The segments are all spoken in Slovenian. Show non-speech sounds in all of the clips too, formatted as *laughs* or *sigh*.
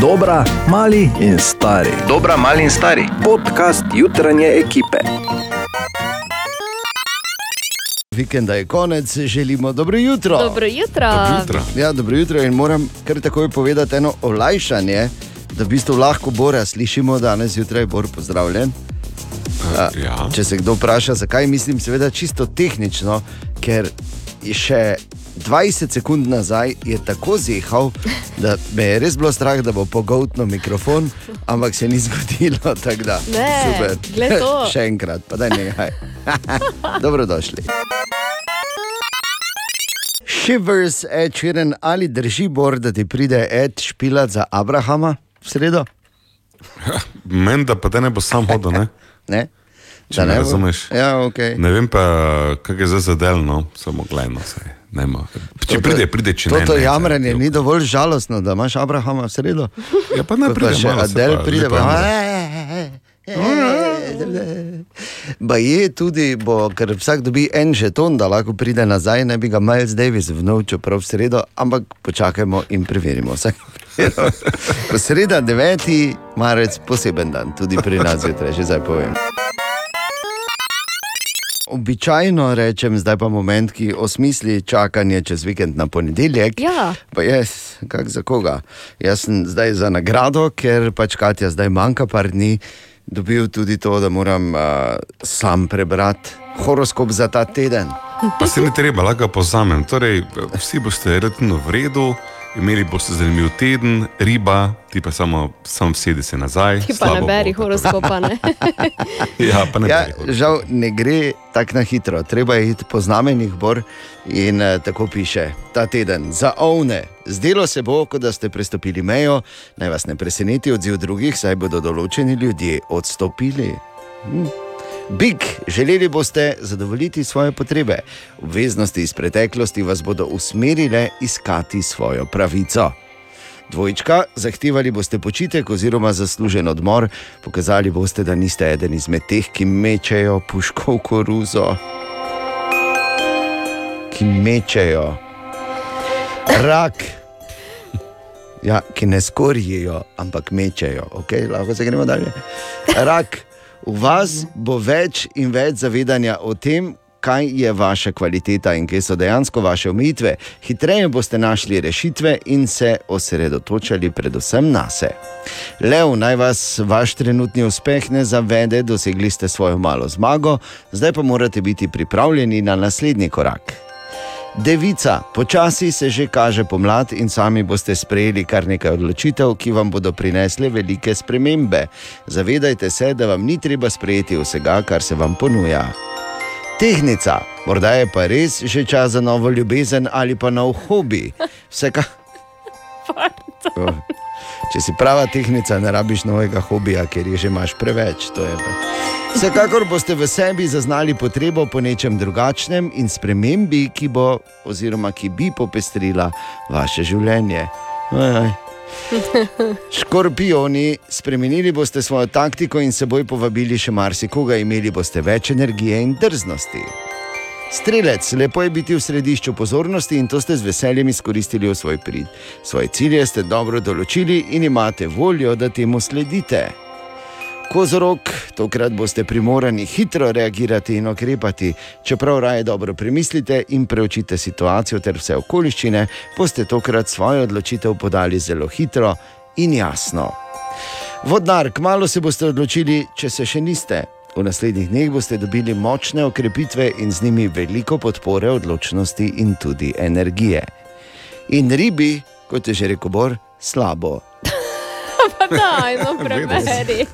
Dobra, mali in stari. Dobra, mali in stari. Podcast jutranje ekipe. Vikenda je konec, želimo dobro jutro. Dobro jutro. Jutro. Ja, dobro jutro in moram kar takoj povedati eno olajšanje, da v bistvu lahko Bora slišimo danes zjutraj, Bor pozdravljen. A, Ja. Če se kdo vpraša, zakaj mislim, seveda čisto tehnično, ker je še 20 sekund nazaj je tako zehal, da me je res bilo strah, da bo pogoltno mikrofon, ampak se ni zgodilo. *laughs* tako Da, Ne, super. glej to. *laughs* še enkrat, pa da nekaj. *laughs* Dobrodošli. Shivers, Ed Sheeran, ali drži bor, da ti pride Ed špilat za Abrahama v sredo? Meni da pa te ne bo sam hodil, ne? Ne? Če me bo? razumeš. Ja, ok. Ne vem pa, kaj je zdaj zadelno, samo gledano se. Nema. Če pride, pride, če ne. To, to ne, jamranje ne. ni dovolj žalostno, da imaš Abrahama v sredo. Ja, pa ne Ko pride, pa še malo se Adel pa pride, lepo pa, jamra. Ba je tudi, bo, ker vsak dobi en žeton, da lahko pride nazaj, ne bi ga Miles Davis vnul, čeprav v sredo, ampak počakajmo in preverimo. *laughs* sreda 9. marec, poseben dan, tudi pri nas zjutraj, že zdaj povem. Običajno rečem, zdaj pa moment, ki osmisli čakanje čez vikend na ponedeljek. Ja. Pa jaz, kak za koga? Jaz sem zdaj za nagrado, ker pač Katja zdaj manjka par dni, dobil tudi to, da moram uh, sam prebrati horoskop za ta teden. Pa se ne treba, lahko pozamem. Torej, vsi boste relativno v redu, imeli boste zanimiv teden, riba, ti pa samo, samo sedi se nazaj. Ti pa ne slabo beri horoskopa. Ne? *laughs* Ja, pa ne Ja, žal ne gre tako na hitro, treba je iti po znamenjih bor in uh, tako piše ta teden. Za ovne, zdelo se bo, kot da ste prestopili mejo, naj vas ne preseneti odziv drugih, saj bodo določeni ljudje odstopili. Hm. Big, želeli boste zadovoljiti svoje potrebe. Obveznosti iz preteklosti vas bodo usmerile iskati svojo pravico. Dvojčka, zahtevali boste počitek oziroma zaslužen odmor, pokazali boste, da niste eden izmed teh, ki mečejo puško v koruzo. Ki mečejo. Rak. Ja, ki ne skorijo, ampak mečejo. Okay, lahko se gremo dalje. Rak, v vas bo več in več zavedanja o tem, kaj je vaša kvaliteta in kje so dejansko vaše omejitve. Hitreje boste našli rešitve in se osredotočali predvsem na se. Lev, naj vas vaš trenutni uspeh ne zavede, dosegli ste svojo malo zmago, zdaj pa morate biti pripravljeni na naslednji korak. Devica, počasi se že kaže pomlad in sami boste sprejeli kar nekaj odločitev, ki vam bodo prinesle velike spremembe. Zavedajte se, da vam ni treba sprejeti vsega, kar se vam ponuja. Tehnica, morda je pa res že čas za novo ljubezen ali pa nov hobi. Vseka... *laughs* Če si prava tehnica, ne rabiš novega hobija, ker jih že imaš preveč. Vsekakor boste v sebi zaznali potrebo po nečem drugačnem in spremembi, ki bo, oziroma ki bi popestrila vaše življenje. Aj, aj. *laughs* Škorpioni, spremenili boste svojo taktiko in seboj povabili še marsikoga, imeli boste več energije in drznosti. Strelec, lepo je biti v središču pozornosti in to ste z veseljem izkoristili v svoj prid. Svoje cilje ste dobro določili in imate voljo, da temu sledite. Kozorok, tokrat boste primorani hitro reagirati in ukrepati. Čeprav raje dobro premislite in preučite situacijo ter vse okoliščine, boste tokrat svojo odločitev podali zelo hitro in jasno. Vodnar, kmalo se boste odločili, če se še niste. V naslednjih dneh boste dobili močne okrepitve in z njimi veliko podpore, odločnosti in tudi energije. In ribi, kot je že rekel Bor, slabo. *laughs* Pa daj, no *laughs* preveri.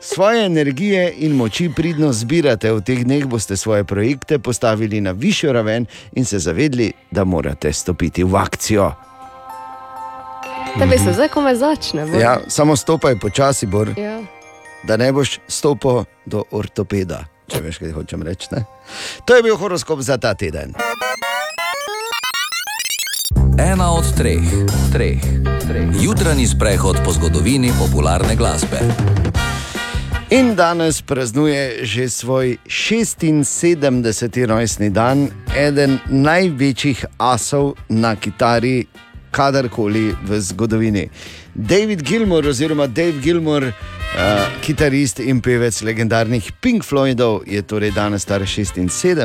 Svoje energije in moči pridno zbirate, v teh dneh boste svoje projekte postavili na višjo raven in se zavedli, da morate stopiti v akcijo. Bi se zdaj kome začne. bo. Ja, samo stopaj počasi, Bor, Ja. Da ne boš stopil do ortopeda. Če veš, kaj hočem reči. Ne? To je bil horoskop za ta teden. Ena od treh, treh, treh. Jutranji sprehod po zgodovini popularne glasbe. In danes praznuje že svoj 76. rojstni dan, eden največjih asov na kitari kadarkoli v zgodovini. David Gilmour, oziroma Dave Gilmour, uh, kitarist in pevec legendarnih Pink Floydov, je torej danes star 76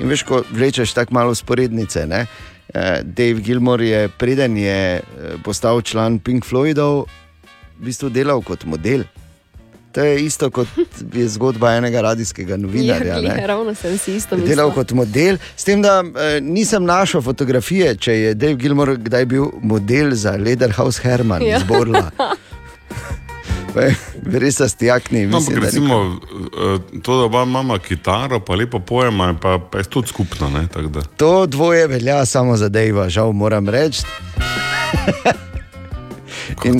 in veš, ko vlečeš tako malo sporednice. Ne? Uh, Dave Gilmour je, preden je uh, postal član Pink Floydov, v bistvu delal kot model. To je isto kot je zgodba enega radijskega novinarja. Ja, ravno sem si isto Delal mislila. kot model, s tem, da eh, nisem našel fotografije, če je Dave Gilmore kdaj bil model za Lederhouse Herman Ja. iz Borla. *laughs* Res sta stjakni. No, mislim, ampak da recimo eh, to, da oba imamo kitaro, pa lepo pojema, pa, pa je tudi skupno. Ne. To dvoje velja samo za Dejva, žal moram reči. *laughs*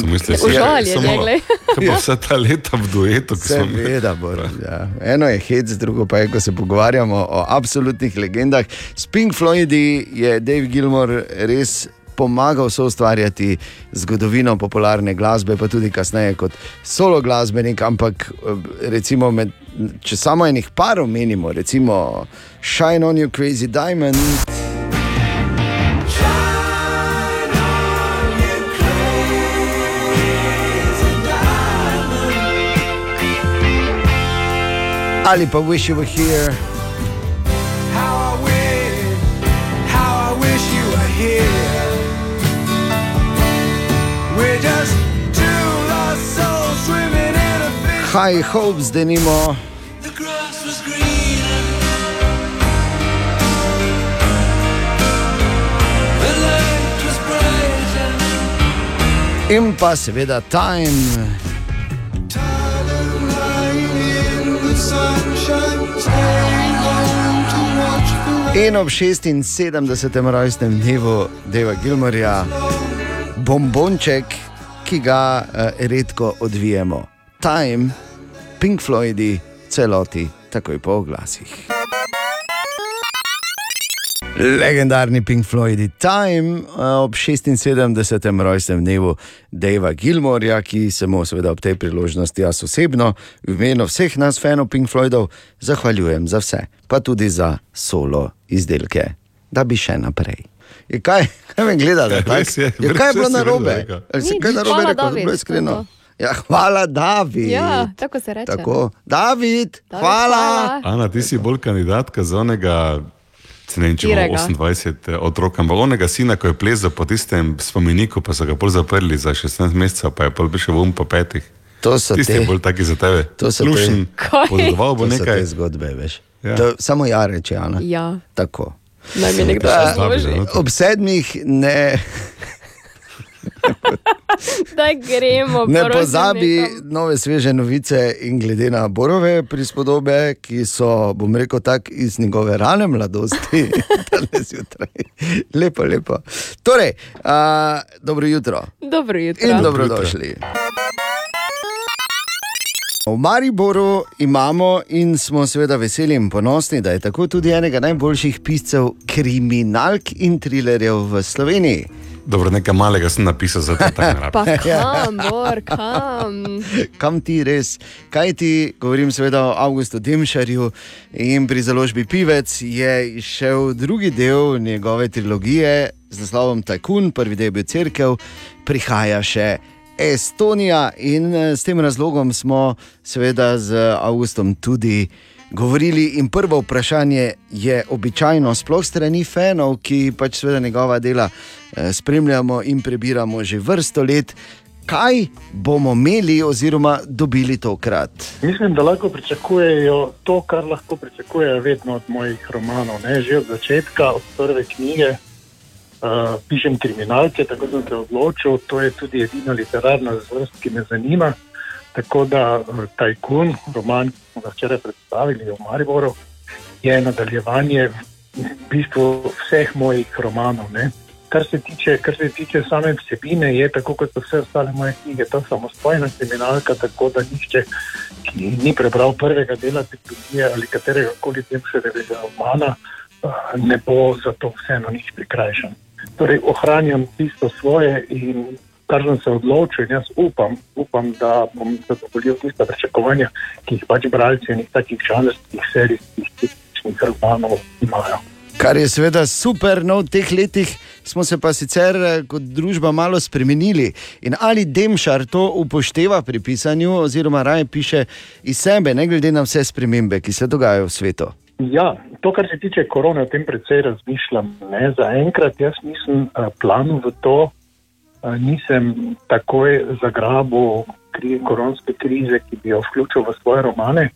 Misliš? Užaljen Samo- je, glej. Kaj pa vse ta leta v duetu, ki smo imeli? Seveda, Bor, ja. eno je hec, drugo pa je, ko se pogovarjamo o absolutnih legendah. S Pink Floydi je Dave Gilmore res pomagal so ustvarjati zgodovino popularne glasbe, pa tudi kasneje kot solo glasbenik. Ampak eh, recimo, med, če samo enih par omenimo, recimo Shine on You Crazy Diamond. Pa Wish You Were Here. How I wish, how I wish you were here. We're just two lost souls swimming in a fish. High Hopes, denimo. The grass was greener. The light was brighter. In pa seveda Time. In ob 76. rojstnem dnevu Deva Gilmorja, bombonček, ki ga uh, redko odvijemo. Time, Pink Floydi, celoti, takoj po oglasih. Legendarni Pink Floydi Time eh, ob 76. rojstnem dnevu Deva Gilmorja, ki se mu seveda ob tej priložnosti jaz osebno, v imenu vseh nas, fanov Pink Floydov, zahvaljujem za vse, pa tudi za solo izdelke, da bi še naprej. Je kaj, kaj me gledate? Ja, tako? res je, je kaj je bilo narobe? Ali si Nič, kaj narobe hvala, rekel, David, zelo iskreno? je Ja, hvala, David. Ja, tako se reče. Tako. David, David, hvala. Ana, ti si bolj kandidatka za onega. Se Ne vem, če Katerega? 28 otrok, ampak onega sina, ko je plezal po tistem spomeniku, pa so ga bolj zaprli za 16 mesecev, pa je pol prišel v um po petih. To so Tisti te- je bolj taki za tebe. to so te- Lušen, podedoval bo To so nekaj. te zgodbe, veš. Ja. To, samo ja, reče Ana. Ja, Tako. naj mi nekdo Ja, razloži. dobro, no. Ob sedmih ne, *laughs* Da gremo. ne pozabi nekam. nove sveže novice in glede na borove prispodobe, ki so, bom rekel, tako iz njegove rane mladosti, *laughs* danes zjutraj. Lepo, lepo. Torej, a, dobro jutro Dobro jutro. in dobrodošli. V Mariboru imamo in smo seveda veseli in ponosni, da je tako tudi enega najboljših piscev kriminalk in trilerjev v Sloveniji. Dobro, nekaj malega sem napisal, zato tako ne rabim. Pa kam, Bor, kam? Kam ti res? Kaj ti, govorim seveda o Augustu Demšarju in pri založbi Pivec je izšel drugi del njegove trilogije z naslovom Tajkun, prvi del je bil Cerkev, prihaja še. Estonija in eh, s tem razlogom smo seveda z Augustom tudi govorili. In prvo vprašanje je običajno, sploh strani fanov, ki pač seveda njegova dela eh, spremljamo in prebiramo že vrsto let. Kaj bomo imeli oziroma dobili tokrat? Mislim, da lahko pričakujejo to, kar lahko pričakujejo vedno od mojih romanov. Ne? Že od začetka, od prve knjige, uh, pišem kriminalke, tako sem se odločil. To je tudi edina literarna zvrst, ki me zanima. Tako da uh, Tajkun, roman, ki smo ga včeraj predstavili v Mariboru, je nadaljevanje v bistvu vseh mojih romanov. Ne? Kar se, tiče, kar se tiče same vsebine, je tako kot so vse ostale moje knjige, to samostojna kriminalka, tako da nihče, ki ni prebral prvega dela trilogije ali katerega koli temšerevega romana, eh, ne bo zato vseeno nič prikrajšan. Torej, ohranjam tisto svoje in kar sem se odločil, in jaz upam, upam da bom zadovoljil tiste pričakovanja, ki jih pač bralci enih takih žanrskih serijskih tipičnih romanov imajo. Kar je seveda super, no v teh letih smo se pa sicer eh, kot družba malo spremenili. In ali Demšar to upošteva pri pisanju, oziroma raje piše iz sebe, ne glede na vse spremembe, ki se dogajajo v svetu. Ja, to, kar se tiče korone, o tem precej razmišljam. Ne, za enkrat jaz nisem uh, planil v to, nisem takoj zagrabil kri, koronske krize, ki bi jo vključil v svoje romane.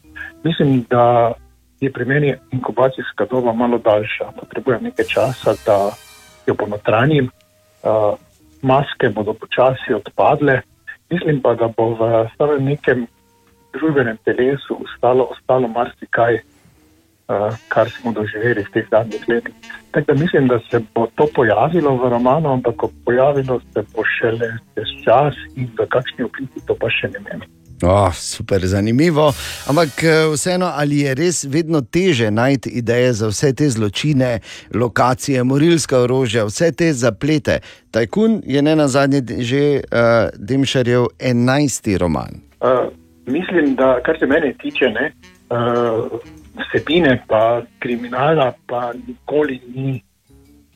Mislim, da je pri meni inkubacijska doba malo daljša. Potrebujem nekaj časa, da jo ponotranjim. Uh, maske bodo počasi odpadle. Mislim pa, da bo v samem nekem družbenem telesu ostalo, ostalo marsikaj kar smo doživeli v teh zadnjih letih. Tako da mislim, da se bo to pojavilo v romanu, ampak pojavilo se bo šele čez čas in v kakšni obliki to pa še ne vem. Oh, super, zanimivo. Ampak eh, vseeno, ali je res vedno teže najti ideje za vse te zločine, lokacije, morilska orožja, vse te zaplete? Tajkun je ne na zadnje že uh, Demšarjev enajsti roman. Uh, mislim, da kar se mene tiče, ne, uh, vsebine, pa kriminala, pa nikoli ni,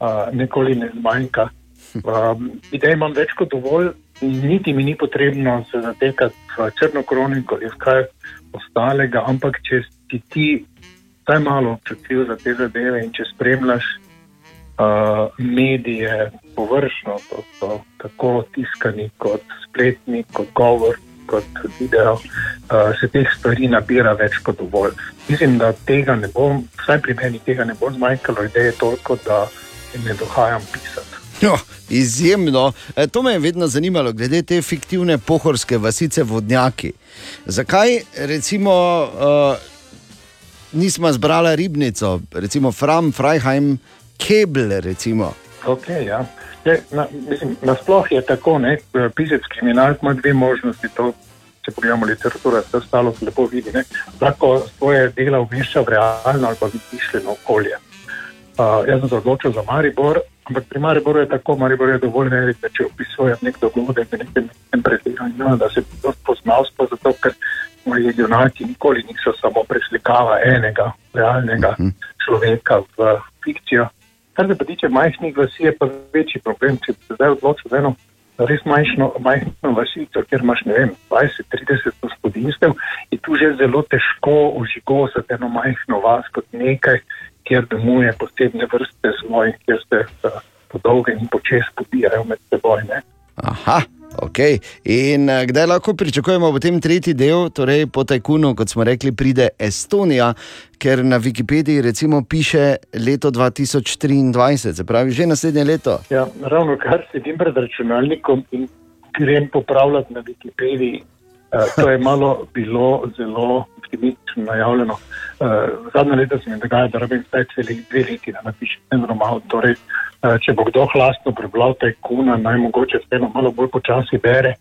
uh, nikoli ne zmanjka. *laughs* Um, Idej imam več kot dovolj, niti mi ni potrebno se zatekati v črno kroniko ali kaj ostalega, ampak če si ti vsaj malo občutljiv za te zadeve in če spremljaš uh, medije površno, to so tako tiskani kot spletni, kot govor, kot video, uh, se teh stvari nabira več kot dovolj. Mislim, da tega ne bo, vsaj pri meni tega ne bo zmanjkalo, ideje toliko, da ne dohajam pisati. Jo, izjemno. E, to me je vedno zanimalo, glede te fiktivne pohorske vasice vodnjaki. Zakaj recimo uh, nismo zbrali ribnico, recimo Fram, Freiheim, Kebel? Recimo. Okay, ja. Je, na, mislim, nasploh je tako, da pisec kriminalk ima dve možnosti. To, če pogledamo literaturo, se ostalo lepo vidi. Ne? Lahko svoje dela umešča v realno ali pa mišljeno okolje. Uh, jaz sem se odločil za Maribor, ampak pri Mariboru je tako, Maribor je dovolj velik, da če opisujem nek dogodek, nekaj pretiranega, da se to spoznal, zato ker moji junaki nikoli niso samo preslikava enega realnega uh -huh. človeka v fikcijo. Kar se tiče majhnih vasi, je pa večji problem. Če se zdaj odločiš za eno res majhno, majhno vasico, kjer imaš ne vem, 20-30 gospodinstev, je tu že zelo težko ožigosati eno majhno vas kot nekaj, kjer domuje posebne vrste zmoj, kjer se uh, po dolge in počes pobijajo med seboj. Ne. Aha. Okay. In uh, kdaj lahko pričakujemo v tem tretji del, torej po Tajkunu, kot smo rekli, pride Estonija, ker na Wikipediji recimo piše leto 2023, se pravi že naslednje leto. Ja, ravno kar sedim pred računalnikom in grem popravljati na Wikipediji. Uh, to je malo bilo zelo optimistično najavljeno. Uh, zadnje leto se mi dogaja, da rabim zdaj celi dve leti, da napišem en roman. Torej, uh, če bo kdo hlasno prebral tajkuna, naj mogoče vseeno malo bolj počasi bere,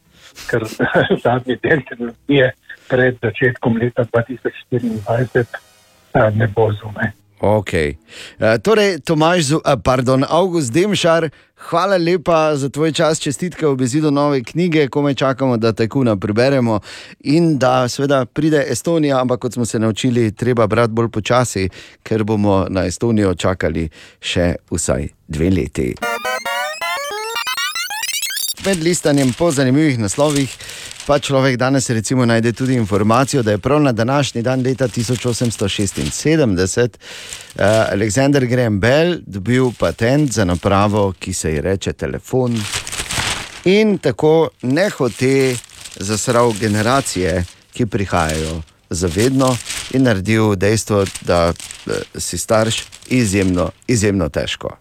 ker *laughs* zadnji del tehnologije pred začetkom leta 2024 uh, ne bo zunaj. Okay. Uh, torej, Tomaž, pardon, August Demšar, hvala lepa za tvoj čas, čestitke v bezidu nove knjige, ko me čakamo, da te kuna preberemo in da seveda pride Estonija, ampak kot smo se naučili, treba brati bolj počasi, ker bomo na Estonijo čakali še vsaj dve leti. Med listanjem po zanimivih naslovih pa človek danes recimo najde tudi informacijo, da je prav na današnji dan leta 1876 uh, Aleksandr Graham Bell dobil patent za napravo, ki se ji reče telefon in tako nehote zasral generacije, ki prihajajo zavedno in naredil dejstvo, da uh, si starš izjemno, izjemno težko.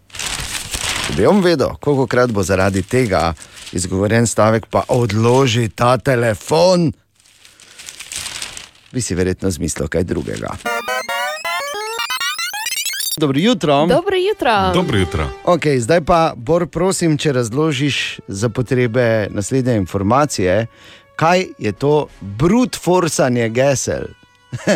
Če bi on vedel, koliko krat bo zaradi tega izgovorjen stavek, pa odloži ta telefon, bi si verjetno zmislil kaj drugega. Dobro jutro. Dobro jutro. Dobro jutro. Okay, zdaj pa, Bor, prosim, če razložiš za potrebe naslednje informacije, kaj je to brute force gesel.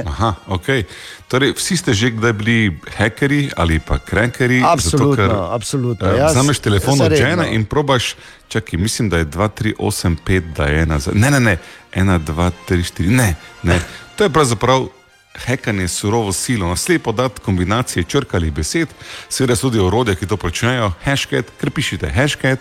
Aha, okay. torej, vsi ste že kdaj bili hekeri ali pa krekeri. Absolutno, zato, ker, absolutno. eh, Jaz- Vzameš telefon od žene in probaš, čakaj, mislim, da je 2, 3, 8, 5, da je ena. Ne, ne, ne, 1, 2, 3, 4, ne, ne. To je pravzaprav hekanje surovo silo, na slepo dati kombinacije črk ali besed, seveda so tudi orodje, ki to počnejo, hashtag, ker pišete hashtag,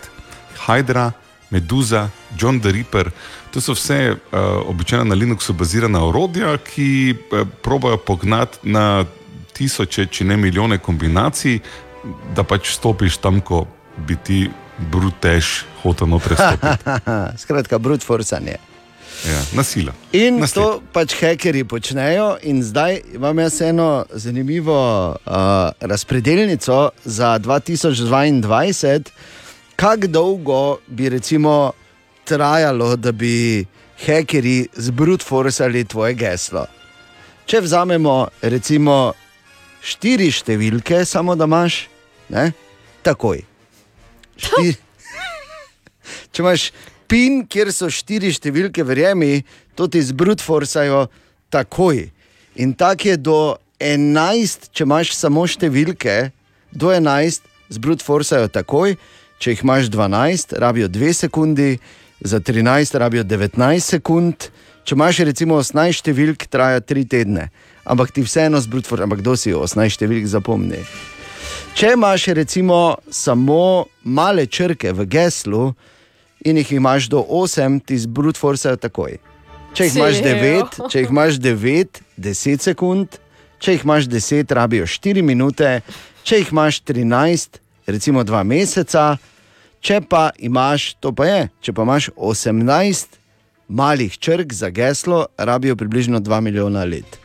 Hydra, Meduza, John the Ripper. To so vse uh, običajno na Linuxu bazirana orodja, ki uh, probajo pognati na tisoče, če ne milijone kombinacij, da pač stopiš tam, ko bi ti brutež hotel noter stopiti. *laughs* Skratka, brute forcanje. Ja, nasila. In Na to pač hekerji počnejo, in zdaj imam jaz eno zanimivo uh, razpredelnico za 2022, kako dolgo bi recimo trajalo, da bi hekerji zbrutforsali tvoje geslo. Če vzamemo recimo štiri številke, samo da imaš, ne? takoj. Štir... *laughs* Če imaš pin, kjer so štiri številke, verjemi, to ti zbrutforsajo takoj. In tako je do 11, če imaš samo številke, do 11 zbrutforsajo takoj, če jih imaš 12, rabijo 2 sekundi, za 13 rabijo 19 sekund, če imaš recimo 18 številk, traja 3 tedne. Ampak ti vseeno zbrutforsajo, ampak kdo si 18 številk zapomni. Če imaš recimo samo male črke v geslu in jih imaš do 8, ti zbrutforsajo takoj. Če jih imaš Sejo? 9, če jih imaš 9, 10 sekund, če jih imaš 10, rabijo 4 minute, če jih imaš 13, recimo 2 meseca, če pa imaš, to pa je, če pa imaš 18 malih črk za geslo, rabijo približno 2 milijona let.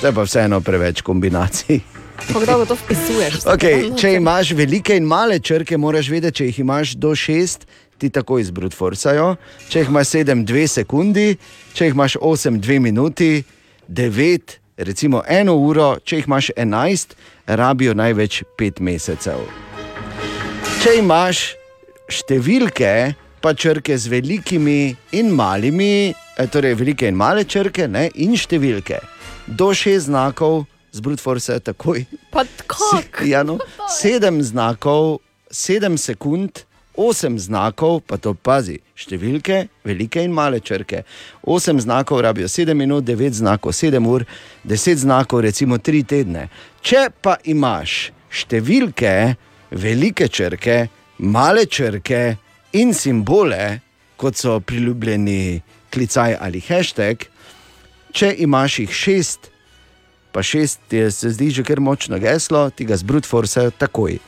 To je pa vseeno preveč kombinacij. Kako to vpisuješ? *laughs* Okay, *laughs* če imaš velike in male črke, moraš vedeti, če jih imaš do šest, ti takoj zbrutforsajo. Če jih imaš sedem, dve sekundi, če jih imaš osem, dve minuti, devet, recimo eno uro, če jih imaš enajst, rabijo največ pet mesecev. Če imaš številke, pa črke z velikimi in malimi, eh, torej velike in male črke, ne, in številke, do šest znakov, zbrutforsajo takoj. Pa kako? *laughs* Ja, no, sedem znakov, sedem sekund, osem znakov, pa to pazi, številke, velike in male črke. Osem znakov rabijo sedem minut, devet znakov, sedem ur, deset znakov, recimo tri tedne. Če pa imaš številke, velike črke, male črke in simbole, kot so priljubljeni klicaj ali hashtag, če imaš jih šest, pa šest, je- se zdi že kar močno geslo, ti ga zbrutforsajo takoj.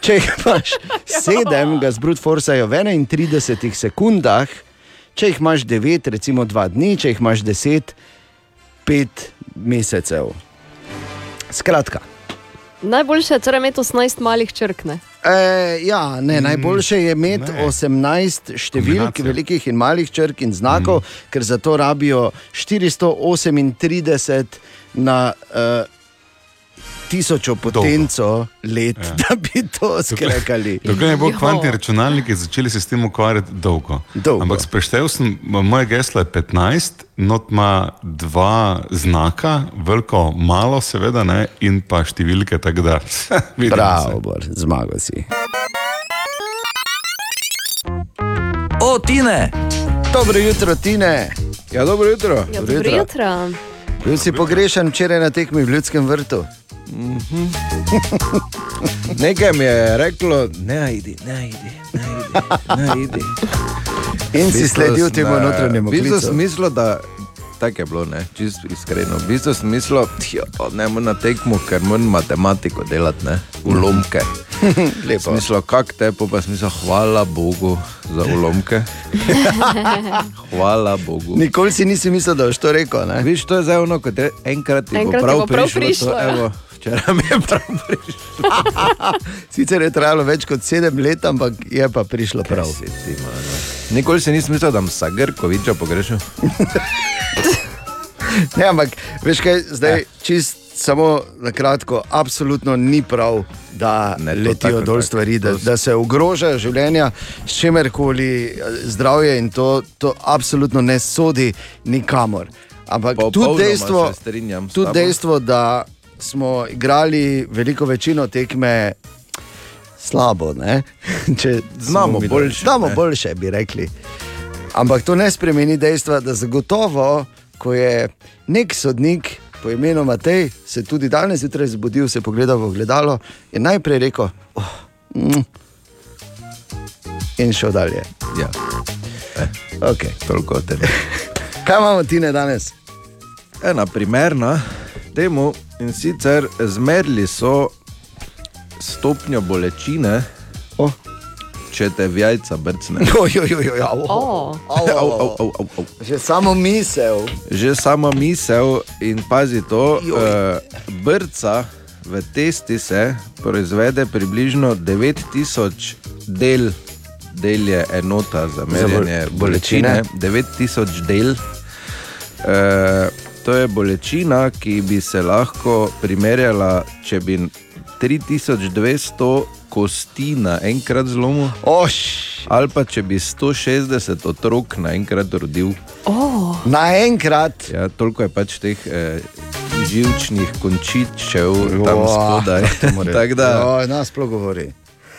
Če jih imaš *laughs* sedem, ga zbrutforsajo v 31 sekundah, če jih imaš devet, recimo dva dni, če jih imaš deset, pet mesecev. Skratka. Najboljše je torej imeti 18 malih črk. E, ja, ne, najboljše je imeti ne. 18 številk, Kombinacija. velikih in malih črk in znakov, mm. ker za to rabijo 438 na uh, tisočo potenco let, ja. da bi to skrekali. Dokler ne bo kvantni računalniki začeli se s tem ukvarjati dolgo. Dolgo. Ampak spreštevil sem, moje geslo je 15, not ima dva znaka, veliko, malo, seveda, ne, in pa številke, tako da. *laughs* Bor, zmagal si. O, Tine! Dobro jutro, Tine. Ja, dobro jutro. Ja, dobro jutro. Bil si pogrešan včeraj na tekmi v Ljudskem vrtu. *laughs* Nekaj mi je reklo, ne idi, ne idi, ne idi. Ne idi. In si sledil temu notranjemu V bistvu klicu. sem mislil, da tako je bilo, ne, čist iskreno. V bistvu da ne morem na tekmo, ker moram matematiko delati, ne, ulomke. *laughs* Lepo. Smislo, kak te, po pa smisel, hvala Bogu za ulomke. *laughs* hvala Bogu. Nikoli si nisi mislil, da boš to rekel. Ne? Viš, to je zdaj ono, kot je enkrat ti bo prav prav prišlo. prišlo, to, ja. evo, včeraj mi je prav prišlo. *laughs* Sicer je trajalo več kot sedem let, ampak je pa prišlo prav. Ti. Nikoli si nisem mislil, da bom Sagrkoviča pogrešal. *laughs* Ne, ampak veš kaj, zdaj čist samo na kratko, absolutno ni prav, da Ne, letijo tako, dol stvari, da, da se ogrožajo življenja s čimerkoli, zdravje in to, to absolutno ne sodi nikamor. Ampak tudi dejstvo, se tudi tabo. dejstvo, da smo igrali veliko večino tekme. Slabo, *laughs* Znamo boljše, Znamo boljše, bi rekli. Ampak to ne spremeni dejstva, da zagotovo, ko je nek sodnik po imenu Matej, se tudi danes zjutraj zbudil, se pogledal v ogledalo in najprej rekel, oh, mm. in šel dalje. Ja, Okay. toliko o tem. *laughs* Kaj imamo ti ne danes? Ena primerna temu in sicer zmerili so stopnjo bolečine, Oh. če te v jajca brcne. *laughs* Oj, oj, oj, oj, au. O, Au, Au, au, au, au. au, au, au. Že samo misel. Že sama misel in pazi to, uh, brca v testi se proizvede približno 9000 del, del je enota za merjenje bolečine. bolečine, 9000 del. Uh, to je bolečina, ki bi se lahko primerjala, če bi 3200 kosti naenkrat zlomil, Oš, ali pa če bi 160 otrok naenkrat rodil. naenkrat. Ja, toliko je pač teh eh, živčnih končičev tam Joa, spodaj. *laughs* Tako da, Oj, nas sploh govori.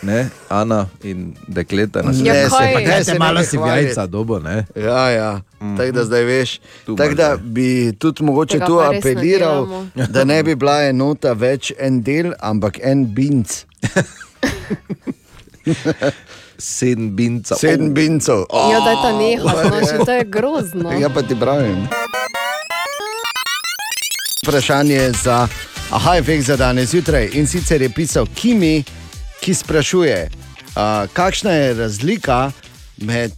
Ne, Ana in dekleta nas Ja, Ne, se kaj? pa- Ne, se malo ne si jajca dobo, ne? Ja, ja. Tako da zdaj veš. Tu Tako da bi tudi mogoče tu apeliral, *laughs* da ne bi bila enota več en del, ampak en binc. Sedem binca. Sedem bincov. Oh, ja, da je ta neha, *laughs* no, še to je grozno. ja, pa ti pravim. Vprašanje za aha, efekt za danes zjutraj. In sicer je pisal Kimi, ki sprašuje, uh, kakšna je razlika med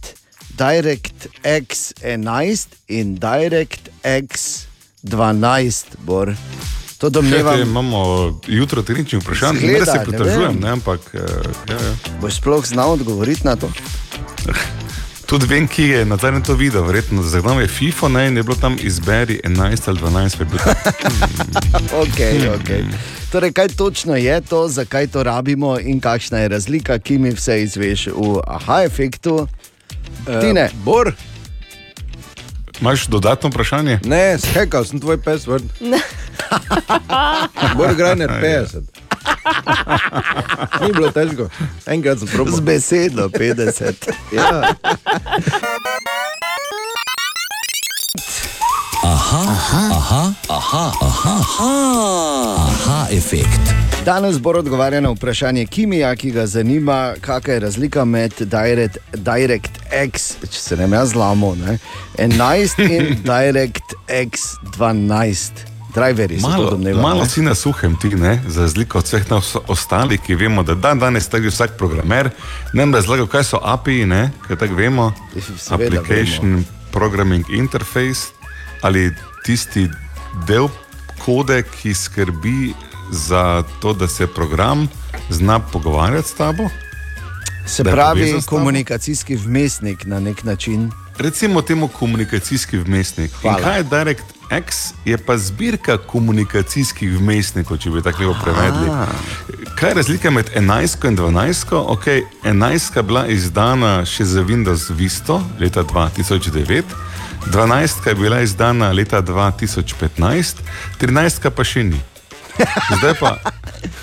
DirectX 11 in DirectX 12. Bor. To domnevam, imamo jutro tehničnih vprašanj, ne Zgleda, da se ne pritožujem, vem. ne, ampak eh, ja, ja. boš sploh znal odgovoriti na to. *laughs* tudi vem, ki je na zadnjem to videl, verjetno zagnal je FIFO ne, in je bilo tam izberi 11 ali 12. pa je bil tam. *laughs* Okay, okay. Torej, kaj točno je to, zakaj to rabimo in kakšna je razlika, ki mi vse izveš v aha efektu. Eh, Bor, Imaš dodatno vprašanje? ne, skakal sem tvoj password. *laughs* Bor Graner 50. Ni bilo težko, enkrat sem z probil. besedo 50. Ja. Aha, aha, aha, aha, aha, efekt. Danes bo odgovarjal na vprašanje Kimija, ki ga zanima, kakšna je razlika med Direct, DirectX, če se ne jaz zlamo, ne, 11 in *laughs* DirectX 12. Driverji so Malo, domnevali. malo ne? si na suhem ti, ne? za razliko od vseh nas ostalih, ki vemo, da dan danes tako vsak programer nam razlaga, kaj so API, ne? kaj tako vemo, Seveda Application Programming Interface ali tisti del kode, ki skrbi za to, da se program zna pogovarjati s tabo. Se da je pravi, komunikacijski vmesnik na nek način. Recimo temu komunikacijski vmesnik. Kaj je DirectX? Je pa zbirka komunikacijskih vmesnikov, če bi tako lepo prevedli. Kaj je razlika med 11 in 12? Okay, 11 je bila izdana še za Windows Vista leta 2009. 12 je bila izdana leta 2015, 13 pa še ni. Zdaj pa,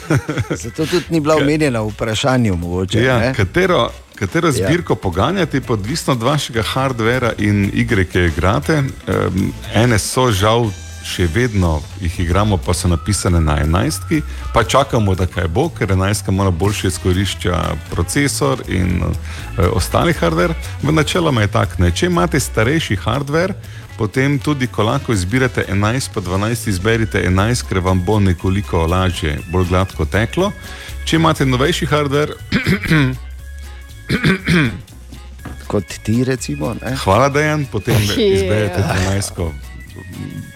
*laughs* Zato tudi ni bila omenjena v vprašanju. Mogoče, ja, ne? katero, katero zbirko ja. poganjati, pa odvisno od vašega hardvera in igre, ki jo igrate. Um, ene so žal še vedno jih igramo, pa so napisane na 11, pa čakamo, da kaj bo, ker 11 malo boljše izkorišča procesor in uh, ostali hardver. V načeloma je tako, ne. če imate starejši hardver, potem tudi, ko lahko izbirate 11, pa 12, izberite 11, ker vam bo nekoliko lažje, bolj gladko teklo. Če imate novejši hardver, *clears throat* *clears throat* Kot ti, recimo. Ne? hvala, da je en, potem *laughs* izberete 12.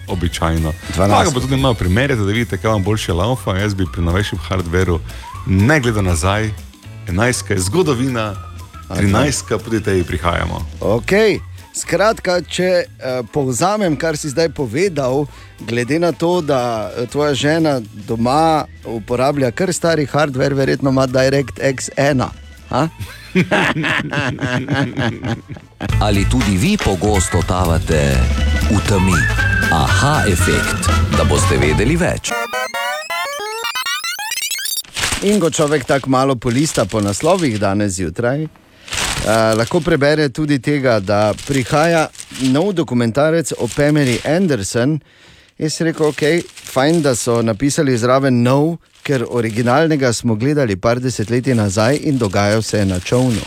Običajno. 12. Lahko pa tudi malo primerjate, da vidite, kaj vam boljše laufa. Jaz bi pri novejšem hardveru, ne glede nazaj, 11 je zgodovina, 13 pa tudi tej prihajamo. Okay. Skratka, če uh, povzamem, kar si zdaj povedal, glede na to, da eh, tvoja žena doma uporablja kar stari hardware, verjetno ima DirectX 1. Ali tudi vi pogosto totavate v temi? Aha, efekt, da boste vedeli več. In ko človek tako malo polista po naslovih danes zjutraj, Uh, lahko prebere tudi tega, da prihaja nov dokumentarec o Pameli Anderson Jaz sem rekel, ok, fajn, da so napisali zraven nov, ker originalnega smo gledali par desetletij nazaj in dogajal se je na čovnu.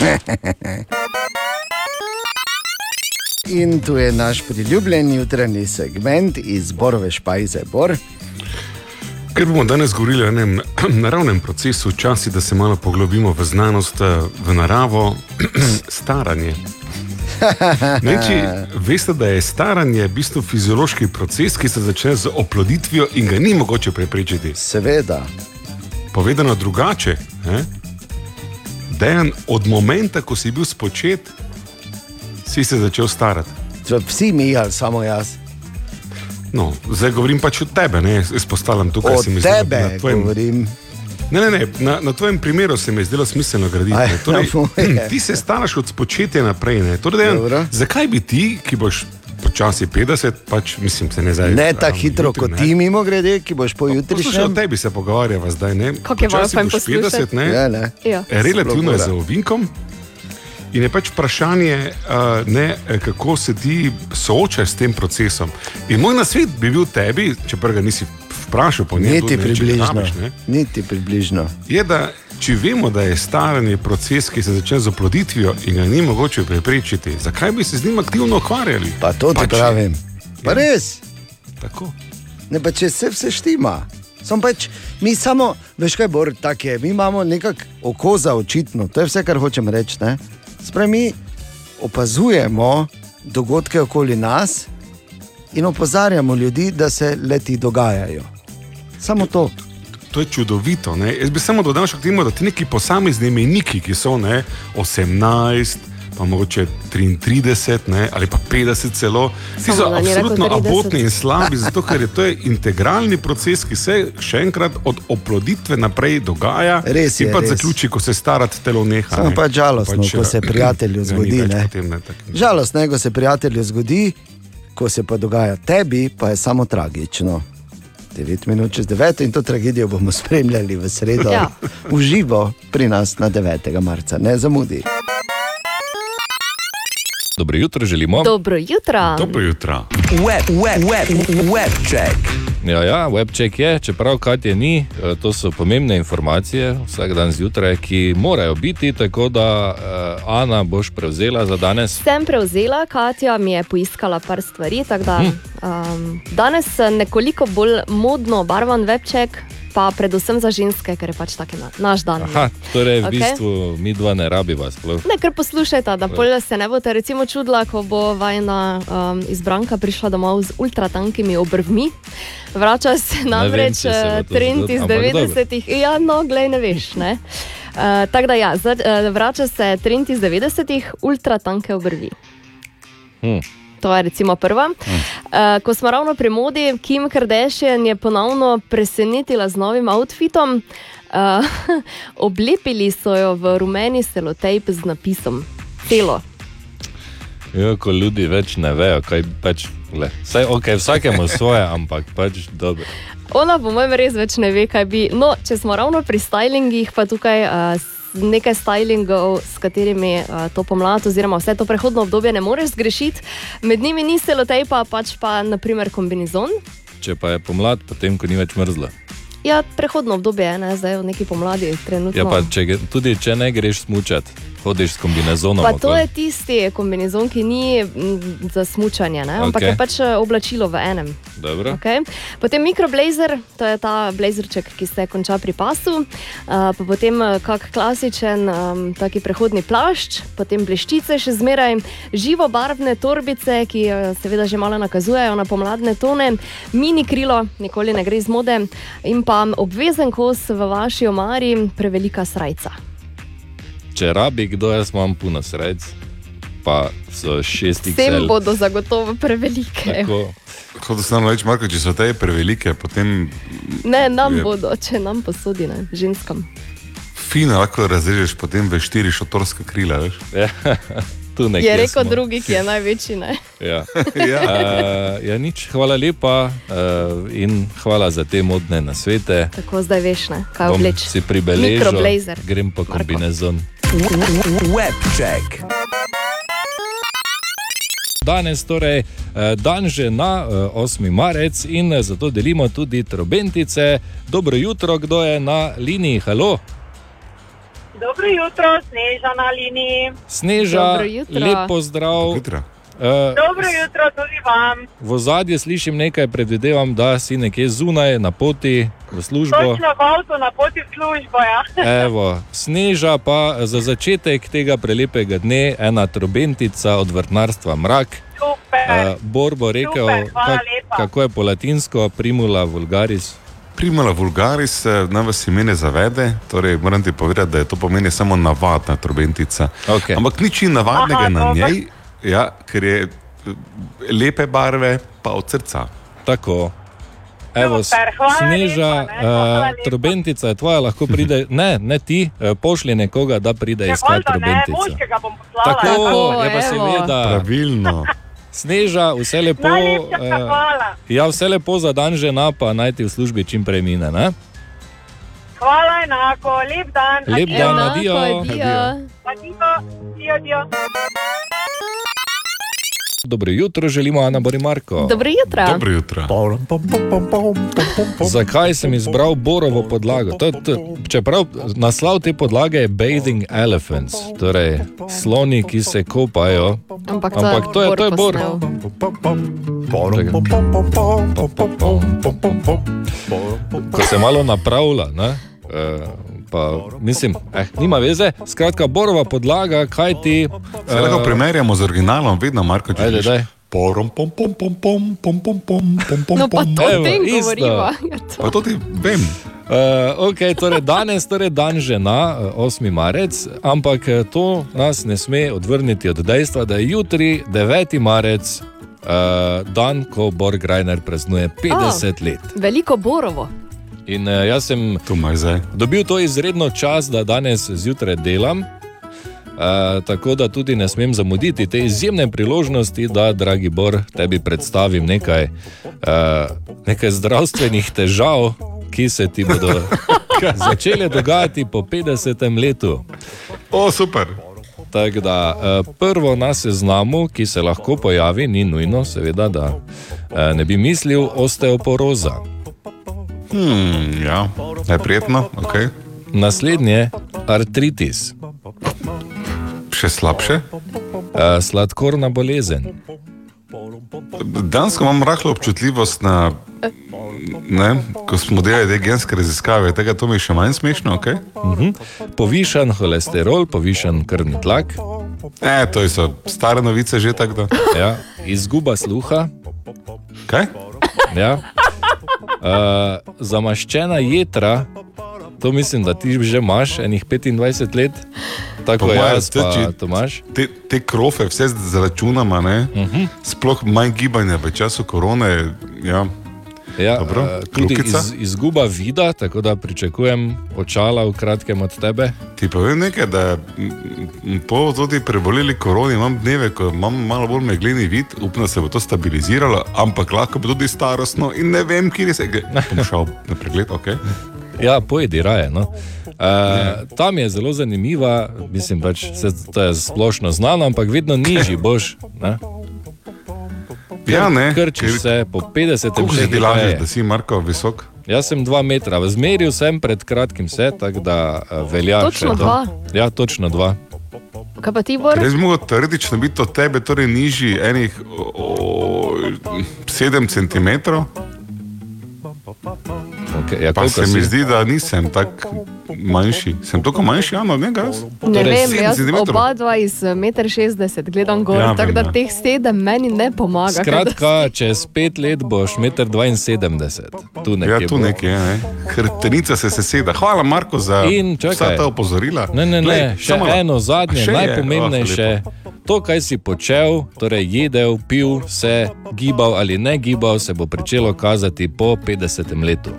*laughs* In tu je naš priljubljen jutranji segment iz Borove špajze. Bor. Ker bomo danes govorili o enem *clears throat* naravnem procesu, časi, da se malo poglobimo v znanost, eh, v naravo, *clears throat* staranje. *laughs* Ne, če veste, da je staranje v bistvu fiziološki proces, ki se začne z oploditvijo in ga ni mogoče preprečiti. Seveda. Povedano drugače, eh? dejan od momenta, ko si bil spočet, si se začel starati. Vsi mi, ali samo jaz. No, zdaj govorim pač od tebe, ne izpostavljam tukaj. Od se mi zdi, da tebe na tvojem- govorim. Ne, ne, ne, na, na tvojem primeru se mi je zdelo smiselno graditi. Aj. Torej, moje. ti se staraš od spočetja naprej. Ne. Torej, dejan, zakaj bi ti, ki boš počasi 50, pač mislim, se ne zdaj. Ne tako hitro jutri, kot ne. ti, mimo grede, ki boš po jutri Poslušaj, o tebi se pogovarjava zdaj. Ne. Kako je boš 50, poslušati. ne. Ja, ne. Ja. Relativno je za ovinkom. In je pač vprašanje, uh, ne, kako se ti soočaš s tem procesom. In moj nasvet bi bil tebi, če ga nisi vprašal po njem, Niti če približno. rabiš, ne, Niti približno. je, da če vemo, da je staranje proces, ki se začne z oploditvijo in ga ni mogoče preprečiti, zakaj bi se z njim aktivno ukvarjali? Pa to ti Pač- pravim. Pa Ja. res. Tako. Ne, pa če se vse štima. Sam pač, mi samo, veš kaj, bor, tako je, mi imamo nekako oko za očitno, to je vse, kar hočem reči. Sprej mi opazujemo dogodke okoli nas in opozarjamo ljudi, da se leti dogajajo. Samo to. To je čudovito. Ne? Jaz bi samo dodal še k temu, da ti neki posamezni mejniki, ki so ne, 18, pa mogoče 33 ne, ali pa 50 celo, ti so absolutno 30. abotni in slabi, zato ker je to je integralni proces, ki se še enkrat od oploditve naprej dogaja Res je, in pa res. zaključi, ko se starati telo neha. Samo ne. pač žalostno, ko eh, se prijatelju *clears throat* ga ni zgodi, več ne. Potem, ne tak, Žalostno je, ko se prijatelju zgodi, ko se pa dogaja tebi, pa je samo tragično. 9 minut čez 9 in to tragedijo bomo *laughs* spremljali v sredo, Ja. v živo pri nas na 9. marca. Ne zamudi. Dobro jutro želimo. Dobro jutro. Dobro jutro. Web, web, web, web check. Ja, ja, webček je, čeprav Katje ni, eh, to so pomembne informacije vsak dan zjutraj, ki morajo biti, tako da uh, Ana boš prevzela za danes. Sem prevzela, Katja mi je poiskala par stvari. tako Da, um, danes eh, nekoliko bolj modno obarvan webček, pa predvsem za ženske, ker je pač tak na, naš dan. Aha, torej v bistvu mi dva ne rabiva sploh. Ne, ker poslušajte, da pol se ne boste recimo čudila, ko bo vajna um, izbranka prišla domov z ultratankimi obrvmi. Vrača se namreč če se eh, trend iz ampak dobro. 90-ih. Ja, no, glej, ne veš. Ne? Uh, Tako da, ja, zdaj, uh, vrača se trend iz 90-ih, ultratanke obrvi. Hm. To je recimo prva. Uh, ko smo ravno pri modi, Kim Kardashian je ponovno presenetila z novim outfitom. Uh, *laughs* oblepili so jo v rumeni selotejp z napisom Celo. Ja, ko ljudi več ne vejo, kaj pač. Le. Saj, okay, vsakemu svoje, *laughs* ampak pač dobro. Ona, po mojem, res več ne ve, kaj bi. No, če smo ravno pri stylingih, pa tukaj uh, nekaj stylingov, s katerimi uh, to pomlad, oziroma vse to prehodno obdobje ne moreš zgrešiti. Med njimi ni selotejpa, pač pa naprimer kombinezon. Če pa je pomlad, potem ko ni več mrzlo. Ja, prehodno obdobje je, ne, zdaj v neki pomladi, trenutno. Ja, pa če, tudi če ne greš smučati, hodiš s kombinezonom. Pa to okoli. je tisti kombinezon, ki ni za smutanje, ampak Okej. je pač eh, oblačilo v enem. Dobro. Okay. Potem mikroblazer, to je ta blazerček, ki se konča pri pasu, uh, pa potem eh, kak klasičen um, taki prehodni plašč, potem bleščice, še zmeraj živo barvne torbice, ki seveda že malo nakazujejo na pomladne tone, mini krilo, nikoli ne gre iz mode, in pa obvezen kos v vaši omari, prevelika srajca. Če rabi kdo, jaz imam puno srec, pa so šestih Vsem bodo zagotovo prevelike. Tako, Kot da se nam reče, Marko, če so te prevelike, potem Ne, nam Je- bodo, če nam posodi, ne, ženskam. fino lahko razrežeš potem v štiri šotorske krila. Veš? *laughs* ja, tu nekje Je rekel smo. drugi, ki je največji. Ne? Ja. *laughs* ja. Uh, ja, nič, hvala lepa uh, in hvala za te modne nasvete. Tako zdaj veš, ne, kaj obleč. si pribeležil, grem po Marko. kombinezon. Web check. Danes torej eh, dan že na eh, 8. marec in eh, zato delimo tudi trobentice. Dobro jutro, kdo je na liniji? Halo, Dobro jutro, Sneža na liniji. Sneža, Dobro jutro. lep pozdrav. Jutro. Eh, Dobro jutro tudi vam. v ozadju slišim nekaj, predvidevam, da si nekje zunaj, na poti v službo. Točno v avtu na poti v službo. Ja. *laughs* Evo, sneža pa za začetek tega prelepega dne ena trobentica od vrtnarstva Mrak. Super. Uh, Bor bo rekel, Super, kak, lepa. kako je po latinsko, primula vulgaris. Primala vulgaris, eh, naj vas ime ne zavede, torej moram ti povedati, da je to pomeni samo navadna trobentica. Okay. Ampak nič ni navadnega Aha, na dobro. njej, ja, ker je eh, lepe barve, pa od srca. Tako. Evo, Super, hvala sneža, lepa, ne, hvala uh, lepa. trobentica je tvoja, lahko pride, *laughs* ne, ne ti, uh, pošlji nekoga, da pride Ja, iskat valjda ne, trobentico. moškega bom poslala. Tako, Tako, je pa seveda. Pravilno. *laughs* Sneža, vse lepo. Eh, hvala. Ja, vse lepo za dan žena, pa naj ti v službi čim prej mine. Ne? Hvala enako, lep dan. Lep dan, adijo. adijo. Adijo, adijo, adijo. Dobro jutro, želimo Ana Borimarko. Dobro jutro. Dobro jutro. Zakaj sem izbral borovo podlago? To, to, čeprav naslov te podlage je Bathing Elephants, torej sloni, ki se kopajo. Ampak to, Ampak to je- to je bor. Ko se malo napravlja. Ne? eh, Pa, mislim, eh, nima veze. Skratka, borova podlaga, kaj ti. Se lahko primerjamo z originalom, vedno Marko če Ajde, želiš. daj. Porom, pom, pom, pom, pom, pom, pom, pom, pom, pom, No, pa pom. to o Evo, tem isto. govoriva. Ja, to. Pa to ti vem. Uh, okay, torej danes je dan žena, eh, 8. marec, ampak eh, to nas ne sme odvrniti od dejstva, da je jutri 9. marec, uh, dan, ko Borg Reiner praznuje 50 let. Veliko borovo. In uh, jaz sem dobil to izredno čas, da danes zjutraj delam. Uh, tako da tudi ne smem zamuditi te izjemne priložnosti, da, dragi Bor, tebi predstavim nekaj, uh, nekaj zdravstvenih težav, ki se ti bodo *laughs* začele dogajati po 50. letu. O, super. Tako da prvo na seznamu, ki se lahko pojavi, ni nujno, seveda, da ne bi mislil osteoporoza. Hmm, ja, je prijetno, ok. Naslednje artritis, Še slabše. uh, sladkorna bolezen. Danes imam rahlo občutljivost na, ne, ko smo delali te genske raziskave, tega to mi je še manj smešno, ok? Povišan holesterol, povišan krvni tlak, E, to so stare novice že tako da. ja, izguba sluha, Kaj? ja, uh, zamaščena jedra, to mislim, da ti že imaš, enih 25 let, tako je jaz, to pa Tomaš. Te, te krofe, vse zračunamo, ne? Uh -huh. Sploh manj gibanja v času korone. Ja. Ja, Dobro, eh, tudi kljukica? iz, izguba vida, tako da pričakujem očala v kratkem od tebe. Ti povem nekaj, da po tudi preboleli koroni imam dneve, ko imam malo bolj megleni vid, upam, da se bo to stabiliziralo, ampak lahko bo tudi starostno in ne vem, kje se gre. *laughs* Bom šel na pregled, ok? Ja, pojedi raje. No. Uh, tam je zelo zanimiva, mislim, pač, se, to je splošno znano, ampak vedno nižji boš. Ne? Ja, ne. Krčiš se po 50 Koliko si ti letih. lažeš, da si Marko visok? Jaz sem 2 metra, zmeril sem pred kratkim se, tako da uh, velja. Točno še to. dva? Ja, točno dva. Kaj pa ti, Bor? Res bi mogel teoretično biti od tebe torej nižji enih 7 cm, Okay, ja, pa se mi si? zdi, da nisem tako manjši. Sem toliko manjši, Ano, ne ga jaz. Ne Torej, vem, sedem jaz centimetrov. oba dva iz 1,60 m gledam gor, Ja, ja, tako da ja. teh sedem meni ne pomaga. Skratka, *laughs* čez pet let boš 1,72 m. Tu nekje. Ja, tu nekje je. Ne? Hrbtenica se seseda. Hvala, Marko, za In čakaj. vsa ta opozorila. Ne, ne, ne, Glej, še samo- eno zadnje, še je? najpomembnejše. To, kaj si počel, torej jedel, pil, se gibal ali ne gibal, se bo začelo kazati po 50 letu.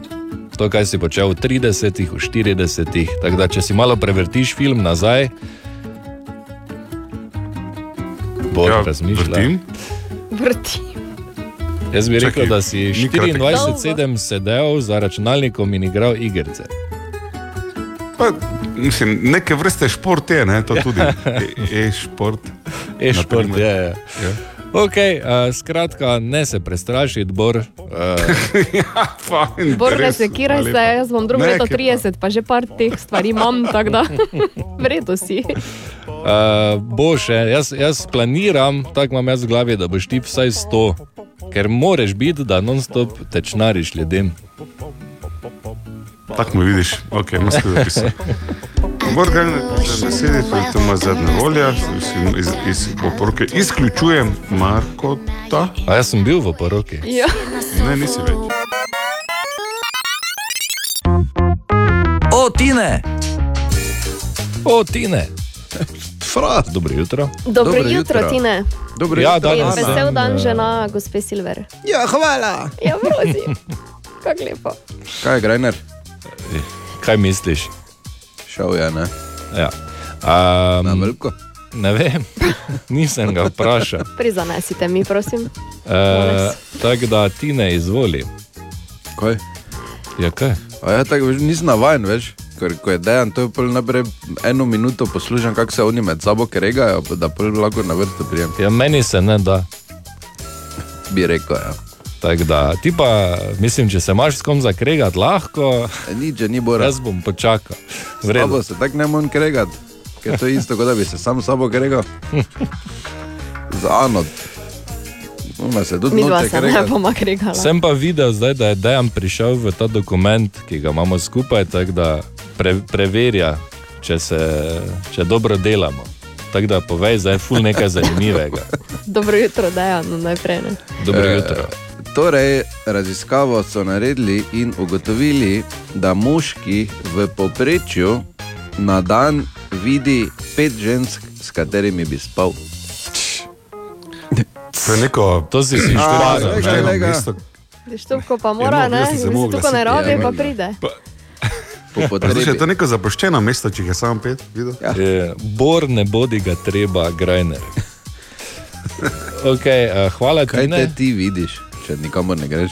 To, kaj si počel v 30, v 40, tako da če si malo prevrtiš film nazaj, bo Ja, ja, razmišljal. vrtim. Vrti. Jaz bi rekel, Čakaj, da si ni kratek. 24-7 sedel za računalnikom in igral igrice. Pa, mislim, neke vrste šport je, ne? to tudi. *laughs* E- E-šport. E-šport Naprimer. je. je. Ja. Okay, uh, skratka, ne se prestrašiti, Bor. Uh, *laughs* Bor, ne sekiraj se, jaz bom drugo leto kaj pa. 30, pa že par teh stvari imam, tako da *laughs* vredo si. uh, eh, jaz, jaz planiram, tako imam jaz v glavi, da boš ti vsaj 100, ker moraš biti, da non-stop tečnariš ljudem. Tako me vidiš, ok, imaš kaj zapisati. *laughs* Morgan, besedi, to ima zadnja volja, iz, iz, iz oporoke izključujem Markota. A jaz sem bil v oporoki. Ja. Ne, nisi več. O, Tine! O, Tine! Fras, dobro jutro. Dobro jutro, Tine. Dobro ja, In danes vesel sem, dan eh, žena, gospe Silver. Ja, hvala. Ja, prosim. Kako lepo. Kaj je Grajner? Kaj misliš? Šel je, ne? Ja. Um, Na veliko? Ne vem, *laughs* nisem ga vprašal. Prizanesite mi, prosim. Uh, tako da ti ne izvoli. Kaj? Ja, kaj? A ja, tako veš, nisem navaden, veš. Ker ko je dejan, to je pol najprej eno minuto poslušam, kako se oni med sabo kregajo, da pol lahko na vrsto prijem. Ja, meni se ne da. Bi rekel, ja. Tako da, ti pa, mislim, če se imaš s kom zakregati, lahko. Nič, ni bora. Jaz bom počakal. Tabo se tako ne morem kregati, ker to je isto, kot da bi se sam s sabo kregal. *laughs* Za Ano. Ona se. Sem pa videl, zdaj, da je Dejan prišel v ta dokument, ki ga imamo skupaj, tako da pre, preverja, če, se, če dobro delamo. Tako da povej, zdaj je ful nekaj *laughs* zanimivega. Dobro jutro, Dejan, najprej. Ne? Dobro jutro. Torej, raziskavo so naredili in ugotovili, da moški v povprečju na dan vidi pet žensk, s katerimi bi spal. To je neko. To si si A, študiral, glej, ne? glej ga. Štupko pa mora, Ja, no, ne? ne si- rabi, ja, pa ja. pride. Po Različno, je to neko zapuščeno mesto, če je samo pet videl? Ja. Je, Bor ne bodi ga treba, grajner. *laughs* Okay, uh, hvala Kaj te ti vidiš, če nikamor ne greš?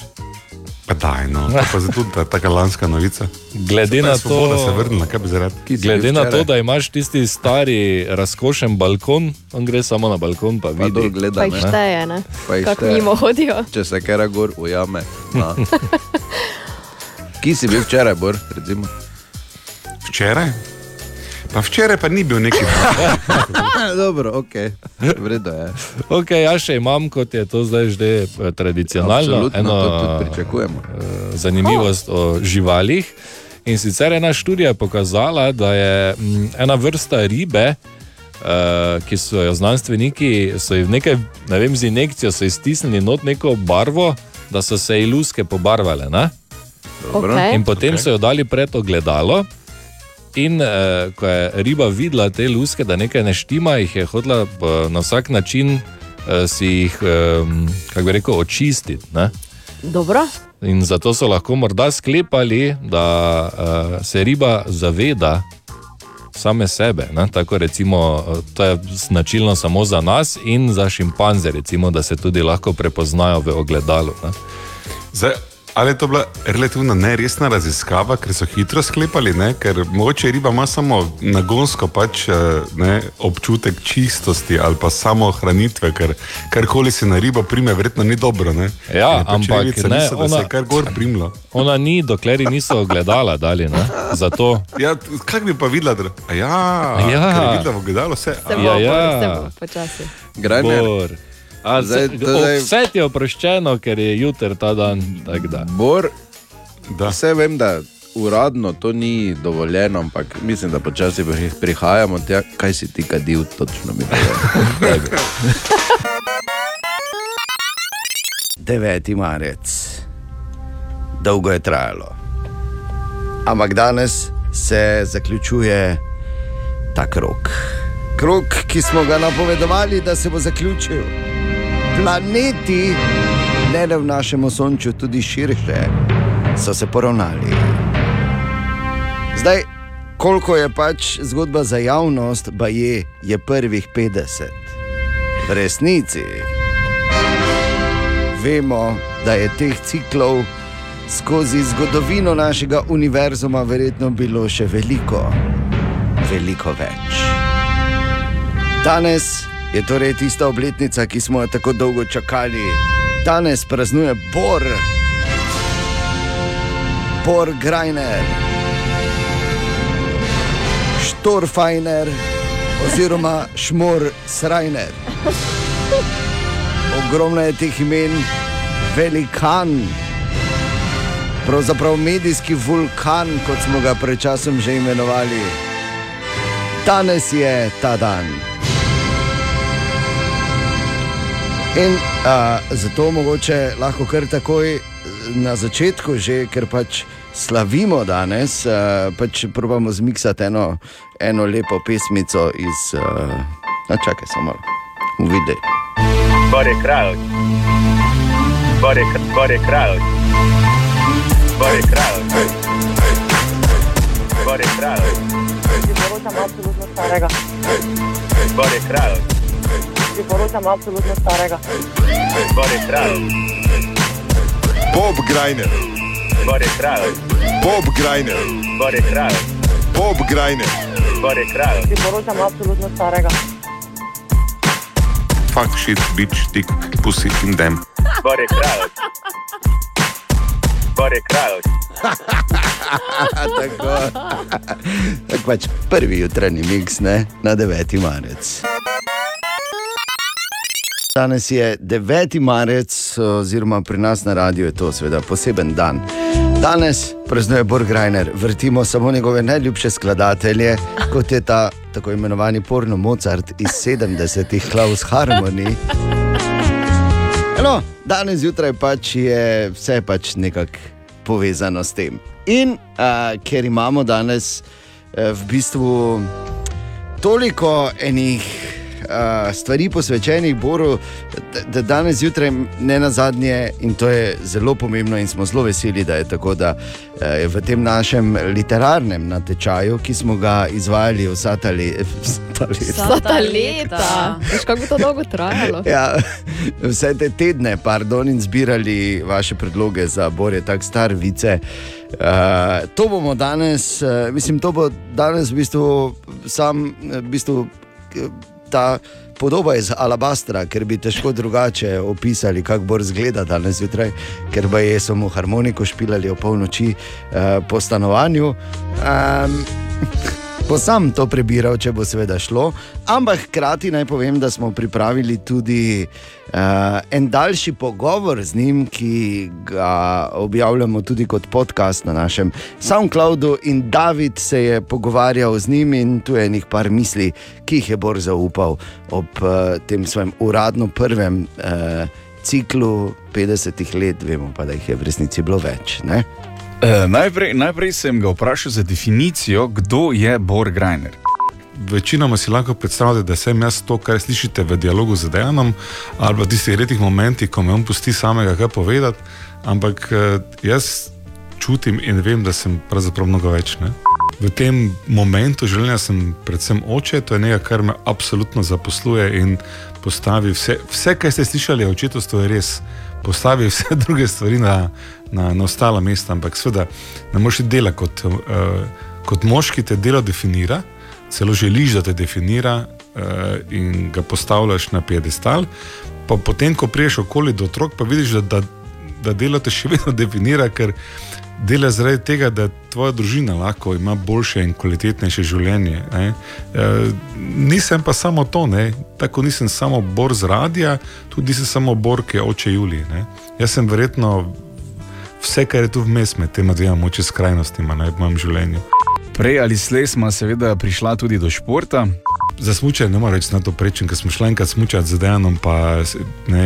Pa daj, no, to pa tudi ta, taka lanska novica. Glede Pa na to- se vrnila, kaj bi zaradi. Glede na to, da imaš tisti stari, razkošen balkon, on gre samo na balkon, pa vidi. dol gleda, Pa jih šteje, ne? Pa jih Kako šteje. mimo hodijo. Če se kera gor ujame. na. *laughs* Kje si bil včeraj, Bor? Recimo? Včeraj? Pa včeraj pa ni bil neki. *laughs* Dobro, ok, vredno je. Ok, jaz še imam, kot je to zdaj že eh, tradicionalno, Absolutno, tudi pričakujemo. eh, zanimivost o živalih. In sicer ena študija je pokazala, da je mm, ena vrsta ribe, uh, ki so jo znanstveniki, so jih nekaj, ne vem, z injekcijo so iztisnili not neko barvo, da so se ji luske pobarvale. Ne? Dobro. Okej. In potem Ok. so jo dali pred ogledalo. In eh, ko je riba videla te luske, da nekaj ne štima, jih je hotela eh, na vsak način eh, si jih, eh, kako bi rekel, očistiti. Ne? Dobro. In zato so lahko morda sklepali, da uh, se riba zaveda same sebe. Ne? Tako recimo, eh, to je značilno samo za nas in za šimpanze, recimo, da se tudi lahko prepoznajo v ogledalu. Ne? Zdaj, ali je to bila relativno neresna raziskava, ker so hitro sklepali, ne? ker mogoče riba ima samo nagonsko pač, eh, ne, občutek čistosti ali pa samo hranitve, ker karkoli se na ribo prime, verjetno ni dobro. Ne? Ja, In pač ampak ribice ne, niso, da se ona- je kar gor primlo. Ona ni, dokler ji niso ogledala dali. Ne? Zato Ja, kaj bi pa videla? Ja, Ja. videla v ogledalu vse. Se bo, Ja, ja, ja. se bo počasi. Grajner. Bor. A, *laughs* Zdaj- zdaj, zdaj- Vse ti je oproščeno, ker je jutr ta dan. da. Bor, Da. vse vem, da uradno to ni dovoljeno, ampak mislim, da počasi pri- prihajamo tja, kaj si ti kadil, točno mi povej. 9. *laughs* marec. Dolgo je trajalo. Ampak danes se zaključuje ta krok. Krok, ki smo ga napovedovali, da se bo zaključil. Planeti, ne le v našem osončju, tudi širše, so se poravnali. Zdaj, koliko je pač zgodba za javnost, pa je, je prvih 50. V resnici vemo, da je teh ciklov skozi zgodovino našega univerzuma verjetno bilo še veliko, veliko več. Danes je torej tista obletnica, ki smo jo tako dolgo čakali. Danes praznuje Bor, Bor Grajner, Štorfajner oziroma Šmor Srajner. Ogromno je teh imen, velikan, pravzaprav medijski vulkan, kot smo ga pred časom že imenovali. Danes je ta dan. In a, zato mogoče lahko kar takoj na začetku, že, ker pač slavimo danes, a, pač probamo zmiksati eno, eno lepo pesmico iz. A, čakaj, samo malo, vidi. Bore kralj. Bore, bore kralj. Bore kralj. Bore kralj. Priporočam absolutno starega. Bore kralj. Priporočam absolutno starega. Bore kralj. Bob Grajner, Bore kralj. Bob Grajner, Bore kralj. Bob Grajner, Bore kralj. Priporočam absolutno starega. Fuck shit, bitch, dick, pussy in dem. Bore kralj. Bore kralj. tako. *laughs* tako pač prvi jutranji miks ne, na 9. marec. Danes je 9. marec, oziroma pri nas na radiju je to seveda poseben dan. Danes praznuje Borg Reiner, vrtimo samo njegove najljubše skladatelje, kot je ta tako imenovani porno Mozart iz 70-ih, Klaus Harmony. No, danes zjutraj pač je vse pač nekako povezano s tem. In uh, ker imamo danes uh, v bistvu toliko enih uh, stvari posvečenih Boru, da, da danes zjutraj ne na zadnje, in to je zelo pomembno, in smo zelo veseli, da je tako, da je v tem našem literarnem natečaju, ki smo ga izvajali vsa ta leta. Vsa ta leta. Veš, kako to dolgo trajalo? Ja, vse te tedne, pardon, in zbirali vaše predloge za Bore, tako star vice. Uh, to bomo danes, uh, mislim, to bo danes v bistvu sam, v bistvu, ta podoba iz Alabastra, ker bi težko drugače opisali, kako bo izgleda danes zjutraj, ker pa je samo harmoniko špilali o polnoči uh, po stanovanju. Um, *laughs* Bo sam to prebiral, če bo seveda šlo, ampak hkrati naj povem, da smo pripravili tudi uh, en daljši pogovor z njim, ki ga objavljamo tudi kot podcast na našem SoundCloudu. In David se je pogovarjal z njim, in tu je nekaj par misli, ki jih je Bor zaupal ob uh, tem svojem uradno prvem uh, ciklu 50 let, vemo pa, da jih je v resnici bilo več. Ne? E, najprej, najprej sem ga vprašal za definicijo, kdo je Bor Grajner. Večinoma si lahko predstavljate, da sem jaz to, kar slišite v dialogu z Dejanom, ali pa tistih redkih momentih, ko me on pusti samega kaj povedati, ampak eh, jaz čutim in vem, da sem pravzaprav mnogo več. Ne? V tem momentu življenja sem predvsem oče, to je nekaj, kar me absolutno zaposluje in postavi vse, vse kar ste slišali o očetovstvu, je res. Postavi vse *laughs* druge stvari na, na, na ostala mesta, ampak seveda ne moreš dela kot, uh, kot moški, te delo definira, celo želiš, da te definira uh, in ga postavljaš na piedestal. Pa potem, ko priješ okoli do otrok, pa vidiš, da, da, da delo te še vedno definira, ker dela zaradi tega, da tvoja družina lahko ima boljše in kvalitetnejše življenje. E, nisem pa samo to, ne? tako nisem samo bor z radia, tudi nisem samo bor, ki je oče Julij. Ne? Jaz sem verjetno vse, kar je tu vmes med tema dvema moče skrajnostima ne, v mojem življenju. Prej ali slej smo seveda prišla tudi do športa. Za smučanje ne morem reči na to prečen, ker smo šli enkrat smučati z Dejanom, pa ne,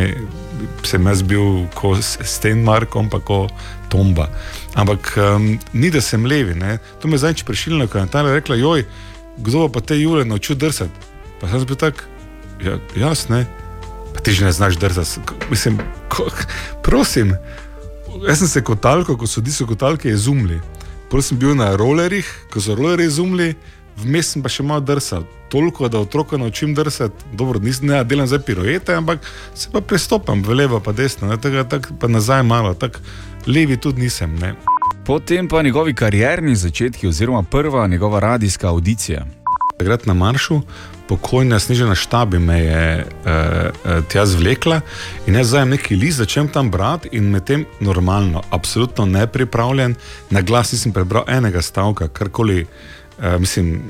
sem jaz bil kot Stenmark, on pa kot Tomba. Ampak um, ni da sem levi, ne. to me zdaj prešilno, ko je Natalija rekla, joj, kdo pa te jule naučil drsati. Pa sem bil tak, ja, jaz ne, pa ti že ne znaš drsati. Mislim, ko, *laughs* prosim, jaz sem se kotalko, ko so diso kotalke izumili. Potem sem bil na rolerjih, ko so rolerji izumili, vmes sem pa še malo drsal. Toliko, da otroka naučim drsati, dobro, nisem ne delam zdaj piruete, ampak se pa prestopam v levo, pa desno, ne, tako, tako pa nazaj malo, tako levi tudi nisem. Ne. Potem pa njegovi karierni začetki, oziroma prva njegova radijska audicija. Takrat na maršu, pokojna snižena štabi me je uh, uh, tja zvlekla in jaz zdaj neki list začnem tam brati in medtem normalno, absolutno nepripravljen, na glas nisem prebral enega stavka, karkoli. Uh, mislim,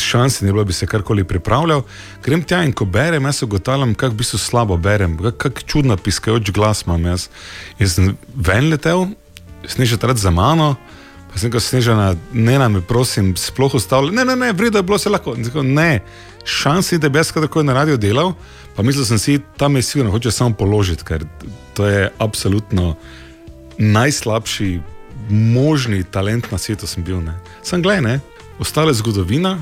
šanse ni bilo, da bi se karkoli pripravljal. Grem tja in ko berem, jaz ugotavljam, kako v bistvu slabo berem, kako kak čudno piskajoč glas imam jaz. Jaz sem ven letel, sneža takrat za mano, pa sem rekel, snežana, ne nam je, prosim, sploh ustavljal. Ne, ne, ne, vrida je bilo vse lahko. Rekel, Ne, šanse, da bi jaz kadarkoli na radio delal, pa mislil sem si, tam je sigurno, hoče samo položiti, ker to je absolutno najslabši možni talent na svetu sem bil. Ne. Sem gledaj, ne, ostale zgodovina.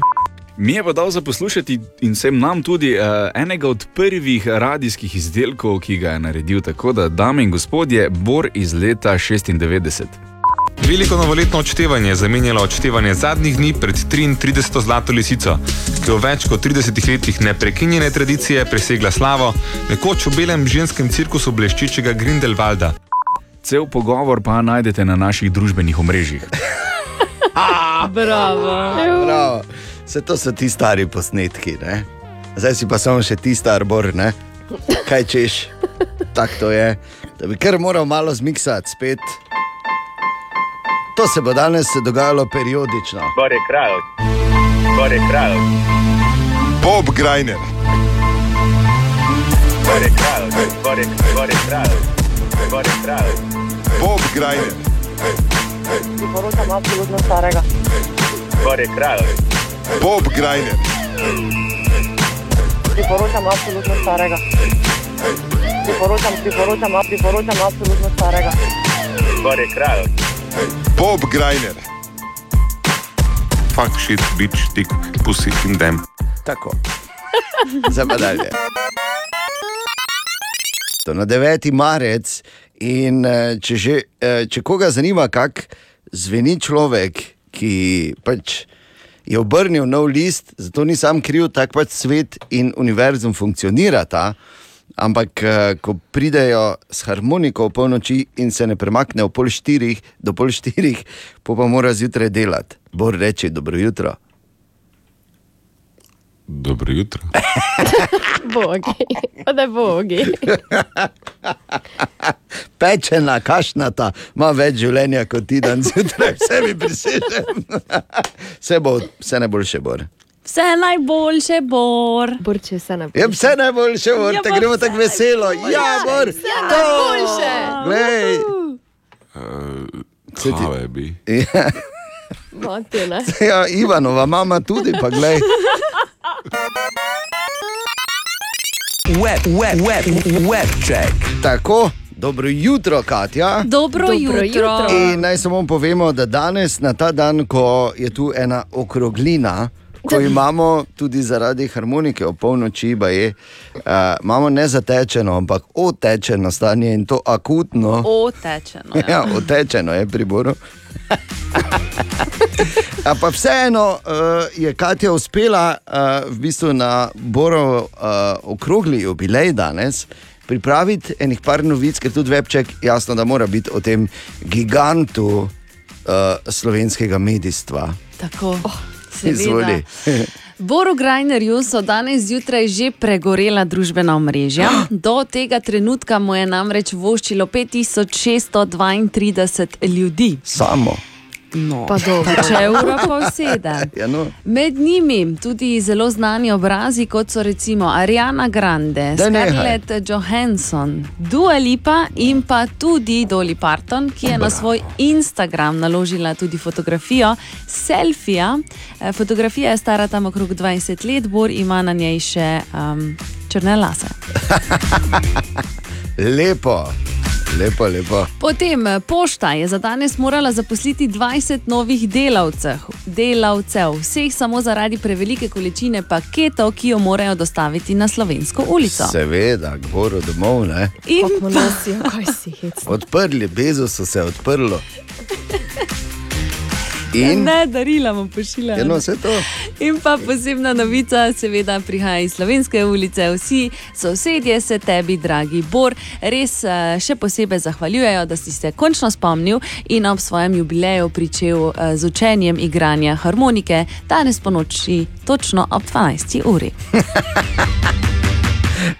Mi je pa dal za poslušati in sem nam tudi uh, enega od prvih radijskih izdelkov, ki ga je naredil. Tako da, dame in gospodje, Bor iz leta 96. Veliko novoletno odštevanje je zamenjalo odštevanje zadnjih dni pred 33. zlato lisico, ki je v več kot 30 letih neprekinjene tradicije presegla slavo, nekoč v belem ženskem cirkusu bleščečega Grindelwalda. Cel pogovor pa najdete na naših družbenih omrežjih. *laughs* Bravo. Bravo. Vse to so ti stari posnetki, ne? zdaj si pa samo še ti star bor, ne? kaj češ, tako to je. Da bi kar moral malo zmiksati spet. To se bo danes dogajalo periodično. Bor je kralj. Bor je kralj. Bob Grajner. Bor je kralj. Bor je, bor je kralj. Bor je kralj. Bob Grajner. Priporočam absolutno starega. Bor je kralj. Bob Grajner. Priporočam absolutno starega. Priporočam, priporočam, priporočam absolutno starega. Bor je Bob Grajner. Fuck shit, bitch, tik, pussy in dem. Tako. Zdaj pa dalje. To na 9. marec in eh, če, že, eh, če koga zanima, kako zveni človek, ki pač je obrnil nov list, zato ni sam kriv, tako pač svet in univerzum funkcionirata. Ampak, eh, ko pridejo s harmoniko v polnoči in se ne premaknejo pol štirih do pol štirih, po pa mora zjutraj delati. Bor reče: Dobro jutro. Dobro jutro. *laughs* Bogi, da bogi. *laughs* Pečena, kašnata, ima več življenja kot ti dan zjutraj, vse mi prisežem. *laughs* Vse bo, vse najboljše bo. Vse najboljše, Bor. Borče vse najboljše. Je vse najboljše, bor, Ja, te gremo tako veselo. Ja, bor, Vse najboljše. glej. Uh, Kave bi. Ja, Mati, ne? *laughs* ja, Ivanova mama tudi, pa glej. Web, web, web, web check. Tako, dobro jutro, Katja. Dobro, Dobro jutro. jutro. In naj samo povemo, da danes, na ta dan, ko je tu ena okroglina, ko imamo tudi zaradi harmonike ob polnoči, ba je, uh, imamo ne zatečeno, ampak otečeno stanje in to akutno. Otečeno. Ja. *laughs* Ja, otečeno je pri Boru. *laughs* A pa vseeno uh, je Katja uspela uh, v bistvu na Borov uh, okrogli jubilej danes pripraviti enih par novic, ker tudi Webček jasno, da mora biti o tem gigantu uh, slovenskega medijstva. Tako. Oh, Izvoli. *laughs* Boru Grajnerju so danes zjutraj že pregorela družbena omrežja. *gasps* Do tega trenutka mu je namreč voščilo 5632 ljudi. Samo. No, Pa dobro. *laughs* če ura pa sedem. Ja, no. Med njimi tudi zelo znani obrazi, kot so recimo Ariana Grande. Scarlett Johansson, Dua Lipa in pa tudi Dolly Parton, ki je na svoj Instagram naložila tudi fotografijo selfija. Eh, Fotografija je stara tam okrog 20 let, Bor ima na njej še um, črne lase. *laughs* Lepo, lepo, lepo. Potem eh, pošta je za danes morala zaposliti 20 novih delavcev, delavcev, vseh samo zaradi prevelike količine paketov, ki jo morajo dostaviti na slovensko ulico. Seveda, goro domov, ne. In Kako nosijo, kaj si hec. Odprli, bezo so se odprlo. In? Ne, darila mu pošiljajo. Ja, no, vse to. In pa posebna novica, seveda, prihaja iz slovenske ulice. Vsi sosedje se tebi, dragi Bor, res eh, še posebej zahvaljujejo, da si se končno spomnil in ob svojem jubileju pričel eh, z učenjem igranja harmonike danes po noči, točno ob 12. uri. *laughs*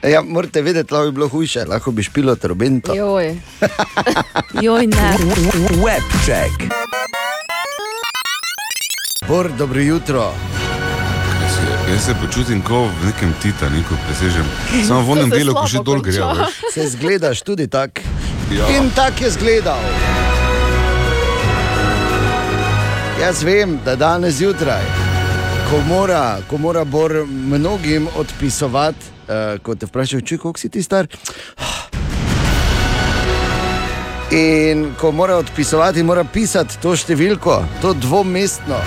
Ja, morate vedeti, lahko bi bilo hujše, lahko bi špilo trobento. Joj. *laughs* Joj, ne. Webcheck. Bor, dobro jutro. Jaz se počutim kot v nekem Titaniku, presežem. Samo v onem delu, ko še dol veš. Se zgledaš tudi tako. Ja. In tako je zgledal. Jaz vem, da danes zjutraj, ko mora, ko mora Bor mnogim odpisovati, uh, ko te vprašajo, če koliko si ti star. In ko mora odpisovati, mora pisati to številko, to dvomestno,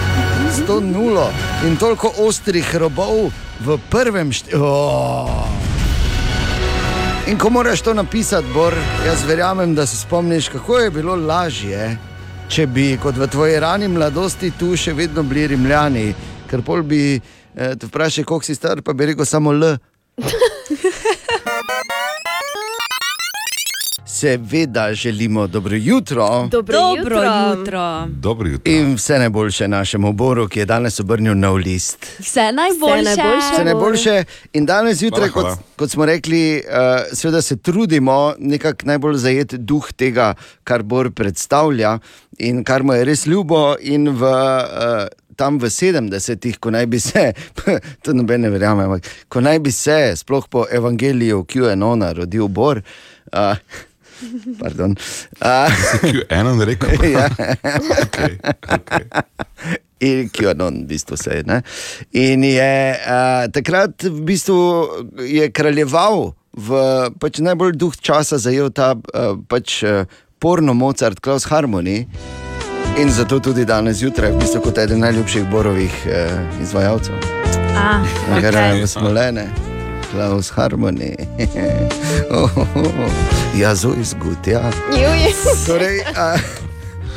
s to nulo in toliko ostrih robov v prvem številku. Oh. In ko moraš to napisati, Bor, jaz verjamem, da se spomniš, kako je bilo lažje, če bi kot v tvoji rani mladosti tu še vedno bili rimljani, ker pol bi eh, te vprašali, koliko si star, pa bi rekel samo L. Seveda želimo dobro jutro. Dobro, Dobro jutro. Dobro jutro. In vse najboljše našemu Boru, ki je danes obrnil nov list. Vse najboljše. najboljše. Vse najboljše. In danes zjutraj, kot, kot smo rekli, uh, seveda se trudimo nekako najbolj zajeti duh tega, kar Bor predstavlja in kar mu je res ljubo. In v, uh, tam v 70-ih, ko naj bi se, *laughs* to noben ne verjame, ampak ko naj bi se, sploh po evangeliju QAnona, rodil Bor. Uh, Pardon. Uh, Eno je rekel. *laughs* ja. okay, okay. In QAnon, v bistvu se je. Ne? In je uh, takrat v bistvu je kraljeval v pač najbolj duh časa, zajel ta uh, pač, uh, porno Mozart, Klaus Harmony. In zato tudi danes zjutraj, v bistvu kot eden najljubših borovih uh, izvajalcev. Ah, okay. smolene. Klaus Harmony. *laughs* oh, oh, oh. Ja, zo izgutja. Juj. Torej, uh,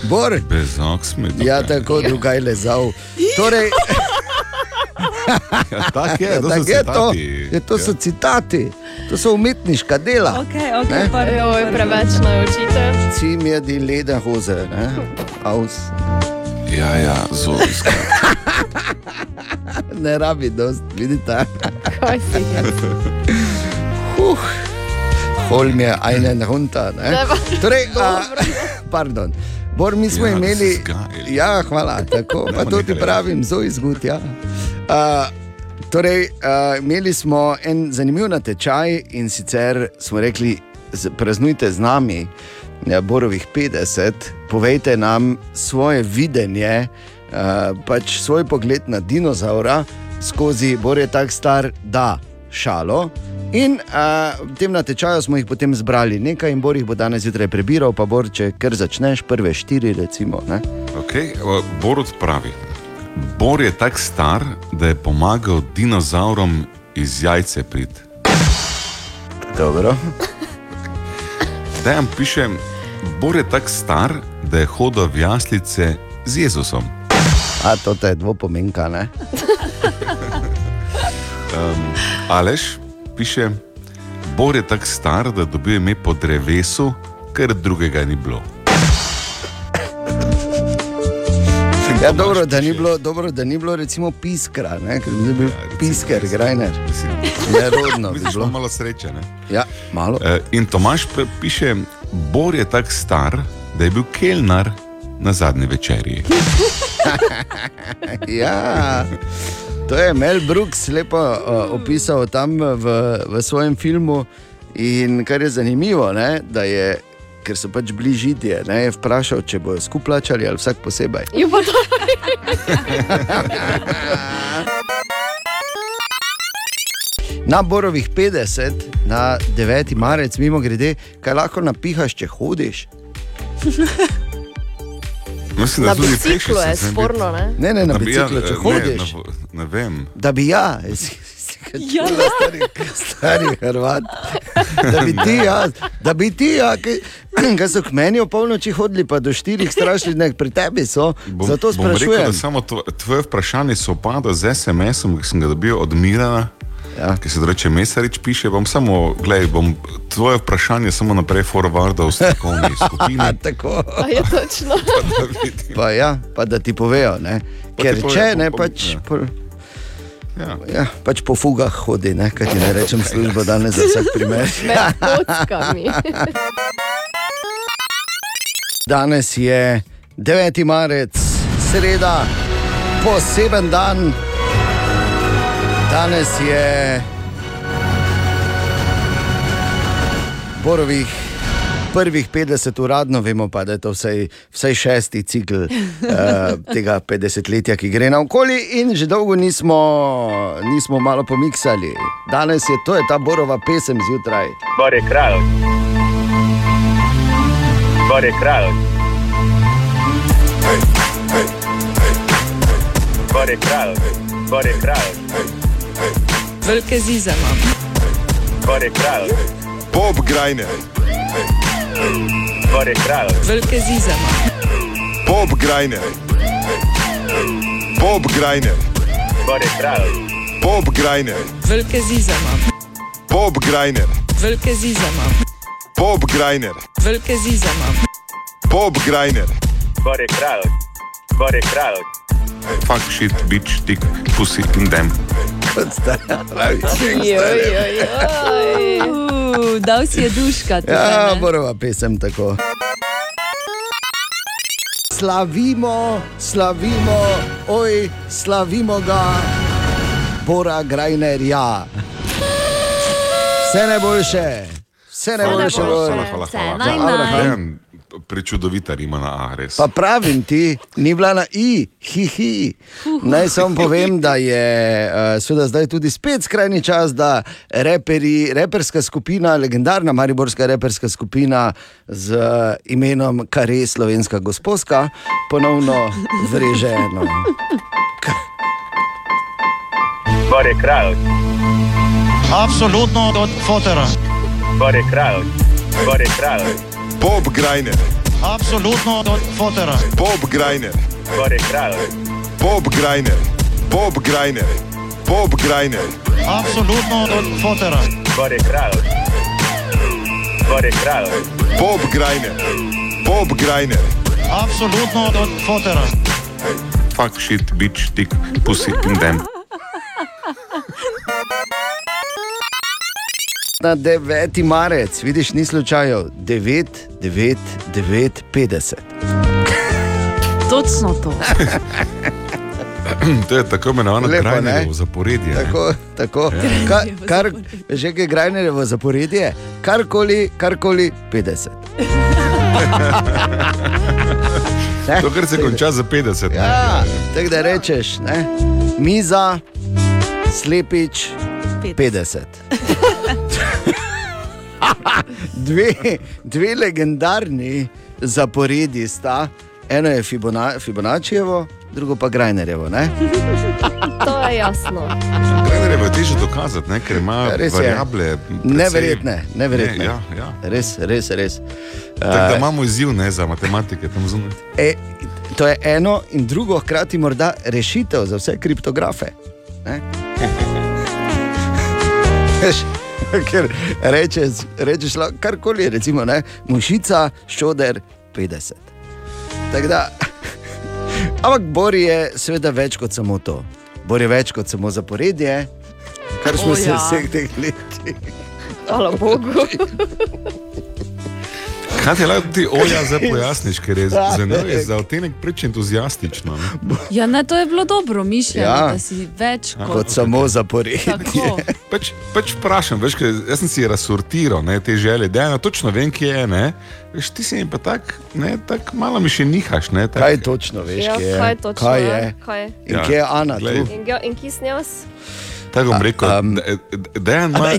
Bor. Bez oksme. Ja, tako drugaj lezal. Torej, Ja, tako je, to so tako je to. citati. Je, to so citati, to so umetniška dela. Okay, Ne? okay, pardon, Joj, preveč naučite. Cim je di lede hoze, ne? Aus. Ja, ja, zelo izgleda. Ne rabi dost, vidite. Kaj si jaz? Huh. Holm je einen runter. Ne? Ne, Torej, a, pardon. Bor, mi smo Ja, imeli. Ja, hvala, tako, pa to ti reči. pravim, zelo izgud. Ja. Uh, torej, uh, imeli smo en zanimiv natečaj in sicer smo rekli, praznujte z nami, Borovih 50, povejte nam svoje videnje, uh, pač svoj pogled na dinozaura skozi Bor je tak star, da šalo. In uh, v tem natečaju smo jih potem zbrali nekaj, in Bor jih bo danes zjutraj prebiral, pa Bor, če kar začneš, prve štiri, recimo. Ne? Okay, Borod pravi. Bor je tako star, da je pomagal dinozaurom iz jajce priti. Dobro. Dejan piše, Bor je tako star, da je hodil v jaslice z Jezusom. A to je dvopomenka, ne? *laughs* Um, Aleš piše, Bor je tako star, da dobi ime po drevesu, ker drugega ni bilo. Ja, dobro, da ni bilo, dobro, da ni bilo recimo piskra, ne? ker bi bil pisker, grajner. Nerodno bi Vidiš, bilo. malo sreče. Ne? Ja, malo. E, in Tomaš piše, Bor je tako star, da je bil kelnar na zadnji večerji. *laughs* Ja, to je Mel Brooks lepo uh, opisal tam v, v svojem filmu. In kar je zanimivo, ne, da je, ker so pač bili židije, ne, je vprašal, če bojo skupaj plačali ali vsak posebej. *laughs* Na Borovih 50, na 9. marec, mimo grede, kaj lahko napihaš, če hodiš. *laughs* Mislim, Na biciklu je sporno, ne? Ne, ne, na bi ja, biciklu, če hodiš. Ne, ne vem. Da bi ja, *laughs* Ja, stari, stari Hrvat. Da bi ti, *laughs* ja, da bi ti, ja, ki *clears throat* so k meni v polnoči hodili, pa do štirih strašnih, nek pri tebi so. Bom, Zato bom rekel, sprašujem. samo tvo- tvoje vprašanje sovpada z SMS-om, ki sem ga dobil od Mirana. Ja. Ki se reče Mesarič, piše, bom samo, gledaj, bom tvoje vprašanje samo naprej forwardal v strokovni *laughs* skupini. *laughs* Tako. A je točno. *laughs* Pa, ja, pa da ti povejo. Ne? Pa Ker ti povejo, če ne, bom- pač, ja. po, Ja. ja, pač po fugah hodi, ne? kaj ti ne rečem, službo danes za vsak primer. Med kockami. Danes je 9. marec, sreda, poseben dan. Danes je Borovih prvih 50 uradno, vemo pa, da je to vsaj, vsaj šesti cikl uh, *laughs* tega 50-letja, ki gre naokoli, in že dolgo nismo, nismo malo pomiksali. Danes je to je ta Borova pesem zjutraj. Bor je kralj. Bor je kralj. Bor je kralj. Bor je kralj. Velike zize imam. Bor je kralj. Bob Grajner, Bor je kralj. Velike zize imam. Bob Grajner, Bob Grajner, Bor je kralj. Bob Grajner, Velike zize imam. Bob Grajner, Velike zize imam. Bob Grajner, Velike zize imam. Bob Grajner, Bor je kralj. Bor je kralj. Fuck shit, bitch, tik, pussy in dem. Kot stara. Joj, joj, joj. Uh, dal si je duška. tukaj, Ja, borova pesem tako. Slavimo, slavimo, oj, slavimo ga, Bora Grajnerja. Vse najboljše, vse najboljše. Hvala, Bor. hvala, hvala. Vse hvala. naj, naj. Dejan, Prečudovita rima na A, res. Pa pravim ti, ni bila na I, hi, hi. Naj samo povem, da je uh, seveda zdaj tudi spet skrajni čas, da reperi, reperska skupina, legendarna mariborska reperska skupina z uh, imenom Kare Slovenska gospodska, ponovno vreže eno. Bor je kralj. Absolutno od fotera. Bor je kralj. Bor je kralj. Bob Grajner, Absolutno od fotera. Bob Grajner, Bor je kralj. Bob Grajner, Bob Grajner, Bob Grajner, Absolutno od fotera. Bor je kralj. Bor je kralj. Bob Grajner, Bob Grajner, Absolutno od fotera. Fuck shit, bitch, tik, pussy in dem. Na 9. marec, vidiš, ni slučajev, 9, 9, 9, 50. Točno to. *clears throat* To je tako imenovano ne? Grajnerjevo zaporedje. ne. Tako, tako. Ja. Ka, kar, že kaj Grajnerjevo zaporedje, karkoli, karkoli 50. *laughs* To, kar se konča za 50. ne. Ja, tako da rečeš, ne? miza, slepič, 50. *laughs* dve, dve legendarni zaporedji sta, eno je Fibona, Fibonaccijevo, drugo pa Grajnerjevo. ne? *laughs* To je jasno. Grajnerjevo je težje dokazati, ne, ker ima Ja, res variable. precej- Neverjetne, neverjetne. Ne, ja, ja. Res, res, res. Tako da Eh, imamo izziv ne, za matematike tam zunaj. E, to je eno in drugo, hkrati morda rešitev za vse kriptografe. ne? *laughs* *laughs* Ker rečeš, rečeš karkoli, recimo ne, mušica, šoder, 50. Tako da, *laughs* ampak Bor je seveda več kot samo to. Bor je več kot samo zaporedje, kar smo O, se ja. vseh teh letih. Hvala Bogu. *laughs* Kaj ti lahko ti Olja zdaj pojasniš, ker je za njo je za odtenek preč entuzijastično. ne? Ja, ne, to je bilo dobro mišljeno, Ja. da si več kot, Kot samo zaporedje. Pač, pač vprašam, veš, ker jaz sem si razsortiral ne, te želje, da eno točno vem, kje je. Ne, veš, ti si mi pa tako, tak, malo mi še nihaš. Ne, tak, Kaj točno veš, Ja, kje je? kaj točno kaj je? je? Kaj je? In Ja, kje je Ana? In, in kje sem jaz? Tako bom rekel, da ima Aj,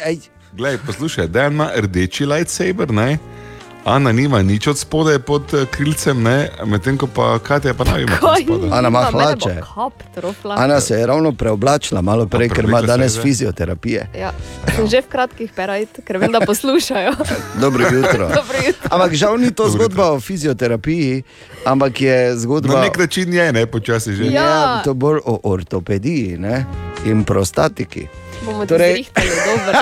aj, Glej, poslušaj, da ima rdeči lightsaber, ne? Ana nima nič od spodaj pod eh, krilcem, ne? medtem ko pa Katja pa naj ima. Ana ima hlače. Ana se je ravno preoblačila malo prej, ker ima danes fizioterapije. Ja. No. Že v kratkih perajt, ker vem, da poslušajo. *laughs* Dobro jutro. *laughs* Dobro jutro. Ampak žal ni to Dobro zgodba jutro. o fizioterapiji, ampak je zgodba... Na nek način je, ne, počasi že. Ja, ja to bolj o ortopediji ne? in prostatiki. Bomo Torej- zrihtali dobro.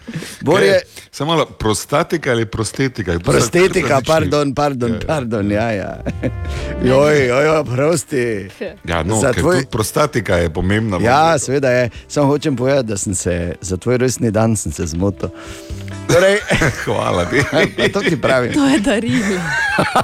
*laughs* Bor je, Samo malo, prostatika ali prostetika? To prostetika, pardon, pardon, pardon, ja, ja. Joj, joj, joj, prosti. Ja, no, Za ker tvoj- prostatika je pomembna. Ja, seveda je. Samo hočem povedati, da sem se za tvoj rojstni dan zmotil. Torej, *laughs* Hvala ti. pa *laughs* to ti pravim. To je darilo.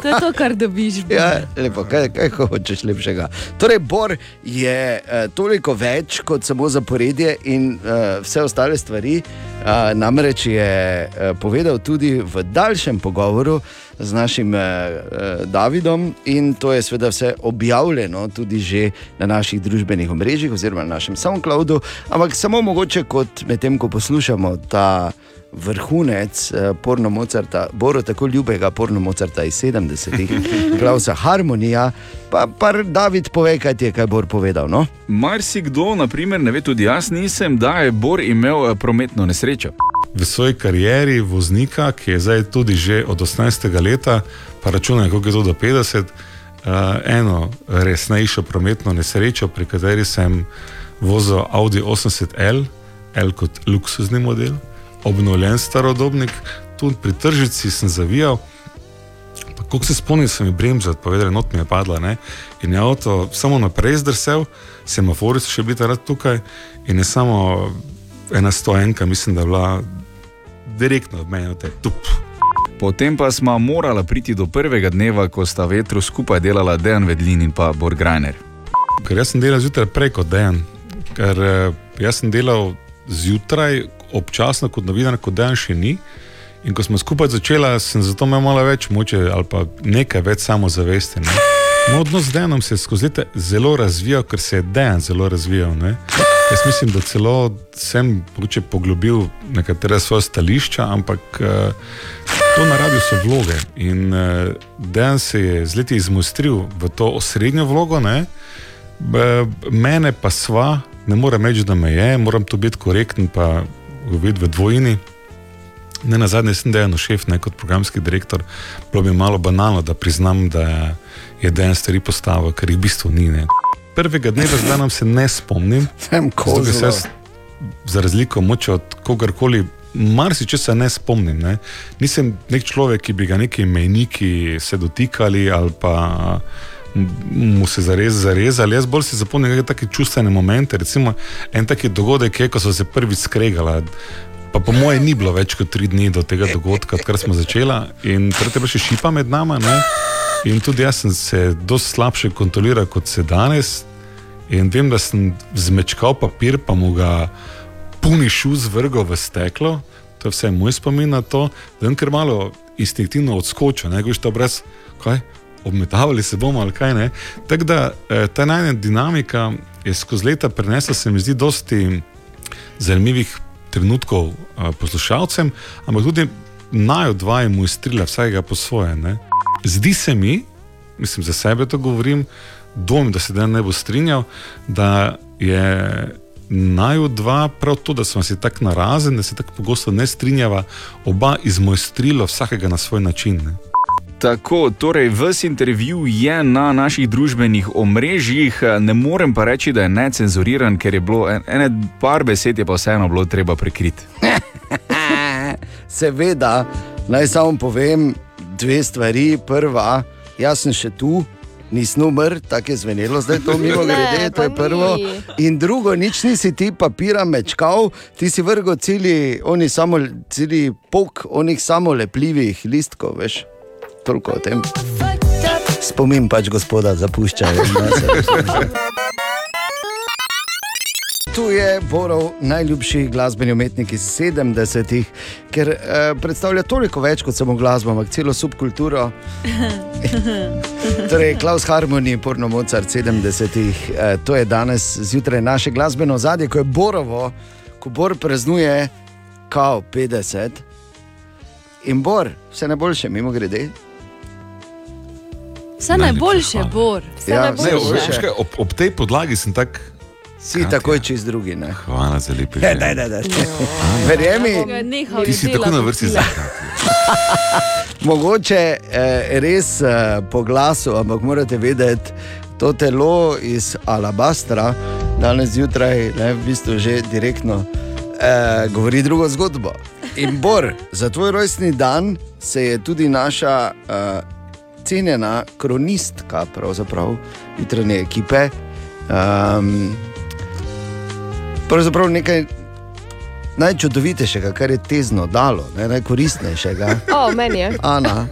To je to, kar dobiš. Ja, lepo, kaj, kaj hočeš lepšega. Torej, Bor je uh, toliko več kot samo zaporedje in uh, vse ostale stvari. Uh, namreč je uh, povedal tudi v daljšem pogovoru z našim uh, Davidom, in to je seveda vse objavljeno tudi že na naših družbenih omrežjih oziroma na našem SoundCloudu, ampak samo mogoče kot medtem, ko poslušamo ta vrhunec eh, porno Mozarta, Boro tako ljubega porno Mozarta iz 70-ih, *laughs* Klausa Harmonija. Pa, pa David, povej, kaj ti je kaj Bor povedal. No? Marsikdo, naprimer, ne ve, tudi jaz nisem, da je Bor imel eh, prometno nesrečo. V svoji karieri voznika, ki je zdaj tudi že od 18. leta, pa računaj, koliko je to do 50, uh, eno resnejšo prometno nesrečo, pri kateri sem vozil Audi 80L, L kot luksuzni model, obnovljen starodobnik, tu pri tržnici sem zavijal. Ko se spomnim, so mi bremze odpovedali, not mi je padla. Ne? In je avto samo naprej zdrsel, semafori so še bili takrat tukaj in je samo ena stoenka, mislim, da je bila direktno od mene, te tup. Potem pa smo morali priti do prvega dneva, ko sta vetru skupaj delala Dejan Vedlin in pa Bor Grajner. Ker jaz sem delal zjutraj prej kot dejan, ker eh, jaz sem delal zjutraj, občasno kot novinar, kot dejan še ni. In ko smo skupaj začeli, sem zato imel malo več moče ali pa nekaj več samozavesti. Ne. Moj odnos z Dejanom se je skozi leta zelo razvijal, ker se je Dejan zelo razvijal. Ne. Jaz mislim, da celo sem poglobil nekatera svoja stališča, ampak uh, to na radiju so vloge. In uh, Dejan se je z leti izmostril v to osrednjo vlogo, ne. B, mene pa sva, ne morem reči, da me je, moram tu biti korekten, pa govoriti v dvojini. Ne na zadnje sem dejan šef, ne kot programski direktor. Bilo bi malo banalno, da priznam, da je dejan stvari postavil, ker jih v bistvu ni. Ne. Prvega dneva z danom se ne spomnim. *laughs* Sem kozlo. jaz, za razliko moče od kogarkoli, marsikaj se ne spomnim. Ne. Nisem nek človek, ki bi ga neki mejniki se dotikali ali pa mu se zares zarezali. Jaz bolj si zapomnim neke take čustvene momente. Recimo en taki dogodek je, ko so se prvič skregali. Pa po mojem ni bilo več kot tri dni do tega dogodka, odkar smo začeli. In takrat je bila še šipa med nami. Ne? In tudi jaz sem se dosti slabše kontroliral kot se danes. In vem, da sem zmečkal papir, pa mu ga puni šuz vrgal v steklo. To je vse moj spomin na to, da sem kar malo instinktivno odskočil, ne greš to brez, kaj, obmetavali se bomo ali kaj ne. Tako da eh, ta najna dinamika je skozi leta prenesla, se mi zdi, dosti zanimivih trenutkov eh, poslušalcem, ampak tudi naj dva je mojstrila vsakega po svoje. Ne. Zdi se mi, mislim za sebe to govorim, dvomim, da se dan ne bo strinjal, da je naju dva prav to, da smo si tako narazen, da se tako pogosto ne strinjava, oba izmojstrila vsakega na svoj način. Ne. Tako, torej, ves intervju je na naših družbenih omrežjih, ne morem pa reči, da je necenzuriran, ker je bilo en- ene par besed, je pa vseeno bilo treba prekriti. *laughs* Seveda, naj samo povem dve stvari. Prva, jaz sem še tu, nisem umrl, tako je zvenelo, zdaj to mimo grede, to je prvo. In drugo, nič nisi ti papira mečkal, ti si vrgel celi, oni samo, celi pok onih samolepljivih listkov, veš, toliko o tem. Spomin pač gospoda zapuščajo. ne, se- Tu je Borov najljubši glasbeni umetnik iz 70-ih, ker eh, predstavlja toliko več kot samo glasbo, ampak celo subkulturo. *laughs* Torej, Klaus Harmoni, porno Mozart 70-ih, eh, to je danes zjutraj naše glasbeno zadje, ko je Borovo, ko Bor praznuje kao 50. In Bor, vse najboljše, mimo grede. Vse najboljše, Bor. Vse Ja, najboljše. Ne, veš kaj, ob, ob tej podlagi sem tak. Si takoj čez drugi. Ne? Hvala za lepe Ne, želje. daj, daj, daj. Verjemi, Ga nehal Ti si tako na vrsti za. *laughs* mogoče eh, res eh, po glasu, ampak morate vedeti, to telo iz Alabastra danes zjutraj ne, v bistvu že direktno eh, govori drugo zgodbo. In Bor, za tvoj rojstni dan se je tudi naša eh, cenjena kronistka, pravzaprav jutranje ekipe. Um, pravzaprav nekaj najčudovitejšega, kar je tezno dalo, ne, najkoristnejšega. O, meni je. Ana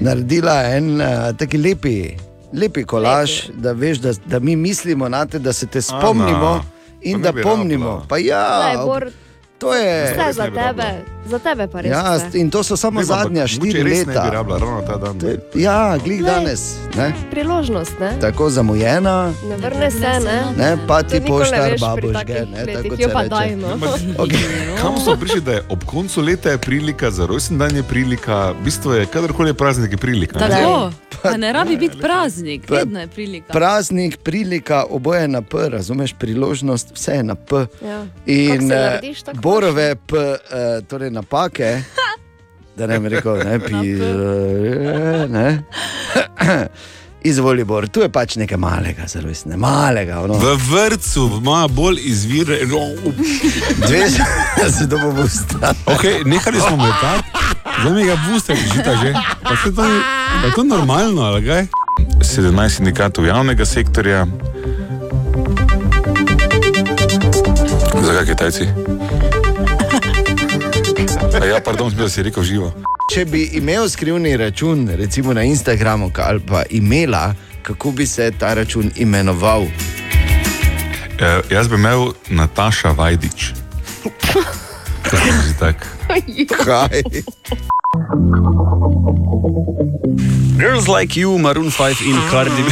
naredila en uh, taki lepi, lepi kolaž, lepi. da veš, da, da mi mislimo na te, da se te spomnimo Ana, in da pomnimo. rabila. Pa ja, Lej, Bor, to je. Vse za tebe, za tebe pa res. Ja, vse. in to so samo ampak zadnja štiri leta. rabila dan. To Ja, Glej. danes. Ne? Priložnost, ne? Tako zamujena, Ne vrne se, ne? ne, pa ti poštar babuške. Jo, se pa reče. daj, no. *laughs* Okay. Kam smo prišli, da je ob koncu leta je prilika, za rojsten dan je prilika, v bistvu je kadarkoli je praznik, je prilika. ne? Tako, pa ne rabi biti praznik, vedno je prilika. Praznik, prilika, oboje na P, razumeš, priložnost, vse je na P. Ja. In se eh, narediš, tako borove p, eh, torej napake, da ne bi rekel, ne pi, eh, ne. Izvoli, Bor, tu je pač nekaj malega, zelo resne, malega. Ono. V vrtu ima bolj izvire. Dve *laughs* se to bo busta. Okay, nehali smo metati, zdaj mi ga buste, že ta že. Pa se to, pa je to normalno, ali kaj? 17 sindikatov javnega sektorja. Zakaj Kitajci? A ja, pardon, sem si rekel živo. Če bi imel skrivni račun, recimo na Instagramu ali pa imela, kako bi se ta račun imenoval? E, jaz bi imel Nataša Vajdič. Se mi zdi tako. Kaj? Girls like you, Maroon 5 in Cardi B.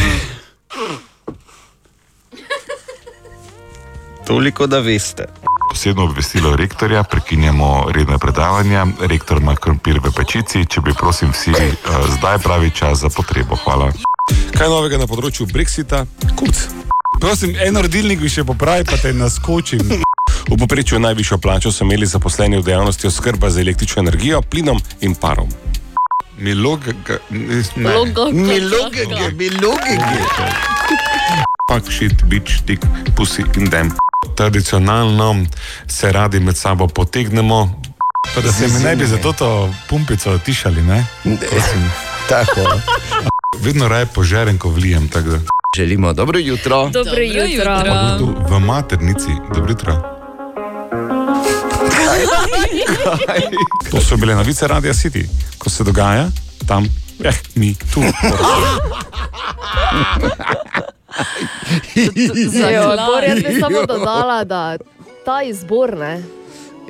Toliko, da veste. Posebno obvestilo rektorja, prekinjamo redne predavanja. Rektor ima krompir v pečici, če bi prosim vsi uh, zdaj pravi čas za potrebo. Hvala. Kaj novega na področju Brexita? Kurc. Prosim, en rodilnik bi še popravil, pa te naskočim. V poprečju najvišjo plačo so imeli zaposleni v dejavnosti oskrba z električno energijo, plinom in parom. Milogega, ne, Milogege, milogege. Fuck shit, bitch, tik, pussy in dem. Tradicionalno se radi med sabo potegnemo. Pa da se mi ne bi za to pumpico tišali, ne? Prosim. *laughs* Tako. Vedno raje požerem, ko vlijem. Želimo dobro jutro. Dobro jutro. Pa kdo tu V maternici, dobro jutro. *laughs* To so bile novice Radia City. Ko se dogaja, tam, eh, mi tu. Jo, Bor, jaz bi samo dodala, da ta izbor, ne,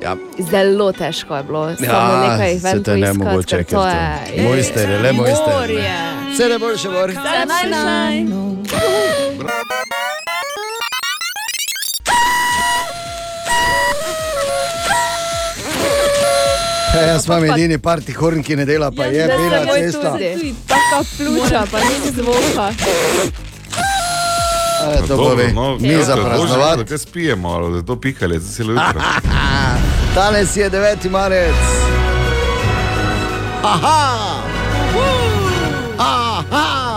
Ja. zelo težko je bilo. Samo Ja, nekaj se eventov to ne iskati, mogoče, ker ker to je. Mojster je, le mojster, je. Vse najboljše, Bor. Vse najnaj. Hey, jaz imam edini parti horn, ki ne dela, pa je se bela moj cesta. tudi. Taka pljuča, pa ni zvoka. E, to pove, mi za praznovati. Kaj spijemo, ali da to pihali, za celo jutro. *laughs* Danes je 9. marec. Aha! Aha!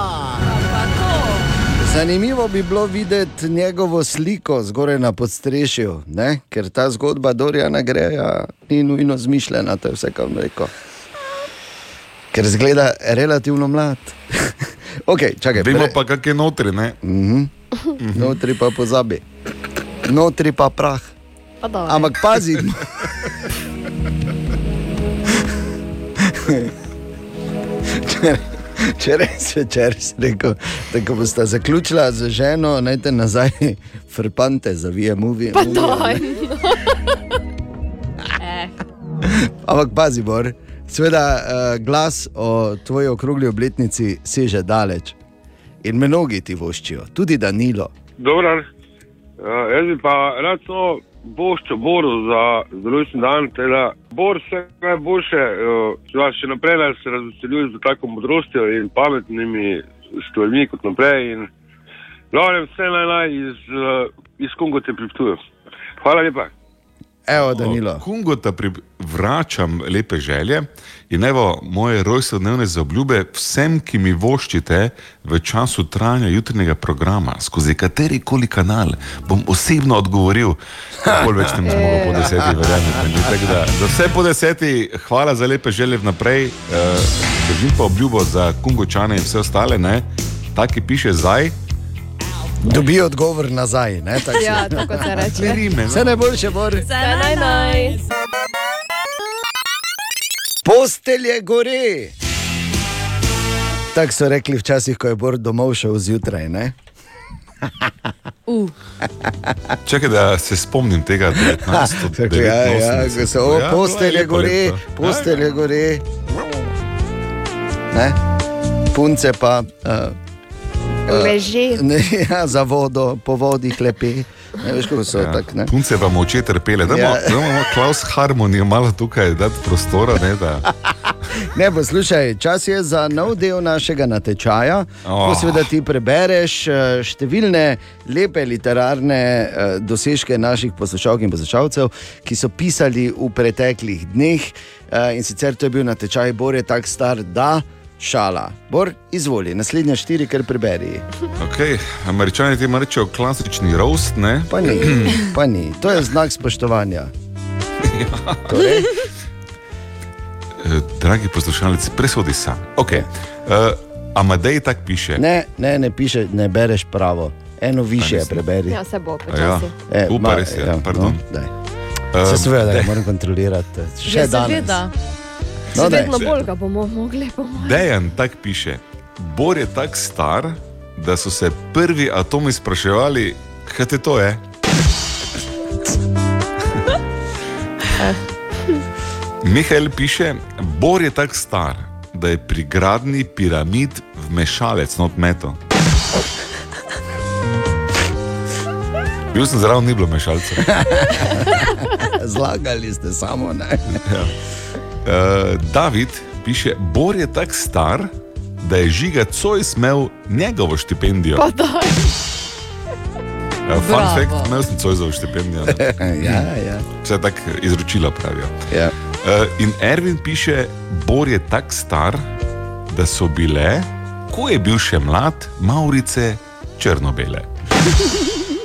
Zanimivo bi bilo videti njegovo sliko zgoraj na podstrešju, ne? ker ta zgodba Dorjana Greja ni nujno zmišljena, to je vse, kar rekel. Ker zgleda relativno mlad. *laughs* okay, čakaj, Vemo pre- pa, kak je notri, ne? Mhm. Notri pa pozabi. Notri pa prah. Pa dobro. Ampak pazi. Če- *laughs* *laughs* Če res večer si rekel, da ko boste zaključila z ženo, naj te nazaj *laughs* frpante zavije muvi. Pa daj. *laughs* Eh, Ampak pazi, Bor, seveda uh, glas o tvoji okrogli obletnici seže daleč. In mnogi ti voščijo, tudi Danilo. Dobro, uh, jaz bi pa rad to Boščo Boru za zelo rojsten dan. Teda, Bor, vse najboljše, uh, ja, še naprej naj se razveseljuje z tako modrostjo in pametnimi stvarmi kot naprej. In, Glavnem, vse naj naj iz, uh, iz Kongo te priptujem. Hvala lepa. Evo, Danilo. Kungo ta pri... vračam lepe želje in evo moje rojstnodnevne zaobljube vsem, ki mi voščite v času trajanja jutrnjega programa, skozi kateri koli kanal, bom osebno odgovoril, kako več ne bom mogel po desetih, verjamem. da Za vse po desetih, hvala za lepe želje vnaprej, uh, držim pa obljubo za Kungočane in vse ostale, ne, taki piše zdaj. Dobi odgovor nazaj. Ne, tako Ja, se- tako se reče. Ne rime, no. Vse najboljše, Bor. Vse naj naj. Postelje gore. Tako so rekli včasih, ko je Bor domov šel zjutraj. Ne? Uh. Čakaj, da se spomnim tega 19. Tako, *laughs* ja, ja, ko so, o, postelje gore, postelje gore. Ne? Punce pa. Uh, Leži. Ne, *laughs* ja, za vodo, po vodi klepi. Ne veš, so ja. tako. ne? Punce pa moče trpele, da Ja. Ne, poslušaj, čas je za nov del našega natečaja. Oh. Ko seveda ti prebereš eh, številne lepe literarne eh, dosežke naših poslušalk in poslušalcev, ki so pisali v preteklih dneh. Eh, In sicer to je bil natečaj Bor je tako star, da šala. Bor, izvoli, naslednje štiri, kar preberi. Okay. Američani temu rečejo klasični roast, ne? Pa ni, pa ni. To je znak spoštovanja. *laughs* Torej? Eh, Dragi poslušalci, presodi sam. Okay. Uh, Amadej tako piše. Ne, ne, ne piše, ne bereš pravo. Eno više preberi. Ja, se bo počasi. Ja. Upa, res je, pardon. No, daj. Um, Se seveda, da moram kontrolirati. Še Ja, danes. seveda. No, vedno bolj ga bomo mogli. Bomo. Dejan tako piše. Bor je tako star, da so se prvi atomi spraševali, kaj te to je. *laughs* Mihael piše, Bor je tako star, da je pri gradni piramid vmešalec not meto. Bil sem zraven, ni bilo mešalca. *laughs* Zlagali ste samo. Ne? Ja. Uh, David piše, Bor je tako star, da je žiga coj smel njegovo štipendijo. Pa daj. Uh, fun Bravo. fact, imel sem Cojzovo štipendijo. *laughs* ja, ja. Vse tako izročila pravijo. Ja. Uh, in Ervin piše, Bor je tako star, da so bile, ko je bil še mlad, Maurice črnobele.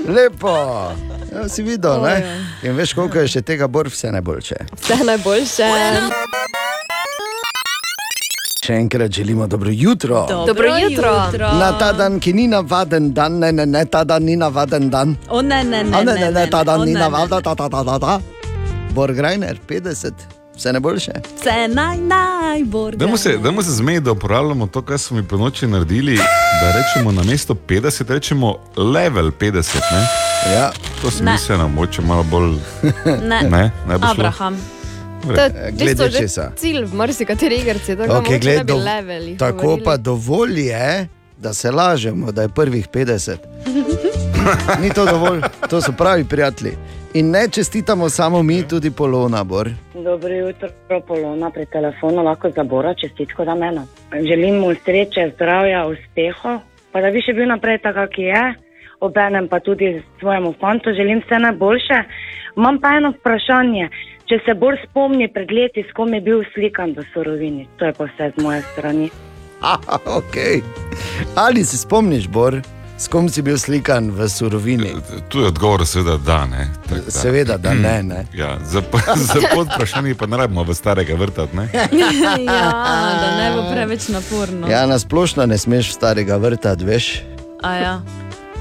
Lepo, ja, si videl. Ne? In veš, koliko je še tega bor, vse najboljše. Vse najboljše. Še enkrat želimo dobro jutro. Dobro jutro. jutro. Na ta dan, ki ni navaden dan, ne, ne, ne, ta dan ni navaden dan. O ne, ne, ne. A ne, ne, ne, ta dan o ni ne, ne. navaden, ta, ta, ta, ta, ta. Bor Grajner, 50, vse najboljše. Vse naj, najbolj. Dajmo se, dajmo se zmeti, da uporabljamo to, kar smo mi po noči naredili, da rečemo na mesto 50, rečemo level 50. Ne? Ja. To Ne. smiselno, moče malo bolj. Ne, Ne, ne. Abraham. To je v Glede česa? cilj v marsikateri igrici, tako Okay, gled, da bi dov- leveli. tako pa dovolj je, da se lažemo, da je prvih 50. Ni to dovolj, to so pravi prijatelji. In ne čestitamo samo mi, tudi Polona Bor. Dobro jutro, Polona, pri telefonu lahko zabora čestitko za mene. Želim mu sreče, zdravja, uspehov, pa da bi še bil naprej tako, kot je. Obenem pa tudi svojemu fantu želim vse najboljše. Imam pa eno vprašanje. Če se bolj spomni pred leti, s kom je bil slikan v sorovini, to je pa vse z moje strani. *laughs* Aha, okay. Ali se spomniš, Bor, s kom si bil slikan v surovini? Tu je odgovor, seveda, da ne. Tak, da. Seveda, da ne. ne. Ja, za, *laughs* za podprašanje pa ne rabimo v starega vrtati. Ne? *laughs* ja, da ne bo preveč naporno. Ja, na splošno ne smeš v starega vrtati, veš, A ja.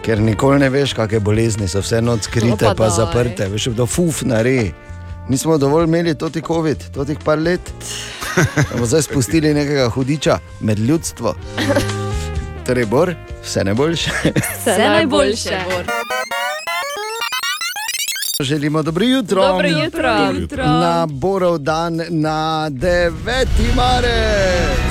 Ker nikoli ne veš, kakšne bolezni so vse noč skrite, No pa pa, zaprte. Veš, da fuf nare. Nismo dovolj imeli toti COVID, totih par let. *laughs* Bomo zdaj spustili nekega hudiča med ljudstvo. *laughs* Torej, Bor, vse najboljše. Vse najboljše. Želimo dobro jutro. Dobro jutro. Dobro jutro. Na Borov dan na 9. marec.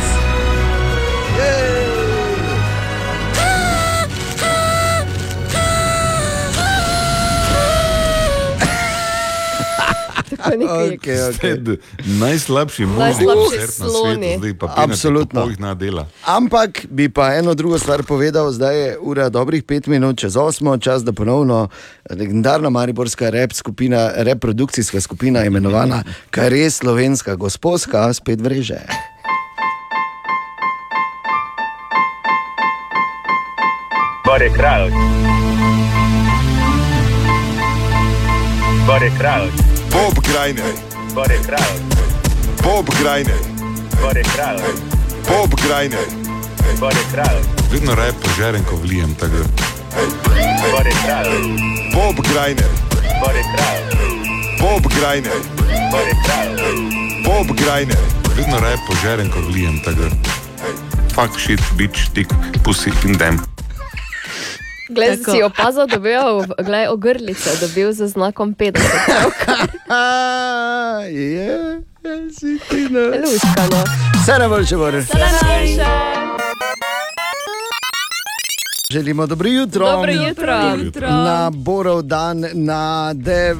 Okay, okay. Najslabši možni koncert na svetu, zdaj pa Absolutno. jih na dela. Ampak bi pa eno drugo stvar povedal, zdaj je ura dobrih pet minut čez osmo, čas da ponovno legendarna mariborska rep skupina, reprodukcijska skupina, imenovana kar res slovenska gospodska, spet vreže. Bor je kralj. Bor je kralj. Bob Grajner, Bor je kralj. Bob Grajner, Bor je kralj. Bob Grajner, Bor je kralj. Vedno raje požerem, ko vlijem. tako da- Bor je kralj. Bob Grajner, Bor je kralj. Bob Grajner, Bor je kralj. Bob Grajner, Vedno raje požerem, ko vlijem. tako Fuck shit, bitch, tik, pussy in dem. Glej, Tako. si opazil, da bi glej, ogrlice dobil z znakom 50. Je, si ti na. Luška, no. Vse najboljše, Boris. *laughs* Vse najboljše. Želimo dobro jutro. Dobro jutro. Dobro jutro. Na Borov dan na 9.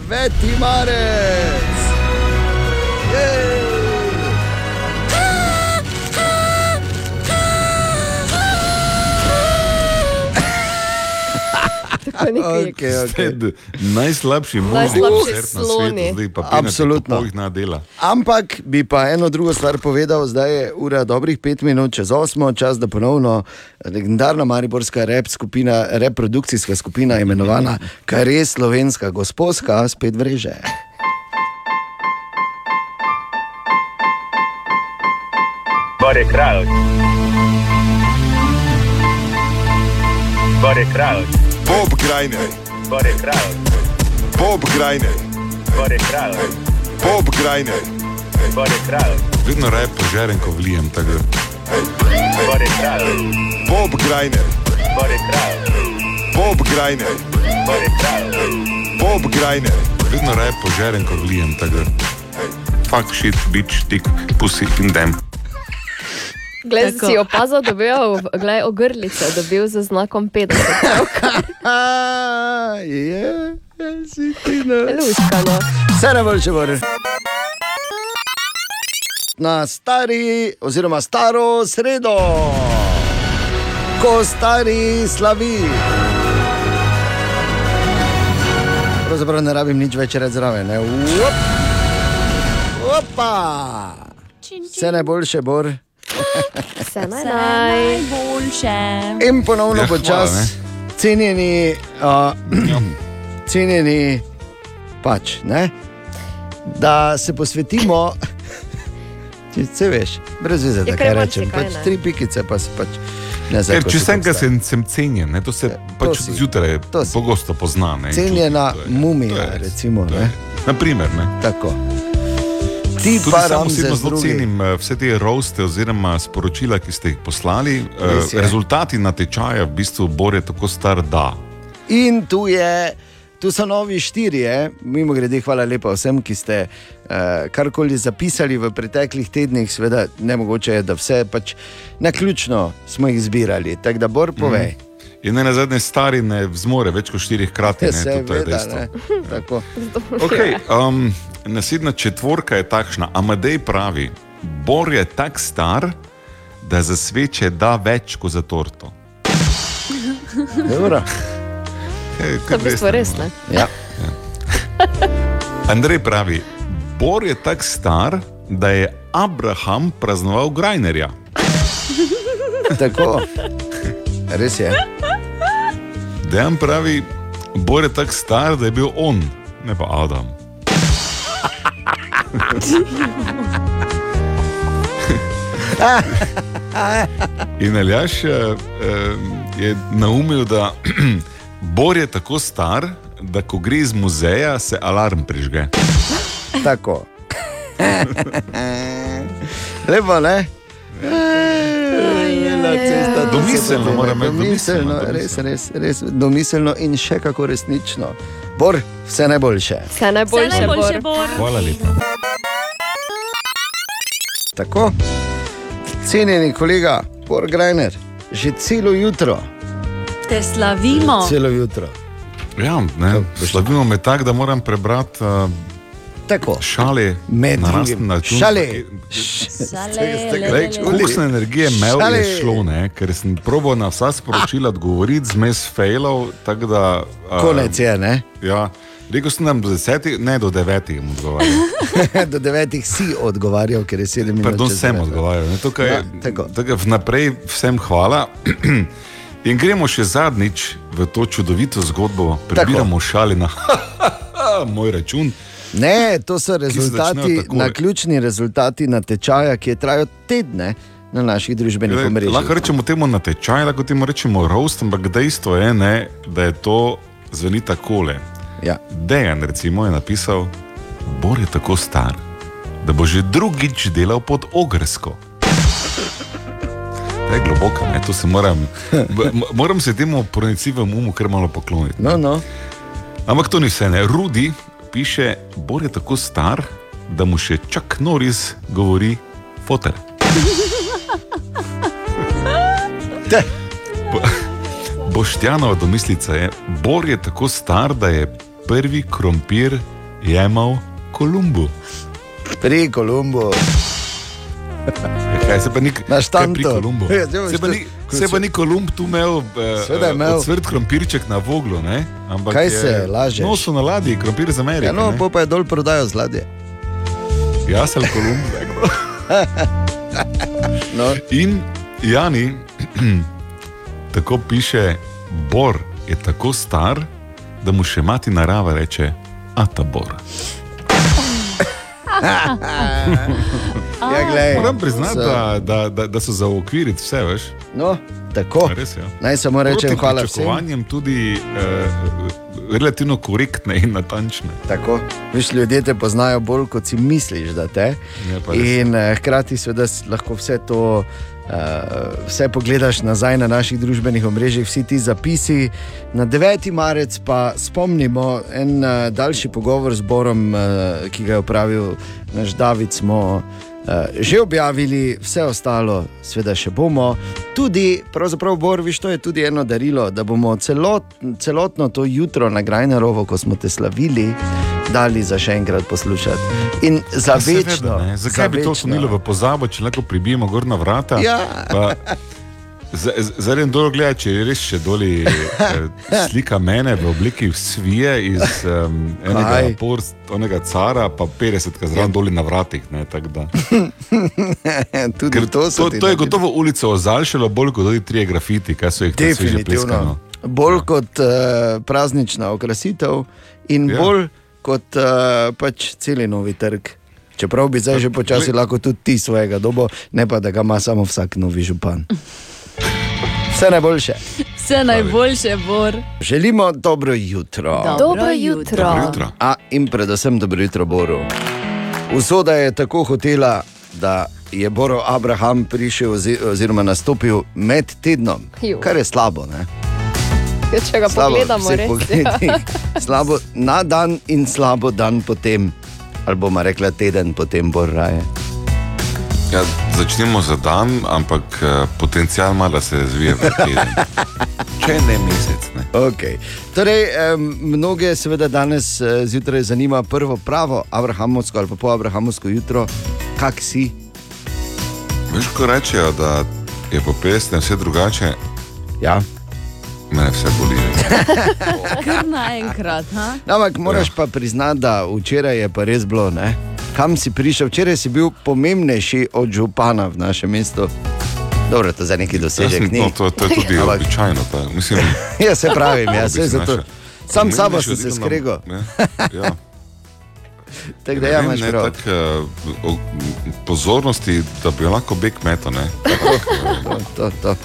marec. Okay, okay. Najslabši možni koncert na svetu, zdaj pa Absolutno. jih na dela. Ampak bi pa eno drugo stvar povedal, zdaj je ura dobrih pet minut čez osmo, čas da ponovno legendarna mariborska rep skupina, reprodukcijska skupina, imenovana kar res slovenska gospodska, spet vreže. Bor je kralj. Bor je kralj. Bob Grajner, Bor je kralj. Bob Grajner, Bor je kralj. Bob Grajner, Bor je kralj. Vedno raje požerem, ko vlijem. tako je kralj. Bob Grajner, Bor je kralj. Bob Grajner, Bor je kralj. Bob Grajner, Vedno raje požerem, ko vlijem. tako Fuck shit, bitch, tik, pussy in dem. Glej, si opazil, da bi jo, glej, ogrlice dobil z znakom 50. *laughs* Je, si ti na. Luška, no. Vse najboljše, Boris. Na stari, oziroma staro sredo, ko stari slavi. Pravzaprav ne rabim nič več reči zraven. Opa! Vse najboljše, Bor. Vse naj naj. najboljše. In ponovno Ja, počas, ne. cenjeni, uh, cenjeni, pač, ne? da se posvetimo. Če se veš, brez veze, da kaj kaj rečem. marsikaj, Pač tri pikice, pa se pač ne Ker znam. če sem, sem, sem cenjen, ne, to se pač si. zjutraj To pogosto pozna. Ne, Cenjena to je- mumija, to je recimo. to je Ne? res. Naprimer, ne. Tako. Ti Tudi pa sam Ramzes osebno zelo cenim eh, vse te roste oziroma sporočila, ki ste jih poslali. Eh, je. Rezultati na tečaju v bistvu Bor je tako star, da. In tu, je, tu so novi štirje, mimo grede, hvala lepa vsem, ki ste uh, karkoli zapisali v preteklih tednih. Seveda, ne mogoče je, da vse pač na ključno smo jih zbirali. Tako da, Bor, povej. Mm. In ne na zadnje stari ne zmore več kot štirih krati. Ne, tudi to je Seveda, dejstvo. ne. Tako. Okay, um, naslednja četvorka je takšna. Amadej pravi, Bor je tako star, da za sveče da več kot za torto. Dobro. Hey, To je v bistvu res, ne? Ja. Andrej pravi, Bor je tako star, da je Abraham praznoval Grajnerja. Tako. Res je. Dejan pravi, Bor je tako star, da je bil on, ne pa Adam. *laughs* In Aljaš eh, eh, je naumil, da *clears throat* Bor je tako star, da ko gre iz muzeja, se alarm prižge. Tako. Lepo, ne? Domiselno, moram reči, domiselno, res, res, res, domiselno in še kako resnično. Bor, vse najboljše. Vse najboljše, Vse najboljše, Bor. Bor. Hvala lepa. Tako, cenjeni kolega, Bor Grajner, že celo jutro. Te slavimo. Celo jutro. Ja, ne, slavimo me tako, da moram prebrati uh, Tako. Šale, Med drugim. Šale. Kolikšne energije imel Šale. je šlo, ne? ker sem probal na vsa sporočila odgovoriti, zmes failov, tako da... a, Konec je, ne? Ja, rekel sem nam do desetih, ne do devetih odgovarjal. *laughs* Do devetih si odgovarjal, ker je sedem minut. Pardon, sem devet. odgovarjal. Ne, tukaj, Ja, tako. tako. Vnaprej vsem hvala. *clears throat* In gremo še zadnjič v to čudovito zgodbo, prebiramo šali na *laughs* moj račun. Ne, to so rezultati, na ključni rezultati natečaja, ki je trajal tedne na naših družbenih Glej, omrežjih. Lahko rečemo temu natečaj, lahko temu rečemo roast, ampak dejstvo je, ne, da je to zveni takole. Ja. Dejan recimo je napisal, Bor je tako star, da bo že drugič delal pod ogrsko. To je globoko, ne, to se moram, moram se temu pronicivemu umu kar malo pokloniti. No, no. Ampak to ni vse, ne. Rudi piše, Bor je tako star, da mu še čak Noris govori fotor. Bo- Boštjanova domislica je, Bor je tako star, da je prvi krompir jemal Kolumbu. Pri Kolumbu. Ja, Kaj se pa ni, kaj pri Kolumbu? Ja, Se pa ni, se pa ni Kolumb tu imel, eh, je imel. Cvrt krompirček na voglu, ne? Ampak Kaj je se lažeš? No, so na ladji, krompir za Ameriko. Ja, no, ne. pol pa je dol prodajo z ladje. Jaz sem Kolumb. *laughs* no. In Jani, *clears throat* tako piše, Bor je tako star, da mu še mati narava reče, Atabor. *laughs* Ja, glej, Moram priznati, so- da, da, da, da so za okviriti vse, veš. No, tako. Res, ja. Naj samo rečem Proti hvala vsem. pričakovanjem tudi eh, relativno korektne in natančne. Tako, Viš, ljudje te poznajo bolj, kot si misliš, da te. Ja, res. In eh, hkrati seveda lahko vse to. Uh, vse pogledaš nazaj na naših družbenih omrežjih, vsi ti zapisi. Na 9. marec pa spomnimo en uh, daljši pogovor z Borom, uh, ki ga je opravil naš David. Smo uh, že objavili, vse ostalo, seveda še bomo. Tudi, pravzaprav, Bor, viš, to je tudi eno darilo, da bomo celot, celotno to jutro na Grajnerovo, ko smo te slavili, dali za še enkrat poslušati. In za Ja, seveda, večno. za Zakaj bi to večno. sunilo v pozabo, če lahko pribijemo gor na vrata? Ja. Pa za- Zdaj en dol gleda, če je res še doli *laughs* eh, slika mene v obliki svije iz um, enega Kaj? porst, onega cara, pa 50 zraven doli na vratih. Ne, *laughs* Ker to to, to je gotovo ulico ozaljšalo bolj kot tudi trije grafiti, kaj so jih tam sveže pleskano. Definitivno. Bolj kot uh, praznična okrasitev in Ja. ja. bolj kot uh, pač celi novi trg. Čeprav bi zdaj že počasi lahko tudi ti svojega dobo, ne pa da ga ima samo vsak novi župan. Vse najboljše. Vse najboljše, Bor. Želimo dobro jutro. Dobro Dobro jutro. Dobro jutro. A, in predvsem dobro jutro, Boru. Usoda je tako hotela, da je Boro Abraham prišel ozi- oziroma nastopil med tednom, Ju. kar je slabo. Ne? Ja, če ga Slabo pogledamo, res. pogledih. Ja. *laughs* slabo na dan in slabo dan potem, ali bomo rekla teden potem, bo raje. Ja, začnemo za dan, ampak uh, potencial ima, da se razvije v teden. *laughs* Če ne mesec. Ne. Okay. Torej, um, mnoge seveda danes uh, zjutraj zanima prvo pravo abrahamovsko ali pa po abrahamovsko jutro, kak si. Veš, ko rečejo, da je po pesmi vse drugače, Ja. me vse boli. *laughs* Kar naenkrat. ha? No, Ampak moraš ja. pa priznati, da včeraj je pa res bilo. Ne? Kam si prišel? Včeraj si bil pomembnejši od župana v našem mestu. Dobro, to za neki dosežek Jaz sem- ni. no, to, to je tudi *laughs* Ampak- običajno. Pa, mislim, *laughs* Ja, se pravim, ja, da se zato. naša- Sam sabo sem se skregal. *laughs* Ja. Tako da Ne ja, imaš prav. tak, uh, pozornosti, da bi lahko beg meto. Ne? To, to, to.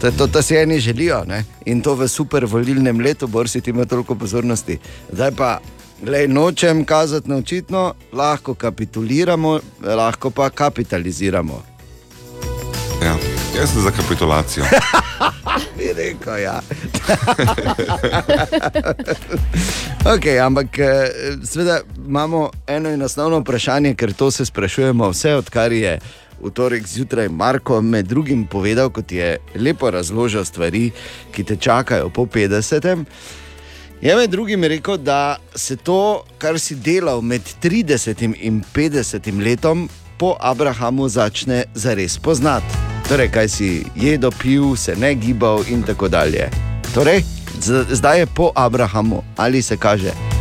To, to, to si eni želijo ne? in to v super volilnem letu, bor si ti ima toliko pozornosti. Zdaj pa, glej, nočem kazati na očitno, lahko kapituliramo, lahko pa kapitaliziramo. Ja. Jaz sem za kapitulacijo. *laughs* Bi rekel, ja. *laughs* okay, ampak eh, seveda imamo eno in osnovno vprašanje, ker to se sprašujemo vse, odkar je v torek zjutraj Marko med drugim povedal, kot je lepo razložil stvari, ki te čakajo po 50. Je med drugim rekel, da se to, kar si delal med 30 in 50 letom, po Abrahamu začne zares poznati. Torej, kaj si jedel, pil, se ne gibal in tako dalje. Torej, zdaj je po Abrahamu, ali se kaže.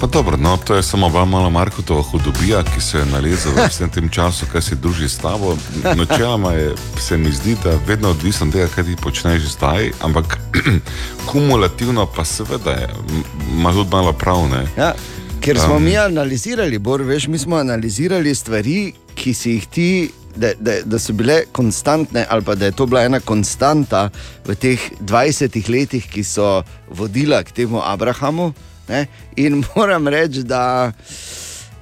Pa dobro, no, to je samo dva malo Markotova hudobija, ki se je nalezla v *laughs* vsem tem času, kaj se druži s tabo. Načeloma je, se mi zdi, da vedno odvisno od tega, kaj ti počneš zdaj, ampak *clears throat* kumulativno pa seveda je, ima tudi malo prav. Ne? Ja, ker smo um, mi analizirali, Bor, veš, mi smo analizirali stvari, ki si jih ti. Da, da, da so bile konstantne, ali pa da je to bila ena konstanta v teh 20 letih, ki so vodila k temu Abrahamu. Ne? In *laughs* moram reči, da,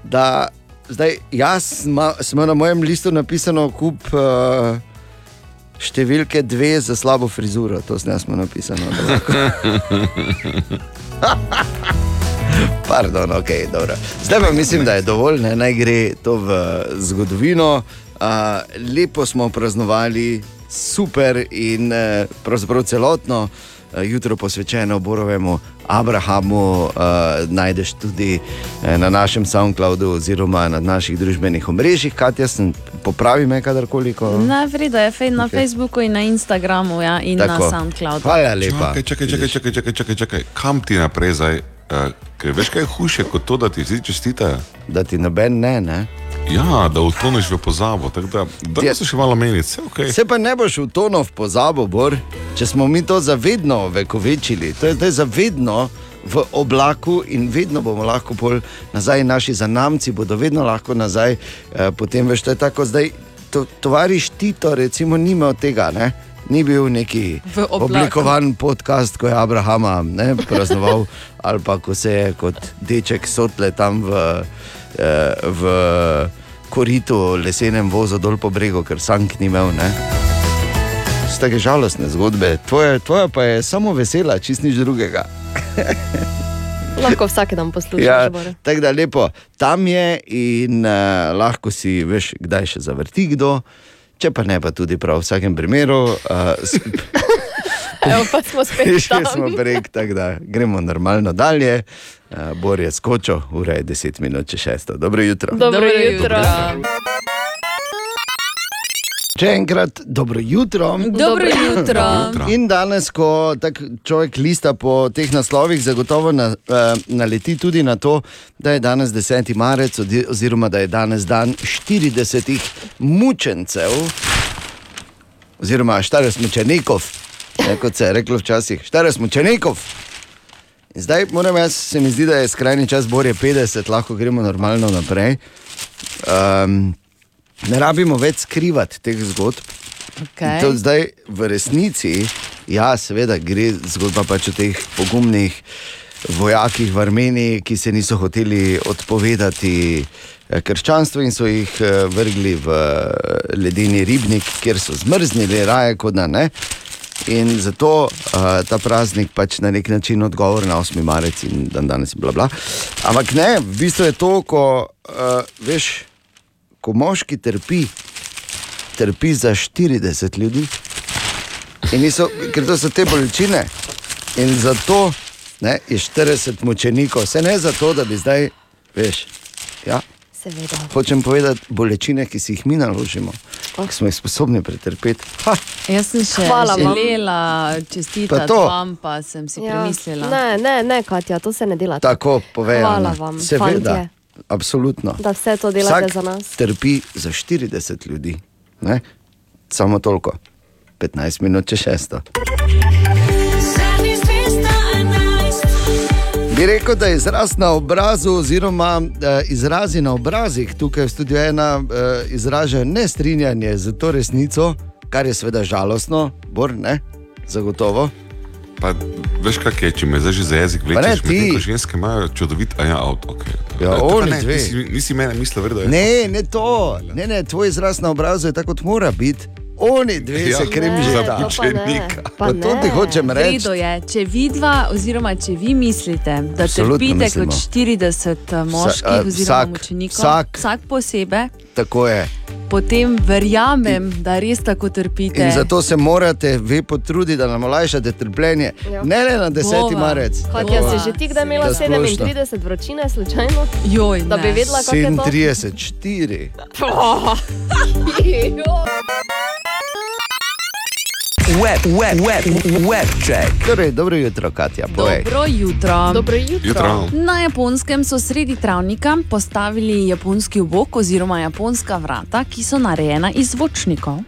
da zdaj, jaz ma, smo na mojem listu napisano kup uh, številke dve za slabo frizuro, to smo da lahko- *laughs* Pardon, okay, dobro. Zdaj pa mislim, da je dovolj, ne? naj gre to v zgodovino. Uh, lepo smo praznovali, super in uh, pravzaprav celotno uh, jutro posvečeno Borovemu Abrahamu uh, najdeš tudi uh, na našem SoundCloudu oziroma na naših družbenih omrežjih. Katja, sem popravi me kadarkoli. Ko... Na vredo je fej na Ok. okay. Facebooku in na Instagramu ja, in Tako. na SoundCloudu. Hvala lepa. Čakaj, čakaj, čakaj, čakaj, čakaj, čakaj, čakaj. kam ti naprej zdaj? Uh, ker veš, kaj je hujše kot to, da ti vsi čestitajo. Da ti noben ne, ne. Ja, da utoneš v pozabo. Da, da Ja. se še malo meniti, vse ok. Se pa ne boš utonil v pozabo, Bor, če smo mi to zavedno vekovečili. To je zdaj zavedno v oblaku in vedno bomo lahko pol nazaj, naši zanamci bodo vedno lahko nazaj. Eh, potem veš, to je tako zdaj. To, tovariš Tito, recimo, ni imel tega. Ne? Ni bil neki oblikovan podcast, ko je Abrahama ne, praznoval, *laughs* ali pa ko se je kot deček sotle tam v, eh, v koritu, lesenem vozu dol po bregu, ker sank ni imel. Ne. So take žalostne zgodbe, tvoja, tvoja pa je samo vesela, čist nič drugega. *laughs* *laughs* Lahko vsak dan poslušaš. Ja, tako da lepo, tam je in uh, lahko si veš, kdaj še zavrti kdo, če pa ne, pa tudi prav v vsakem primeru. Uh, *laughs* Evo, pa smo spet *laughs* tam. smo prek, tako da gremo normalno dalje. Uh, Bor je skočil, ura je 10 minut, če šesto. Dobro jutro. Dobro jutro. Še enkrat, dobro jutro. Dobro jutro. In danes, ko človek lista po teh naslovih, zagotovo na, uh, naleti tudi na to, da je danes 10. marec, oziroma da je danes dan 40 mučencev, oziroma 40 mučenikov, ne, kot se je reklo včasih, 40 mučenikov. In zdaj moram jaz, se mi zdi, da je skrajni čas, bolje 50, lahko gremo normalno naprej. Um, ne rabimo več skrivati teh zgodb. Okay. To zdaj v resnici, ja, seveda gre zgodba pač o teh pogumnih vojakih v Armeniji, ki se niso hoteli odpovedati eh, krščanstvu in so jih eh, vrgli v eh, ledeni ribnik, kjer so zmrznili, raje kot da ne. In zato uh, ta praznik pač na nek način odgovor na 8. marec in dan danes in bla bla. Ampak ne, v bistvu je to, ko uh, veš, ko moški trpi, trpi za 40 ljudi. Niso, ker to so te bolečine. In zato ne, je 40 mučenikov, se ne zato, da bi zdaj, veš, ja, Seveda. hočem povedati, bolečine, ki si jih mi naložimo, ki smo jih sposobni pretrpeti. Ha, Jaz sem še Hvala želela čestitati to. vam, pa sem si Ja. premislila. Ne, ne, ne, Katja, to se ne dela. tako povej. Hvala vam, Seveda, fantje. absolutno. Da vse to delate Vsak za nas. Trpi za 40 ljudi. Ne? Samo toliko. 15 minut če šesto. Bi rekel, da je izraz na obrazu, oziroma eh, izrazi na obrazih tukaj v studiu ena eh, izražajo nestrinjanje z to resnico, kar je seveda žalostno, bor ne, zagotovo. Pa, veš, kaj je, če me zdaj že za jezik ne, vlečeš, ti. medtem ko ženske imajo čudovit, a ja, avto. Okay. Ja, To pa oni ne, nisi, nisi mene mislil, verjetno je. Ne, ne to, ne, ne, tvoj izraz na obrazu je tako, kot mora biti. Oni dve Ja, se kremžijo. za mučenika. Pa to ti hočem reči. Je, če vidva, oziroma če vi mislite, da Absolutno trpite mislimo. kot 40 moških a, oziroma vsak- mučenikov, vsak. vsak posebej, Tako je. potem verjamem, da res tako trpite. In zato se morate vi potruditi, da nam olajšate trpljenje. Ja. Ne le na 10. Bova. marec. Katja, si že ti kdaj imela Da splošno. 37 vročine, slučajno? Joj, da bi vedela, kako je to. 37, 4. *laughs* Web, web, web, web check. Torej, dobro jutro, Katja. Povej. Dobro jutro. Dobro jutro. Jutro. Na japonskem so sredi travnika postavili japonski obok oziroma japonska vrata, ki so narejena iz zvočnikov.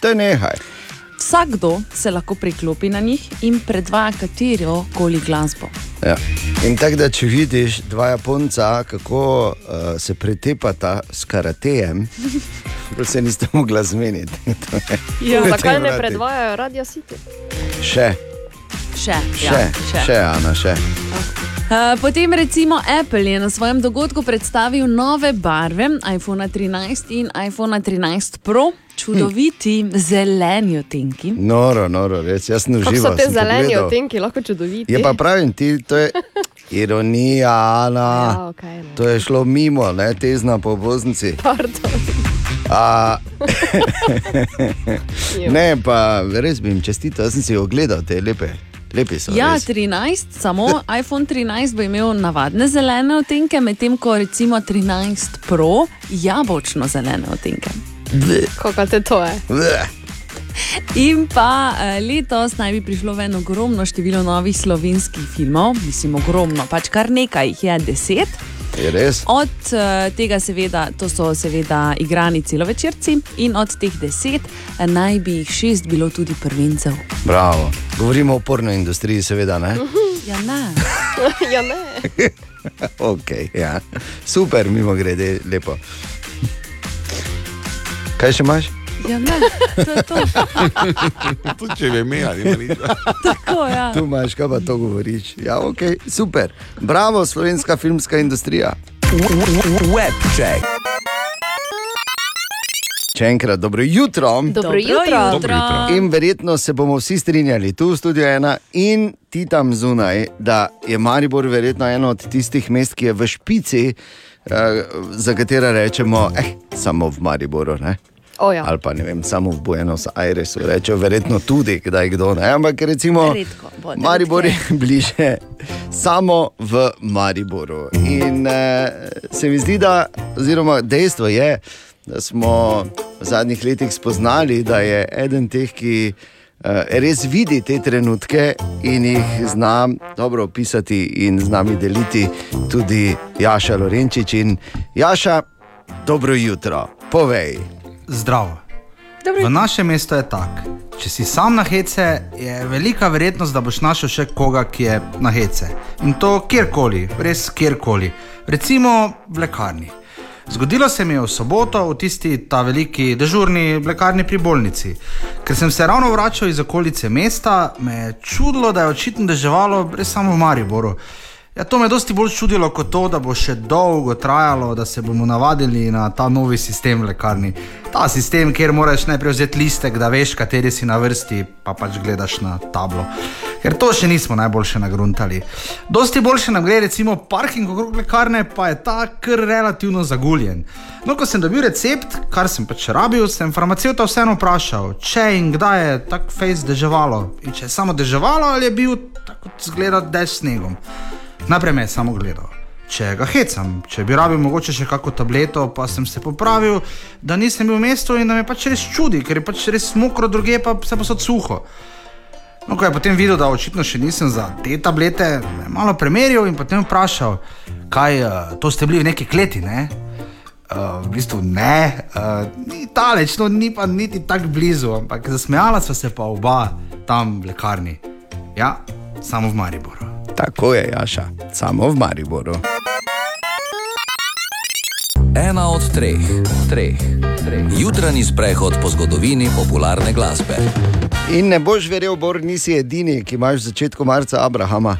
To je nehaj. Vsakdo se lahko priklopi na njih in predvaja katero koli glasbo. Ja. In tako da, če vidiš dva Japonca, kako uh, se pretepata s karatejem, *laughs* se niste mogla zmeniti. *laughs* Ja. Zakaj ne predvajajo Radio City? Še, Še, še, ja, še, še Ana, še. Uh, potem recimo Apple je na svojem dogodku predstavil nove barve iPhone 13 in iPhone 13 Pro, čudoviti hm. zeleni odtenki. Noro, noro, res, jaz sem Kako užival. so te zeleni odtenki lahko čudoviti? Je pa pravim ti, to je *laughs* ironija, Ana. Ja, okej, no. To je šlo mimo, ne tezna po. Pardon. A, *laughs* ne, pa res bi jim čestital, jaz sem si ogledal te lepe, so. Ja, res. 13, samo iPhone 13 bo imel navadne zelene odtenke, medtem ko recimo 13 Pro jabolčno zelene odtenke. Kako te to je? Bleh. In pa eh, letos naj bi prišlo ven ogromno število novih slovenskih filmov, mislim, ogromno, pač kar nekaj jih je deset. Je res? Od uh, tega, seveda, to so seveda igrani celovečerci, in od teh deset eh, naj bi jih šest bilo tudi prvencev. Bravo. Govorimo o porno industriji, seveda. Ne? Ja, ne. *laughs* ja, ne. *laughs* okay, ja. Super, mimo grede, lepo. Kaj še imaš? Ja, ne. To je to. *laughs* Tudi če bi imela, nima nič. *laughs* Tako, ja. Tu imaš, kaj pa to govoriš. Ja, ok, super. Bravo, slovenska filmska industrija. Web check. Še enkrat, dobro jutro. Dobro Dobro jutro. jutro. Dobro jutro. In verjetno se bomo vsi strinjali, tu v studiu ena in ti tam zunaj, da je Maribor verjetno eno od tistih mest, ki je v špici, za katera rečemo, eh, samo v Mariboru. Ne? O, ja. Ali pa ne vem, samo v Buenos Airesu, rečejo verjetno tudi, kdaj kdo. Ne? Ampak recimo, Redko bodo Maribor je bliže samo v Mariboru. In eh, se mi zdi, da, oziroma dejstvo je, da smo v zadnjih letih spoznali, da je eden teh, ki eh, res vidi te trenutke in jih zna dobro opisati in z nami deliti, tudi Jaša Lorenčič. In Jaša, dobro jutro, povej. Zdravo. V našem mestu je tako. Če si sam na hece, je velika verjetnost, da boš našel še koga, ki je na hece. In to kjerkoli, res kjerkoli. Recimo v lekarni. Zgodilo se mi je v soboto v tisti ta veliki dežurni lekarni pri bolnici. Ker sem se ravno vračal iz okolice mesta, me je čudilo, da je očitno deževalo res samo v Mariboru. Ja, to me je dosti bolj čudilo kot to, da bo še dolgo trajalo, da se bomo navadili na ta novi sistem v lekarni. Ta sistem, kjer moraš najprej vzeti listek, da veš, kateri si na vrsti, pa pač gledaš na tablo. Ker to še nismo najboljše nagruntali. Dosti boljše nam gre recimo parking okrog lekarne, pa je ta kar relativno zaguljen. No, ko sem dobil recept, kar sem pač rabil, sem farmacevta vseeno vprašal, če in kdaj je tako fejs deževalo. In če je samo deževalo ali je bil tako zgleda dež snegom. Najprej me je samo gledal. Če ga hecam, če bi rabil mogoče še kakšno tableto, pa sem se popravil, da nisem bil v mestu in da me pač res čudi, ker je pač res mokro, druge pa vse posod suho. No, ko je potem videl, da očitno še nisem za te tablete, me je malo premeril in potem vprašal, kaj uh, to ste bili v neki kleti, ne? Uh, v bistvu ne, uh, ni daleč, no, ni pa niti tako blizu, ampak zasmejala sva se pa oba tam v lekarni. Ja, samo v Mariboru. Tako je, Jaša, samo v Mariboru. Ena od treh, treh, treh. Jutranji sprehod po zgodovini popularne glasbe. In ne boš verjel, Bor, nisi edini, ki imaš v začetku marca Abrahama.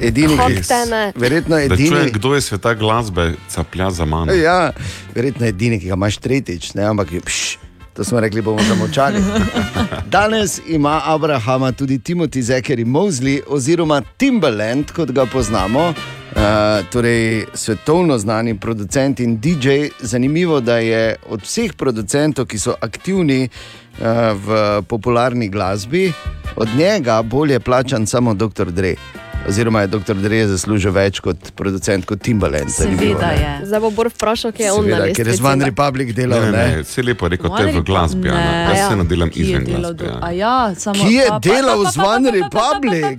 Edini, ki Kot te ne. Verjetno Da čujem, edini. kdo je sveta glasbe, caplja za mano. Ja, verjetno edini, ki ga imaš tretjič, ne, ampak je, pš, to smo rekli, bomo zamočali. *laughs* Danes ima Abrahama tudi Timothy Zekeri Mosley, oziroma Timberland, kot ga poznamo, Uh, torej, svetovno znani producent in DJ. Zanimivo, da je od vseh producentov, ki so aktivni uh, v popularni glasbi, od njega bolje plačan samo Dr. Dre. Oziroma je Dr. Dre zaslužil več kot producent kot Timbaland. Zanimivo, ne? Zdaj bo Bor vprašal, kje je on Seveda, ker je z One lestvici. Republic delal. Ne, ne, ne? vse lepo je rekel, to je v glasbi, jaz se Ja. nadelam Ki je izven delal glasbe. Ja. A ja, samo. Ki je delal z pa- Republic?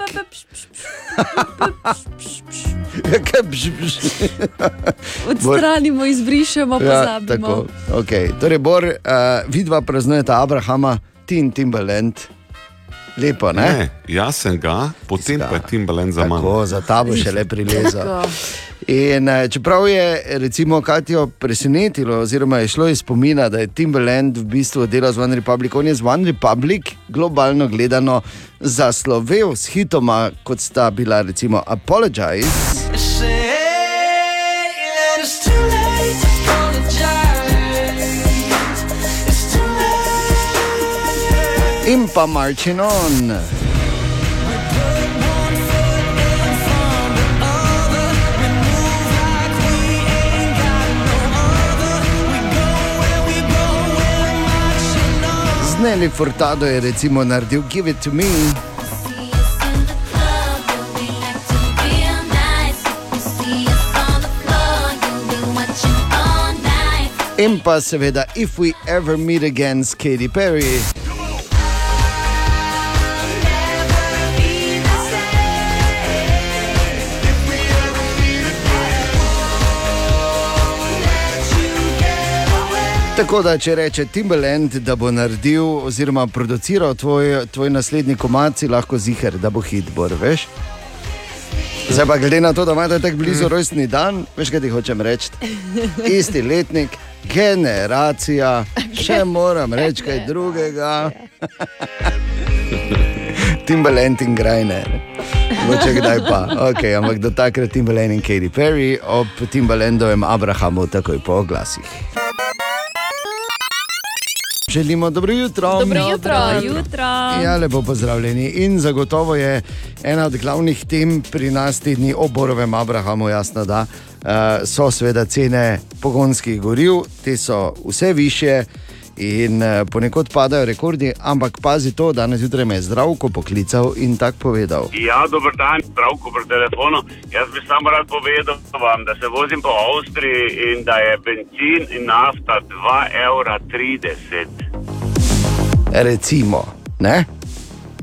Odstranimo, izbrišemo, Ja, pozabimo. tako, okay. Torej, Bor, uh, vidva praznujeta Abrahama, ti in Timbaland. Lepo, ne? Ne, jaz sem ga, potem pa je Timbaland za mano. Tako, za ta bo še le prilezal. Tako. In eh, čeprav je recimo Katijo presenetilo, oziroma je šlo iz spomina, da je Timbaland v bistvu delal z One Republic, on je z One Republic globalno gledano zaslovel s hitoma, kot sta bila recimo Apologize in pa Marching On. Z Nelly Furtado je recimo naredil Give It To Me. In pa seveda If We Ever Meet Again s Katy Perry. Tako da, če reče Timbaland, da bo naredil oziroma produciral tvoj, tvoj naslednji komat, si lahko ziger, da bo hit, bor, veš? Zdaj pa glede na to, da imate tako blizu Mm. rojstni dan, veš kaj ti hočem reči? Isti letnik, generacija, še moram reči kaj drugega. *laughs* Timbaland in Grajner. Moče kdaj pa. Okay, ampak do takrat Timbaland in Katy Perry ob Timbalandovem Abrahamu takoj po oglasih. Želimo dobro jutro. Dobro jutro. jutro. Ja, lepo pozdravljeni. In zagotovo je ena od glavnih tem pri nas te dni o Borovem Abrahamu, jasno, da uh, so seveda cene pogonskih goriv, te so vse više. In uh, ponekod padajo rekordi, ampak pazi to, danes zjutraj me je zdravko poklical in tako povedal. Ja, dober dan, zdravko pri telefonu. Jaz bi samo rad povedal vam, da se vozim po Avstriji in da je benzin in nafta 2,30 evra. Recimo, ne?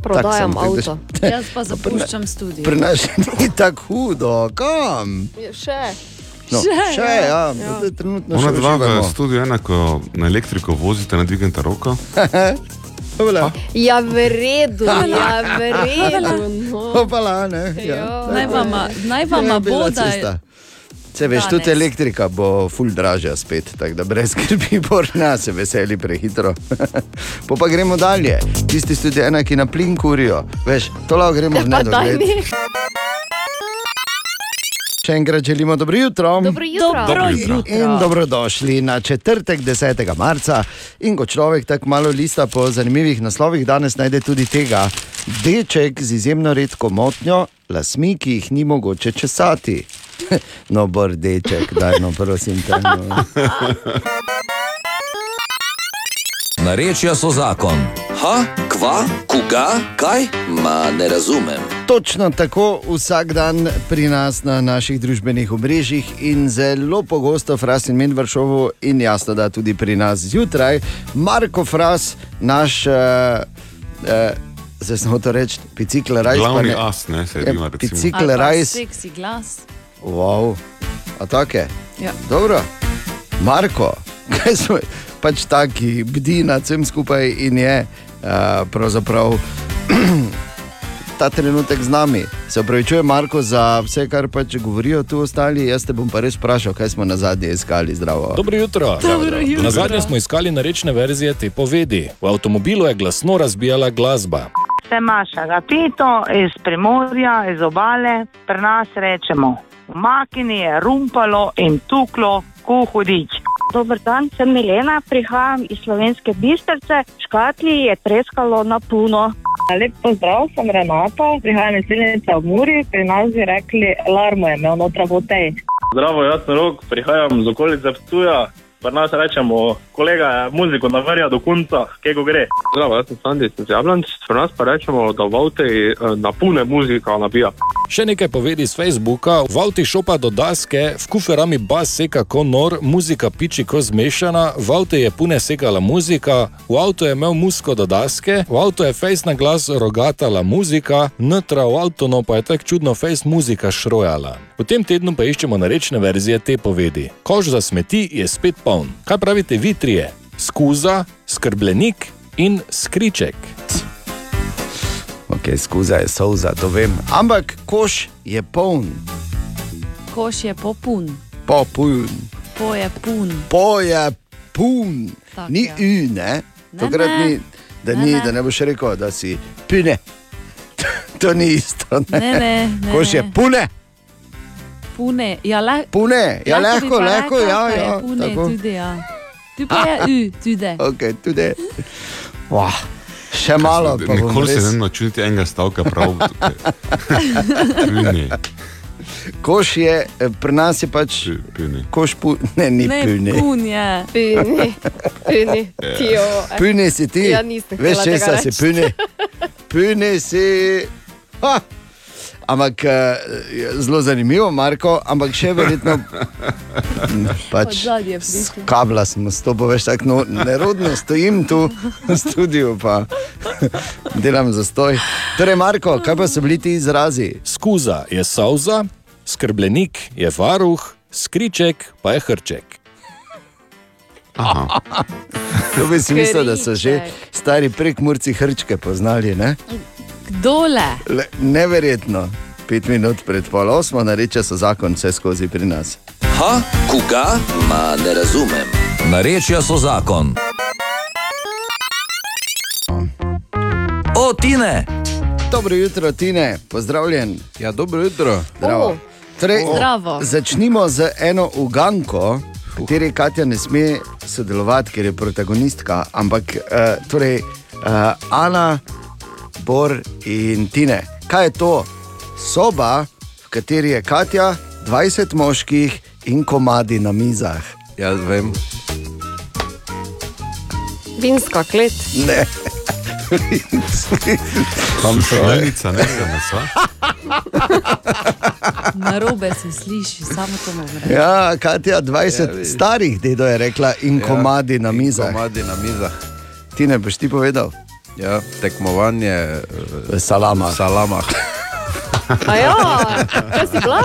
Prodajam sem, avto. *laughs* Jaz pa zapuščam studio. Pri nas ni tako hudo, kam? Je Še. No, Še, še, ja. ja, Ja. ja. trenutno Ona še dva v uživamo. studiu enako na elektriko vozite, nadvignete roko. *laughs* Hvala. Ja, v redu, ja, v redu. No. *laughs* Hopala, ne? Ja. Naj vama, naj vama Ja, bo, bila da cesta. Se veš, Danes. tudi elektrika bo ful dražja spet, tako da brez *laughs* skrbi, borna se veseli prehitro. po pa gremo dalje. Tisti tudi ena, ki na plin kurijo. Veš, to lahko gremo v Pa daj nedogled. Še enkrat želimo dobro jutro. Dobro jutro. Dobro jutro. In dobrodošli na četrtek 10. marca. In ko človek tako malo lista po zanimivih naslovih, danes najde tudi tega. Deček z izjemno redko motnjo, lasmi, ki jih ni mogoče česati. *laughs* No, bor deček, daj no, prosim te. No. Narečja so zakon. Ha, kva, koga, kaj? Ma ne razumem. Točno tako vsak dan pri nas na naših družbenih omrežjih in zelo pogosto Fras in Medvršovo in jasno, da tudi pri nas zjutraj. Marko Fras, naš, uh, uh, zdaj sem hotel reči, bicikl rajs. pa Glavni ne- as, ne, se Ja, ima recimo. Bicikl rajs. Seksi glas. Wow. A take? Ja. Dobro. Marko, *laughs* kaj smo pač taki, bdi nad vsem skupaj in je uh, pravzaprav *clears throat* ta trenutek z nami. Se upravičujem, Marko, za vse, kar pač govorijo tu ostali. Jaz te bom pa res vprašal, kaj smo na zadnje iskali zdravo. Dobro jutro. Dobro jutro. Na zadnje smo iskali narečne verzije te povedi. V avtomobilu je glasno razbijala glasba. Sem Maša Gapito iz Primorja, iz obale. Pri nas rečemo, v makini je rumpalo in tuklo, ko hudič. Dober dan, sem Milena, prihajam iz slovenske bistrice. Škatli je treskalo na puno. Lep pozdrav, sem Renata, prihajam iz Silnice v Muri, pri nas bi rekli, alarmo je imel notra v tej. Zdravo, jaz sem rok, prihajam z okolice Ptuja. Pri nas rečemo, kolega muziko naverja do konca, kje go gre. Zdravo, jaz sem Sandi iz Jablanic. Pri nas pa rečemo, da v avtu na pune muzika nabija. Še nekaj povedi z Facebooka. V avtu šopa do daske, v kuferami bas seka ko nor, muzika piči ko zmešana, v avtu je pune sekala muzika, v avtu je imel musko do daske, v avtu je fejs na glas rogatala muzika, notra v avtu no pa je tako čudno fejs muzika šrojala. V tem tednu pa iščemo narečne verzije te povedi. Koš za smeti je spet poln. Kaj pravite vi trije? Skuza, skrbljenik in skriček. Ok, skuza je solza, to vem. Ampak koš je poln, Koš je popun, popun, po je pun. po je pun. Tak, Ni ja. ü, ne? Ne, Tokrat ne. ni, da, Ne, ni, ne. da ne boš rekel, da si pune. *laughs* to ni isto. Ne, Ne, ne, ne, Koš je ne. Pune, ja, le, pune, ja, lahko lahko, ja, ja. Pune tako. tudi, ja. Tu pa je ü, tudi. *laughs* Ok, tudi. Wow. Še malo, bom Nikoli se res- ne naučil niti enega stavka prav. Puni. *laughs* Koš je, eh, pri nas je pač koš pu, ne, ni Ne, pune. pun je. Puni, puni, tijo. Pune si ti, Ja, nisem veš, česa si reči. pune. Pune si. Ha! Ampak eh, zelo zanimivo, Marko, ampak še verjetno. *laughs* Pač, kabla smo stopili, veš, tako no, nerodno stojim tu v studiu, pa *laughs* delam za stoj. Torej, Marko, kaj pa so bili ti izrazi? Skuza je solza, skrbljenik je varuh, skriček pa je hrček. To bi si mislil, da so že stari prek Murci hrčke poznali, ne? Dole. Le, neverjetno. Pet minut pred pol osmo, nareče so zakon vse skozi pri nas. Ha, koga? Ma ne razumem. Narečja so zakon. O, Tine! Dobro jutro, Tine, pozdravljen. Ja, dobro jutro. Zdravo. Torej, Zdravo. Začnimo z eno uganko, v kateri Katja ne sme sodelovati, ker je protagonistka, ampak uh, torej, uh, Ana, Bor in Tine. Kaj je to? Soba, v kateri je Katja, 20 moških in komadi na mizah. Jaz vem. Vinska klet. Ne. Tam so delnica, ne za mesa. Na robe se sliši, samo to moram reči. Ja, Katja, 20 Ja, ja, starih dedo je rekla in ja, komadi na mizah. Komadi na mizah. Ti ne boš ti povedal? Ja, tekmovanje v salamah. V salamah. A ja, kaj si bila?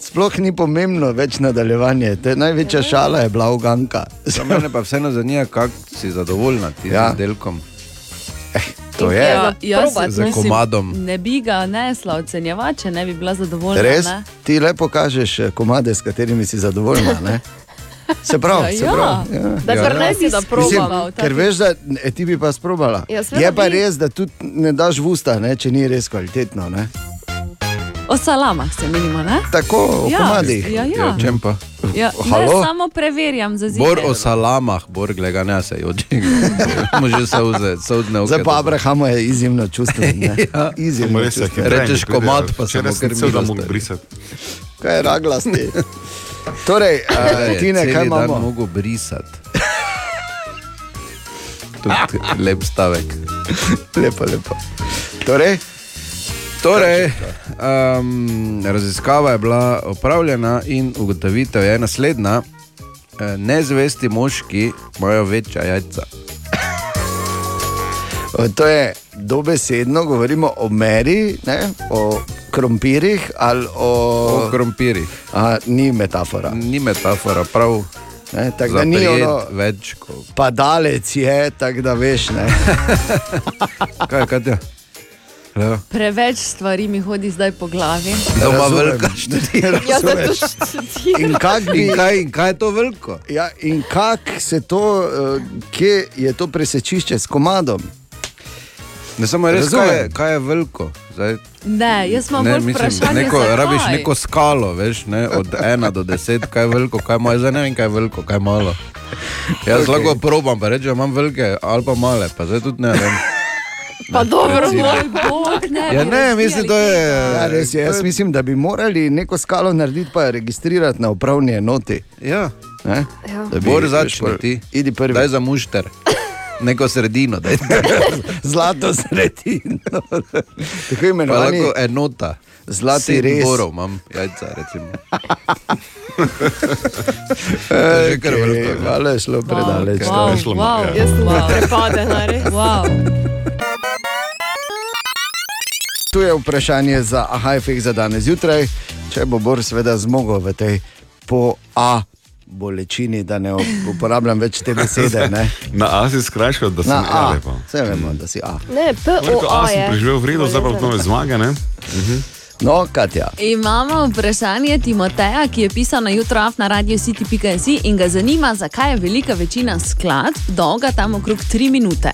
Sploh ni pomembno več nadaljevanje, te največja šala je bila uganka. Za mene pa vseeno zanima, kako si zadovoljna ti Ja. z delkom. To je. Ja, jaz Z mislim, komadom. Ne bi ga nesla ocenjevati, če ne bi bila zadovoljna. Res, ne? ti lepo kažeš eh, komade, s katerimi si zadovoljna. Ne? Se pravi, Ja, se ja. pravi. Da ne si, da probam. ker veš, da e, ti bi pa sprobala. Ja, je pa bi. res, da tudi ne daš v usta, ne, če ni res kvalitetno. Ne? O salamah se menimo, ne? Tako, o ja, komadih. Ja, ja. Ja, čem pa? Ja, *laughs* ne, samo preverjam za Bor zid. o salamah, bor gleda *laughs* ne se joči. Može solze, soldne oke. Zdaj pa Abrahamu je izjemno čustven. ne. *laughs* Ja. Izjemno Rečeš komad, pa cel dan milost mogel je. brisati. Kaj je raglasti? Torej, uh, Tine, kaj Celi dan imamo? mogo brisati. Lep stavek. lepo, lepo. Torej, Torej, um, raziskava je bila opravljena in ugotovitev je naslednja. Eh, Nezvesti moški imajo večja jajca. O, To je dobesedno, govorimo o meri, ne, o krompirjih ali o. O krompirjih. A, ni metafora. Ni metafora, prav. Ne, tako da ni ono, več kot. padalec je, tako da veš. Ne. *laughs* Kaj, kaj je? Ja. Preveč stvari mi hodi zdaj po glavi. Doma velika študija. *laughs* Ja. In kak bi, In kaj, in kaj je to veliko? ja, in kak se to, uh, kje je to presečišče s komadom? Ne samo res, kaj je, Razumem. kaj je veliko. Zdaj, Ne, jaz imam ne, bolj mislim, vprašanje. neko, zakaj? rabiš neko skalo, veš, ne, od ena do deset, kaj je veliko, kaj je malo, zdaj ne vem, kaj je veliko, kaj je malo. Jaz Ok. okay. lahko probam, pa rečem, imam velike ali pa male, pa zdaj tudi ne vem. Pa dobro, Recimo. moj bog, ne. Ja, ne, mislim, to je. Ja, res je. Jaz mislim, da bi morali neko skalo narediti, pa jo registrirati na upravni enoti. Ja. Ne? Ja. Da bi- Bor začni ti. Idi prvi. Daj za mušter. Neko sredino, daj. *laughs* Zlato sredino. Tako Pa imenovani lahko enota. Zlati res. borov imam, jajca recimo. *laughs* Že kar vrsto, Hvala, je šlo predaleč. Wow, Je šlo, wow, ja. jaz sem wow. prepadena, res. Wow. Tu je vprašanje za efekt za danes zjutraj, če bo Bor seveda zmogel v tej po A bolečini, da ne uporabljam več te besede. Ne? *laughs* Na A si skrajšal, da sem Na A, lepo. vse vemo, da si A. Ne, Rekel, A POA sem je. preživel v redu, zdaj pa nove zmage, ne? Mhm. No, Katja. Imamo vprašanje Timoteja, ki je pisal na jutraf na radio city.si in ga zanima, zakaj je velika večina skladb dolga tam okrog 3 minute.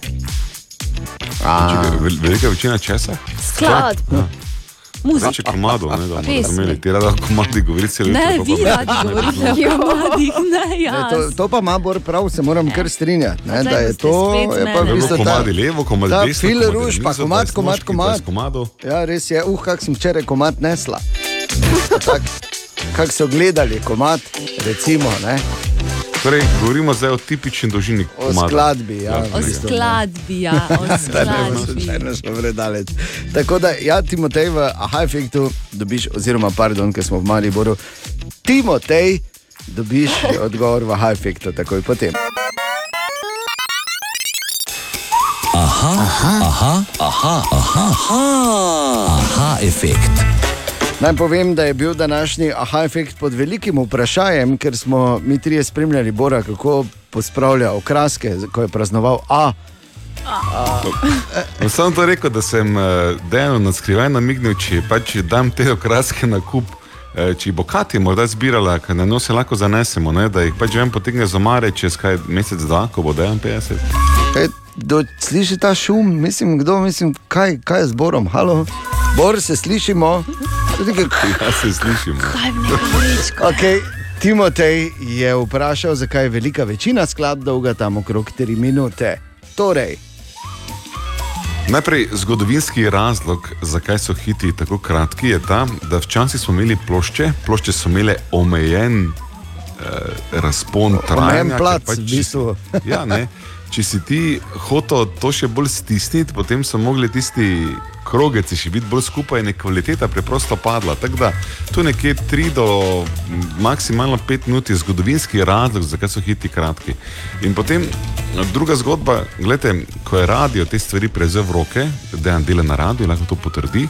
Čekaj, vel- Velika večina česa? Skladb. Muzika. Več je komadov, ne, da bomo razumeli. Ti rada komadi govori celo Ne, jutro, pa vi radi govorite o komadih, ne Ne, jaz. to, to pa ima Bor prav, se moram kar strinjati. Ne, da je to je pa v bistvu ta, Komadi levo, komadi ta desno, fil komadi ruš, na pa komad, 20 komad, komad. 20 komadov. Ja, res je, uh, kak sem včeraj komad nesla. Tak, kak so gledali komad, recimo, ne? Torej, govorimo zdaj o tipični dolžini o komada. skladbi. Ja, O bistvu, ne. skladbi, ja, o *laughs* ne skladbi. slučajno šlo predaleč. Tako da, ja, Timotej v aha efektu dobiš, oziroma, pardon, ker smo v Mariboru, Timotej dobiš odgovor v aha efektu, takoj potem. Aha, aha, aha, aha, aha, aha, aha efekt. Naj povem, da je bil današnji aha efekt pod velikim vprašanjem, ker smo mi trije spremljali Bora, kako pospravlja okraske, ko je praznoval A. No, Sam to rekel, da sem uh, dejano na skrivaj namignil, če pač dam te okraske na kup. eh, Če bo Kati morda zbirala, ker na nos lahko zanesemo, ne, da jih pač vem potegne z omare čez kaj mesec, dva, ko bo 51. Kaj, kdo sliši ta šum, mislim, kdo, mislim, kaj, kaj je z Borom, halo, Bor se slišimo. Ja, se slišimo. Okay. Timotej je vprašal, zakaj je velika večina skladb dolga tam okrog 3 minute. Torej, Najprej zgodovinski razlog, zakaj so hiti tako kratki, je ta, da včasih smo imeli plošče, plošče so imele omejen eh, razpon trajanja. omejen plac, pač, v bistvu. *laughs* ja, ne, če si ti hotel to še bolj stisniti, potem so mogli tisti krogeci še biti bolj skupaj in je kvaliteta preprosto padla. Tako da tu nekje 3 do maksimalno 5 minut je zgodovinski razlog, zakaj so hiti kratki. In potem no, druga zgodba, gledajte, ko je radio te stvari prevzel v roke, da je dela na radiju, lahko to potrdi.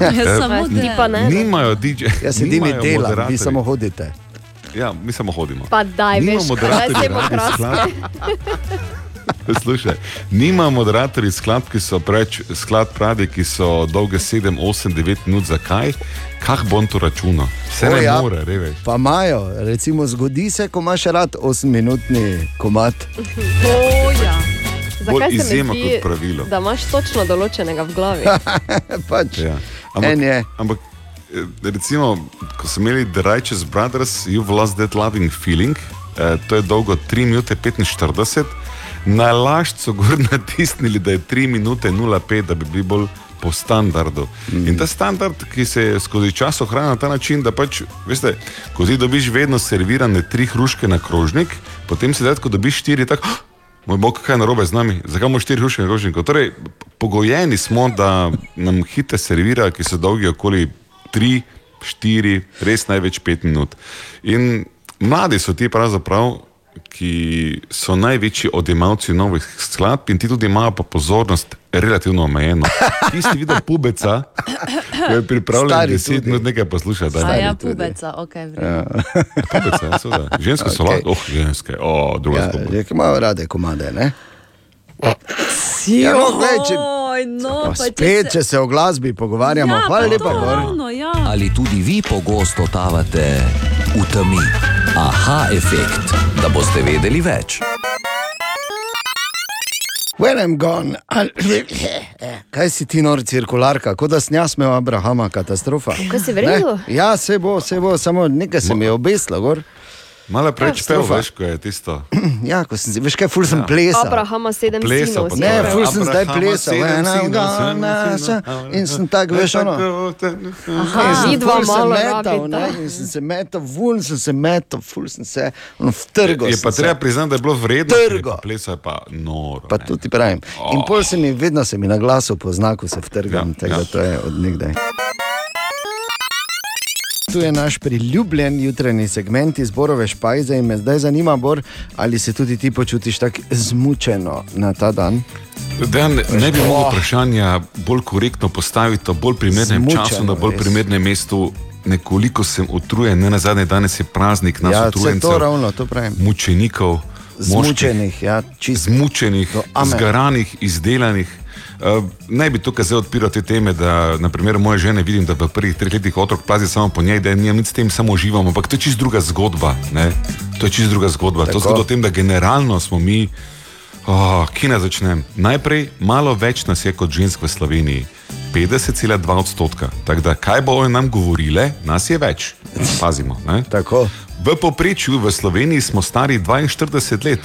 Ja, eh, samo ti pa ne. Nimajo DJ. jaz edini nimajo delam, vi samo hodite. Ja, mi samo hodimo. Pa daj, Nima veš, kaj moderatorjev semo radio kraske. *laughs* Slušaj, nima moderatorjev skladb, ki so preveč sklad pravi, ki so dolge 7, 8, 9 minut. Zakaj? Kah bom to računal? Vse O, ne ja, more, reveš. Pa imajo, recimo, zgodi se, ko imaš rad 8-minutni komat. O, ja. Bolj se izjema zdi, kot pravilo. da imaš točno določenega v glavi? *laughs* pač. Ja. Je. Ampak, eh, recimo, ko smo imeli The Righteous Brothers, You've Lost That Loving Feeling, eh, to je dolgo 3 minute 45, na lašč so gor *laughs* natisnili, da je 3 minute 05, da bi bili bolj po standardu. Mm. In ta standard, ki se skozi čas ohranil na ta način, da pač, veste, ko ti dobiš vedno servirane tri hruške na krožnik, potem se zdaj, ko dobiš štiri, tako. "Ah, Moj bog, kaj je narobe z nami, zakaj imamo štiri hruške na krožniku? Torej, pogojeni smo, da nam hite servira, ki so dolgi okoli 3, 4, res največ 5 minut. In mladi so ti pravzaprav, ki so največji odjemalci novih skladb in ti tudi imajo pa pozornost relativno omejeno. Ti si videl pubeca, ki je pripravljen Stari 10 tudi. minut nekaj poslušati. Ja, pubeca, ok. *laughs* Pubeca, ja, seveda. Ženske so Okej. lahko, oh, ženske, oh, druga Ja, zgodba. že imajo rade komade. Ne? Ja, no, glej, če, Oj, no, pa pa spet, če se o glasbi pogovarjamo, Ja, hvala pa lepa, ravno, ja. Ali tudi vi pogosto totavate v temi? Aha, efekt, da boste vedeli več. When I'm gone, I'll... *laughs* kaj si ti nor cirkularka, kot da snjasmejo Abrahama, katastrofa. Kaj si v redu? Ne? Ja, se bo, se bo, samo nekaj se mi je obeslo, gor. Malo preveč pel, Katastrofa. veš, ko je tisto. *clears throat* Ja, ko sem si, veš kaj, ful sem plesal. Abrahama sedem Plesal, sinov. Ne, ful sem zdaj plesal, ena, sinov, gana, sedem sa- sinov. in sem tako, veš, ono. Aha, In ful se malo metal, ne, in sem se metal, vun sem se metal, ful sem se, ono, vtrgal Je sem pa treba priznati, da je bilo vredno. Trgo. Plesa je pa noro. Pa tudi pravim. In pol se mi, vedno se mi na glasu pozna, ko se vtrgam, ja, tako da to je od nekdaj. Tu je naš priljubljen jutranji segment iz Borove špajze in me zdaj zanima, Bor, ali se tudi ti počutiš tako zmučeno na ta dan. Dejan, ne bi Oh. mogel vprašanja bolj korektno postaviti, bolj primernem Zmučeno, času, na bolj res. primernem mestu. Nekoliko sem utrujen, ne na zadnje danes je praznik nas Ja, vse utrujencev, to ravno, to pravim. mučenikov, Zmučenih, ja, čist. zmučenih, ame. zgaranih, izdelanih. Uh, ne bi tukaj zdaj odpiral te teme, da naprimer moje žene vidim, da v prvih treh letih otrok plazi samo po njej, da nimam nič s tem, samo uživamo, ampak to je čist druga zgodba. Ne? To je čist druga zgodba. Tako. To Tako. zgodba o tem, da generalno smo mi, oh, kje naj začnem? Najprej malo več nas je kot žensk v Sloveniji. 50,2 odstotka. Tako da, kaj bo o nam govorile, nas je več. Pazimo. V povprečju v Sloveniji smo stari 42 let.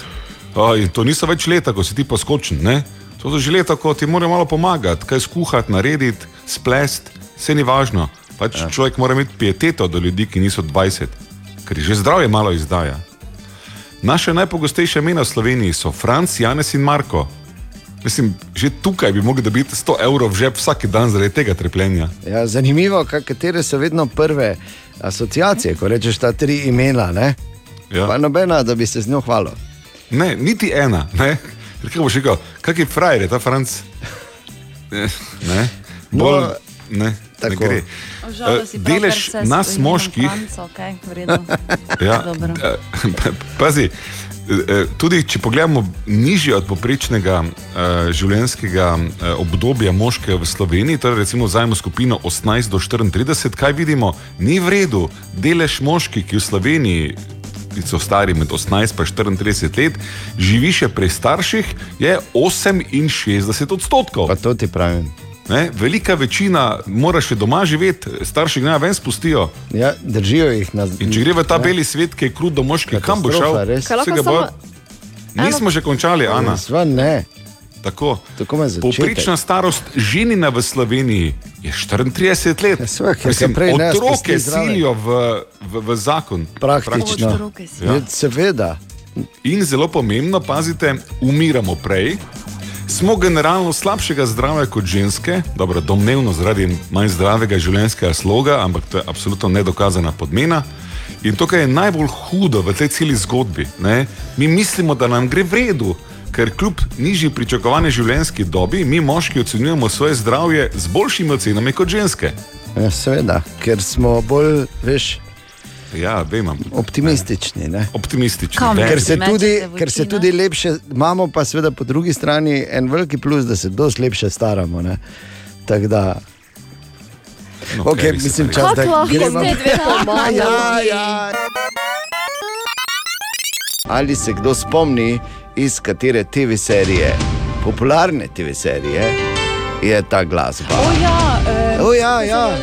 O, in to niso več leta, ko si ti poskočen. Ne? To so že leta, ko ti morajo malo pomagati, kaj skuhati, narediti, splest, vse ni važno. Pač ja. Človek mora imeti pieteto do ljudi, ki niso 20, ker že zdravje malo izdaja. Naše najpogostejše imena v Sloveniji so Franc, Janes in Marko. Mislim, že tukaj bi mogli dobiti 100 evrov v žep vsak dan zaradi tega trpljenja. Ja, zanimivo, katere so vedno prve asociacije, ko rečeš ta tri imena. Ne? Ja. Pa nobena, da bi se z njo hvalil. Ne, niti ena. Ne? Ker Kaj boš rekel, kak je frajer, je ta Franc? *laughs* Ne, ne. Bolj, ne, ne tako. gre. Eh, si prav, Delež nas moških, Franco, okej, v redu. *laughs* ja, eh, pazi, eh, tudi če pogledamo nižje od poprečnega eh, življenjskega eh, obdobja moškega v Sloveniji, torej recimo vzajemo skupino 18 do 34, kaj vidimo, ni v redu. Delež moških, ki v Sloveniji ki so stari med 18 in 34 let, živi še pri starših, je 68 odstotkov. Pa to ti pravim. Ne? Velika večina mora še doma živeti, starši ga ven spustijo. Ja, držijo jih na In če gre v ta beli svet, ki je krut do moških, kam bo šel? Bo- samo- Nismo že končali, Ana. Sva ne. Tako. Tako me začetek. Povprečna starost ženina v Sloveniji je 34 let. sva, ker Mislim, se prej ne otroke silijo v, v, v zakon. Praktično. Ja. Ja. Seveda. In zelo pomembno, pazite, umiramo prej. Smo generalno slabšega zdravja kot ženske, dobro, domnevno zaradi manj zdravega življenjskega sloga, ampak to je absolutno nedokazana podmena. In to, kar je najbolj hudo v tej celi zgodbi, ne, mi mislimo, da nam gre v redu, ker kljub nižji pričakovani življenjski dobi, mi moški ocenjujemo svoje zdravje z boljšimi ocenami kot ženske. Ja, seveda, ker smo bolj, veš, Ja, vem. optimistični. Ne? Optimistični. Več. Ker se, tudi, ker se tudi lepše, imamo pa seveda po drugi strani en veliki plus, da se dosti lepše staramo. ne. Tako da. No, Okay, se mislim, čas, da gremo. dve *laughs* pomagamo? Ja, ja. Ali se kdo spomni, iz katere TV serije, popularne TV serije, je ta glasba? O ja, eh, O ja, ja.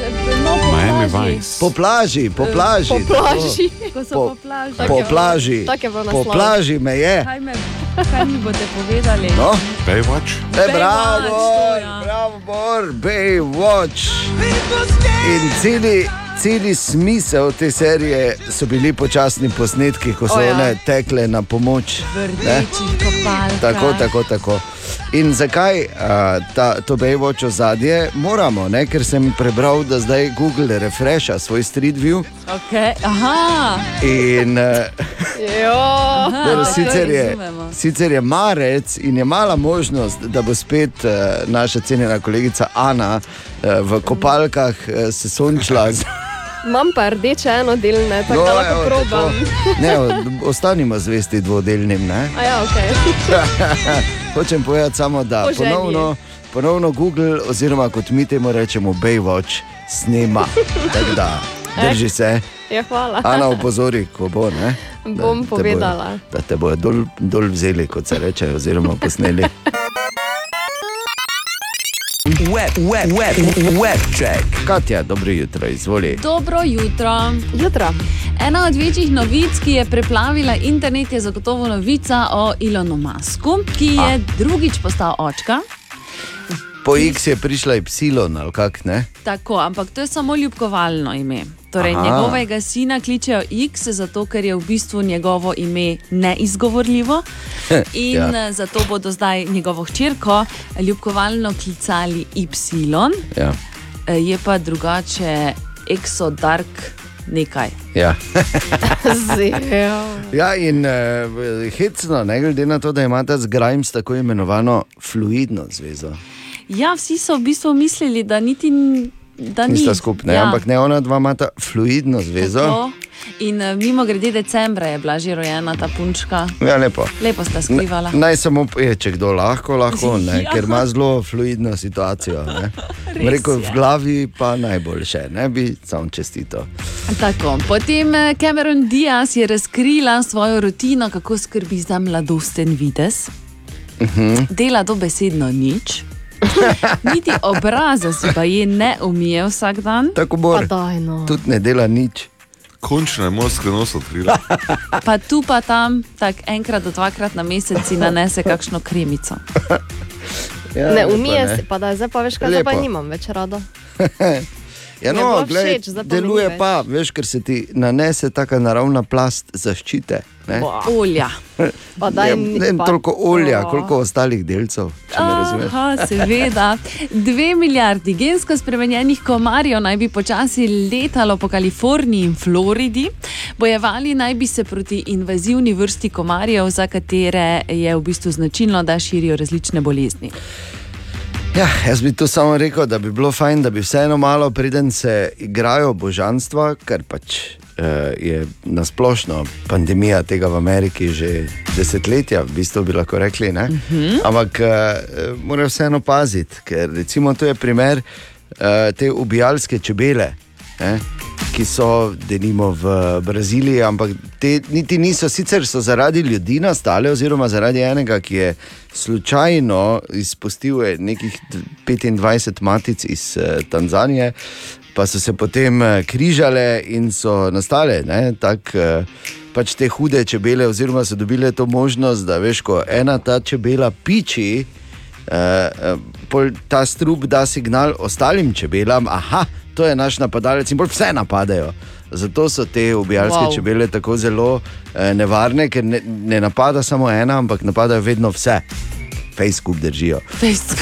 Po Miami plaži. Vice. Po plaži, po plaži. Po plaži. Ko so Po- po plaži. Po plaži. Po me je. Kaj, me, kaj mi boste povedali? No? Baywatch. E, bravo, to, ja. bravo, Bor, Baywatch. In celi, celi smisel te serije so bili počasni posnetki, ko so O, ja. one tekle na pomoč. Tako, tako, tako. In zakaj uh, ta, to Baywatch ozadje moramo? Ne? Ker sem prebral, da zdaj Google refresha svoj Street View. Okay. Aha, In, uh. *laughs* Aha, tako sicer, je, razumemo. sicer je marec in je mala možnost, da bo spet uh, naša cenjena kolegica Ana uh, v kopalkah uh, se sončila. Imam pa rdeče eno delne, tako da lahko evo, probam. tako. Ne, ostanimo zvesti dvodelnim. Ne? A ja, ok. *laughs* Hočem povedati samo, da Po želji. ponovno, ponovno Google, oziroma kot mi temu rečemo, Baywatch, snema. Tako da, *laughs* drži se. Ja, hvala. Ana opozori, ko bo. Ne? Da Bom povedala. Bojo, da te bodo dol, dol vzeli, kot se reče, oziroma posneli. *laughs* Web, web, web, web check. Katja, dobro jutro, izvoli. Dobro jutro. Jutro. Ena od večjih novic, ki je preplavila internet, je zagotovo novica o Elonu Musku, ki je A. drugič postal očka. Po X je prišla Y, ali kak ne? Tako, ampak to je samo ljubkovalno ime. Torej, Aha. njegovega sina kličejo X, zato ker je v bistvu njegovo ime neizgovorljivo. *laughs* In Ja. ja. zato bodo zdaj njegovo hčerko ljubkovalno klicali Y, Ja. Eh, je pa drugače Exodark nekaj. Ja. *laughs* Ja, in uh, hecno, ne glede na to, da imata z Grimes tako imenovano fluidno zvezo. Ja, vsi so v bistvu mislili, da niti n- da ni. Nista skupna, ja. ampak ne ona dva imata fluidno zvezo. Tako. In uh, mimo grede decembra je bila že rojena ta punčka. Ja, lepo. Lepo sta skrivala. Naj samo je, če kdo lahko, lahko ne, Ja. ker ima zelo fluidno situacijo. Rekel, v glavi pa najboljše, ne bi sam čestito. Tako, potem eh, Cameron Diaz je razkrila svojo rutino, kako skrbi za mladosten vides. Mhm. Dela dobesedno nič. *laughs* Niti obraza si pa je ne umije vsak dan. Tako bo. no. Tudi ne dela nič. Končno je moj skrivnost odkrila. *laughs* Pa tu pa tam, tako enkrat do dvakrat na mesec si nanese kakšno kremico. Ja, ne umije se, pa da zdaj pa veš, kaj pa nimam več rada. *laughs* Ja, no, glej, všeč, deluje pa, veš, ker se ti nanese taka naravna plast zaščite. Ne? *laughs* Olja. Pa daj Ja, mi ne pa toliko olja, to. koliko ostalih delcev. Aha, seveda. Dve milijardi gensko spremenjenih komarjev naj bi počasi letalo po Kaliforniji in Floridi. Bojevali naj bi se proti invazivni vrsti komarjev, za katere je v bistvu značilno, da širijo različne bolezni. Ja, jaz bi tu samo rekel, da bi bilo fajn, da bi vseeno malo, preden se igrajo božanstva, ker pač eh, je nasplošno pandemija tega v Ameriki že desetletja, v bistvu bi lahko rekli. ne. Mhm. Ampak eh, morajo vseeno paziti, ker recimo to je primer eh, te ubijalske čebele. Ne? Ki so, denimo, v Braziliji, ampak te niti niso, sicer so zaradi ljudi nastale, oziroma zaradi enega, ki je slučajno izpustil je nekih 25 matic iz eh, Tanzanije, pa so se potem eh, križale in so nastale ne, tak, eh, pač te hude čebele, oziroma so dobile to možnost, da veš, ko ena ta čebela piči. Uh, ta strup da signal ostalim čebelam, aha, to je naš napadalec in bolj vse napadajo. Zato so te ubijalske Wow. wow. čebele tako zelo uh, nevarne, ker ne, ne napada samo ena, ampak napadajo vedno vse. Facebook držijo.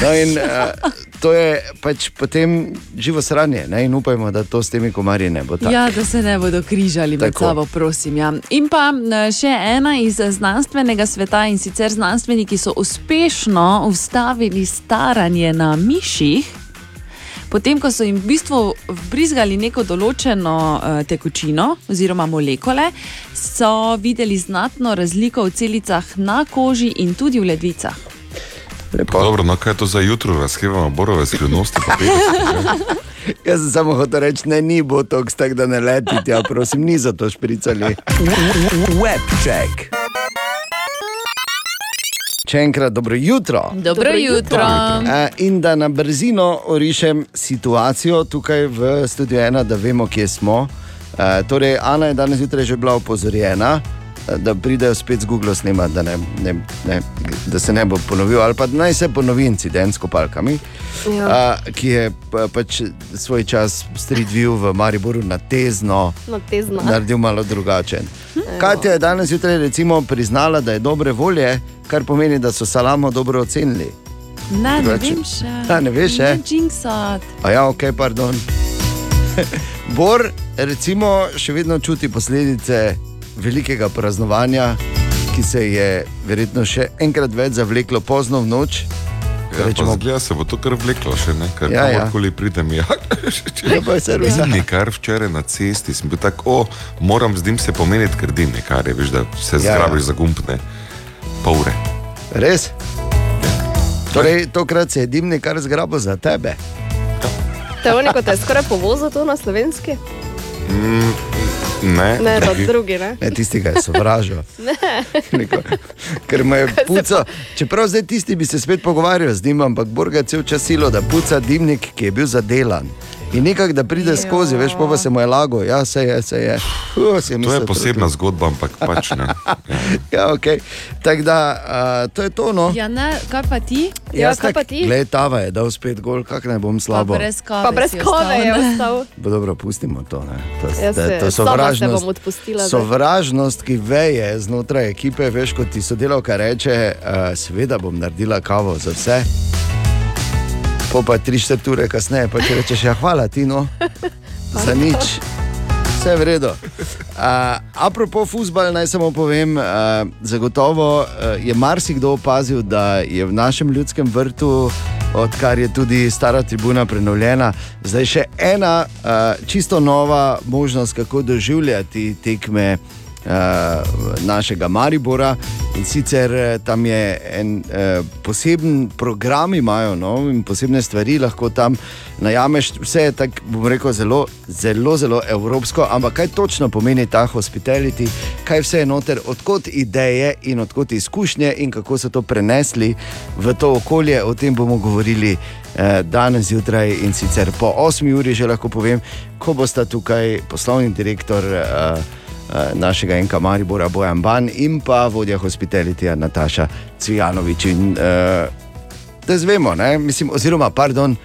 No in uh, to je pač potem živo sranje ne? in upajmo, da to s temi komarji ne bo tako. Ja, da se ne bodo križali med Tako. sabo, prosim. Ja. In pa eh, še ena iz znanstvenega sveta in sicer znanstveniki so uspešno ustavili staranje na miših. Potem, ko so jim v bistvu vbrizgali neko določeno uh, tekočino oziroma molekule, so videli znatno razliko v celicah na koži in tudi v ledvicah. Dobro, no kaj je to za jutro, razkrivamo borove skrivnosti. *laughs* Jaz sem samo hotel reči, ne, ni bo to, tako da ne letite, ja, prosim, ni za to špricali. Webček. Še enkrat dobro jutro. Dobro jutro. Eh, In da na brzino orišem situacijo tukaj v studiu ena, da vemo, kje smo. Eh, Torej, Ana je danes zjutraj že bila opozorjena, da pridejo spet z Google snemati, da, ne, ne, ne, da se ne bo ponovil, ali pa da naj se ponovi incident s kopalkami, Ja. eh, ki je pa, pač svoj čas Street View v Mariboru na tezno No, tezno. naredil malo drugačen. Katja je danes zjutraj recimo priznala, da je dobre volje, kar pomeni, da so salamo dobro ocenili. Ne, ne vem še. A, ne veš, eh? Ne jinxat. A ja, ok, pardon. *laughs* Bor, recimo, še vedno čuti posledice velikega praznovanja, ki se je verjetno še enkrat več zavleklo pozno v noč. Ja, pa zgleda se bo to kar vleklo še ne, ker Ja, ja, ja. kamorkoli pridem. Ja, *laughs* Ja, pa je vse res. dimnikar včeraj na cesti, sem bil tako, o, moram z njim se pomeniti, ker dimnikar je, veš, da se Ja, ja. zgrabiš za gumpne pol ure. Res? Torej, tokrat se je dimnik kar zgrabo za tebe. Te je neko te je skoraj povozil to na slovenski? Mm, Ne, Ne, da drugi, ne? Ne, tisti, ki je sovražil. *laughs* Ne. Ker me je puca. Čeprav zdaj tisti bi se spet pogovarjal z njim, ampak Borga je cel čas silo, da puca dimnik, ki je bil zadelan. In nekako da pride skozi, veš, pa, pa se mu je lago, ja, se je, se je. Uh, si To mislil, je posebna zgodba, ampak pač ne. *laughs* Ja, okay. Tako da, uh, to je to. No. Ja, ne, kaj pa ti? Jaz tak- Glej, Tava je dal spet gol, kako naj bom slabo. Pa brez kave Pa brez kave je ostal, ne? Bo dobro, pustimo to. Ne. To, to, se- to se sovražnost, sovražnost, ki veje znotraj ekipe, veš, kot ti sodelavka reče, uh, seveda bom naredila kavo za vse. Po pa tri četrt ure kasneje, pa če rečeš, ja, hvala ti, no, *laughs* za nič. Vse je v redu. Uh, apropo futbal, naj samo povem, uh, zagotovo uh, je marsikdo opazil, da je v našem ljudskem vrtu, odkar je tudi stara tribuna prenovljena, zdaj še ena uh, čisto nova možnost, kako doživljati tekme. Uh, našega Maribora in sicer eh, tam je en uh, poseben program, imajo no, posebne stvari, lahko tam najameš. Vse je tako, bom rekel, zelo, zelo, zelo evropsko, ampak kaj točno pomeni ta hospitality, kaj vse je noter, odkot ideje in odkot izkušnje in kako so to prenesli v to okolje, o tem bomo govorili eh, danes zjutraj in sicer po 8 uri, že lahko povem, ko bosta tukaj poslovni direktor. Eh, eh, našega enka Maribora Bojan Ban in pa vodja hospitalitija Nataša Cvijanovič. In, uh, da zvemo, ne? mislim, oziroma, pardon,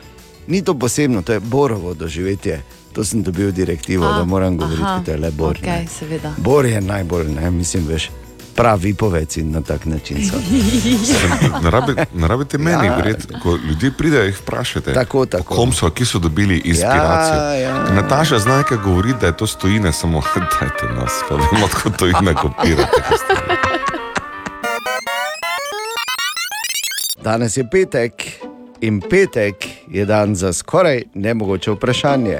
ni to posebno, to je Borovo doživetje. To sem dobil direktivo, A, da moram govoriti, aha, da je le Bor. ne. seveda. Bor je najbolj, ne, mislim, veš, pravi povec in na tak način so. Ne rabi- Ne rabite meni, Ja. ja. ko ljudje pridejo, jih vprašate. Tako, tako. Kom so, ki so dobili inspiracijo. Ja, ja. Nataša zna nekaj govoriti, da je to stojine, samo *laughs* dajte nas, pa vemo, odkot stojine kopirate. Danes je petek in petek je dan za skoraj nemogoče vprašanje.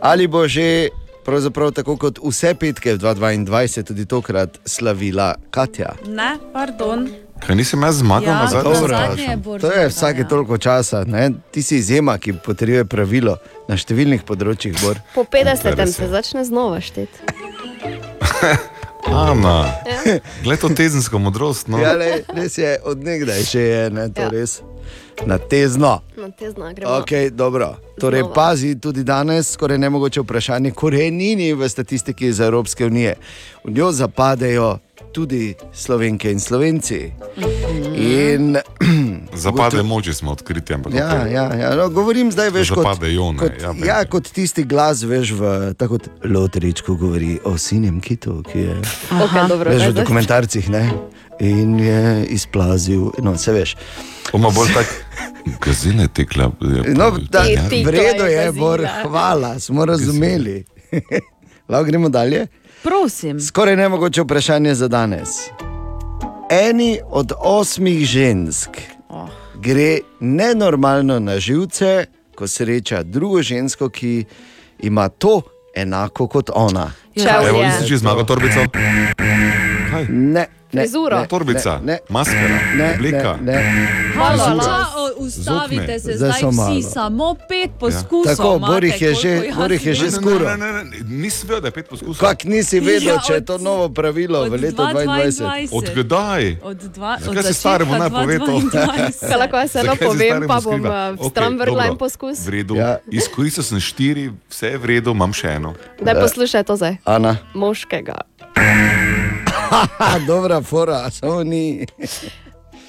Ali bo že, pravzaprav tako kot vse petke v 2022, tudi tokrat slavila Katja? Ne, pardon. Kaj nisem jaz zmagal Ja, na zadnjem? Dobro, zadnje je Bor to je vsake ja. toliko časa. Ne? Ti si izjema, ki potrjuje pravilo na številnih področjih. Bor. Po 50. Res je. se začne znova šteti. *laughs* Ana, gled to tezensko modrost. No. Ja, le, res je, odnegdaj še je, ne, to Ja. ja. res. Na tezno. No, te zna, gremo. Okay, dobro. Torej, Znova. pazi tudi danes, skoraj nemogoče vprašanje, korenini v statistiki iz Evropske unije. V njo zapadejo tudi slovenke in slovenci. In, *clears throat* Zapade moči smo odkriti, ampak ja, okej. ja, ja, no, govorim zdaj, veš, kot, Zapadejo, ne, kot, ja, ja, kot tisti glas, veš, v, tako kot Lotrič, ko govori o sinem kitu, ki je Okej, dobro, veš, v dokumentarcih ne? In je izplazil, no, se veš. Oma bolj tak, gazine tekla. No, da, ja. v redu je, Bor, hvala, smo razumeli. *laughs* Lahko gremo dalje. Prosim. Skoraj nemogoče vprašanje za danes. Eni od osmih žensk Oh. gre nenormalno na živce, ko sreča drugo žensko, ki ima to enako kot ona. Čevlje. Evo, nisi že zmagal torbico? Kaj? Ne, ne, ne, Torbica, ne, maskara, ne, obleka. Ne, ne. Halo, Hvala. ča, o, ustavite se, Zdaj zdaj, vsi, malo. samo pet poskusov. Tako, imate, Bor jih je že- jaz Bor jih je že skuril. Ne, ne, ne, ne, nisem vedel, da je pet poskusov. Kak nisi vedel, Ja, če je od- to novo pravilo v od letu 2022? 2022. Od kdaj? Od dva, od Zakaj se začetka staremu ne pove to? 2022. *laughs* Kaj lahko jaz Zakaj si povem, pa bom Okej, stran vrgla dobro. en poskus. V redu. Ja. Ja. Izkoristil sem štiri, vse je v redu, imam še eno. Daj poslušaj to zdaj. Ana. Moškega. *laughs* Dobra fora, samo ni.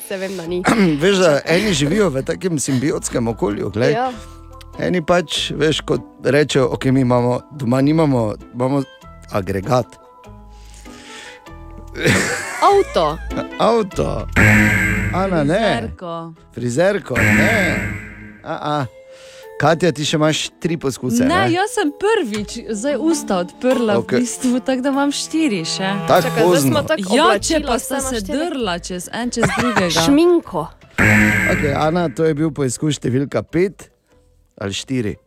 Se vem, da ni. *clears throat* Veš, da eni živijo v takem simbiotskem okolju. Glej. Ja. Eni pač, veš, kot rečejo, ok, mi imamo doma, nimamo, imamo agregat, *laughs* Avto. avto, Ana ne, Zerko. frizerko, ne. A -a. Katja, ti še imaš tri poskuse. Ne, ne? jaz sem prvič zdaj usta odprla, okay. v bistvu, tako da imam štiri še. Tako Čakaj, pozno. tako Ja, če pa sta se drla čez en čez drugega. *laughs* Šminko. Okay, Ana, to je bil poizkus številka pet ali štiri.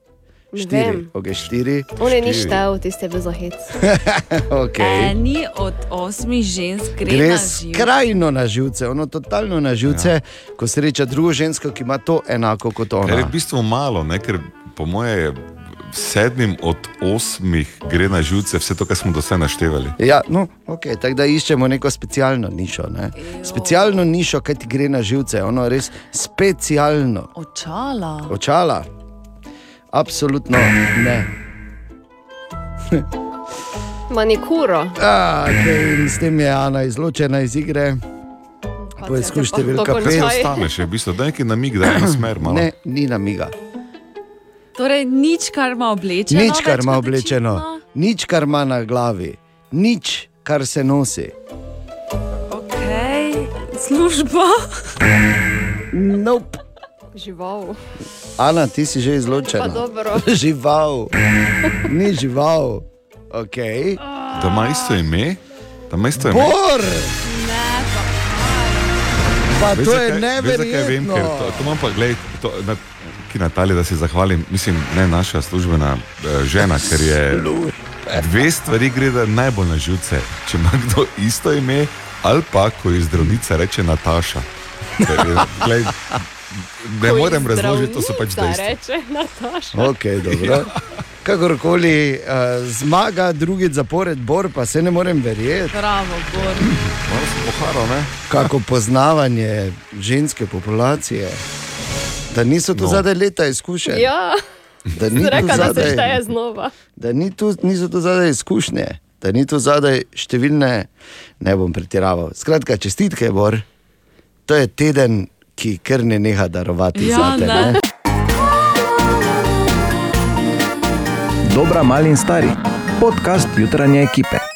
Štiri, okay, štiri. On je ni štiri. štev, tiste bil za hec. *laughs* Okay. Eni od osmih žensk gre, Gre na živ. skrajno na živce, ono totalno na živce, ja. ko sreča drugo žensko, ki ima to enako kot Kar je ona. v bistvu malo, ne? ker po moje je sedmim od osmih gre na živce vse to, kar smo do sedaj naštevali. Ja, no, okay, tako da iščemo neko specialno nišo. Ne? Specialno nišo, kaj ti gre na živce, ono res specialno. Očala. Očala? Absolutno ne. *laughs* Manikuro. A, okay, in s tem je Ana izločena iz igre. Poizkuš številka končaj. pet. Ostaneš, je v bistvu, da neki namig, da je ena smer malo. Ne, ni namiga. Torej, nič, kar ima oblečeno. Nič, kar ima oblečeno, nič, kar ima na glavi, nič, kar se nosi. Okay. Služba. Nope. Žival. Ana, ti si že izločena. Pa dobro. *laughs* žival, ni žival. Okay. Da ima isto ime, da ima isto ime. Bor! Pa Veš, to zakaj- je veš, zakaj vem, neverjetno. ker to, to imam pa, glej, to, na, ki Natalija, da se zahvalim, mislim, ne naša službena eh, žena, ker je dve stvari gre da najbolj na živce. Če ima kdo isto ime, ali pa ko je zdravnica reče Nataša. Ker glej, ne morem razložiti, to so pač dejstva. Reče. Okay, dobro. Kakorkoli uh, zmaga, drugič zapored, bor, pa se ne morem verjeti. Bravo, Bor. Malo sem poharal, ne? Kako poznavanje ženske populacije, da niso tu No. zadaj leta izkušenj. Ja, Da ni tu reka, da se zadaj- šteje znova. da ni tu, niso tu zadaj izkušnje, da ni tu zadaj številne, ne bom pretiraval. Skratka, čestitke, Bor. To je teden, ki kar ne neha darovati Ja, zate. ne. Ne? Dobra, mali in stari. Podcast jutranje ekipe.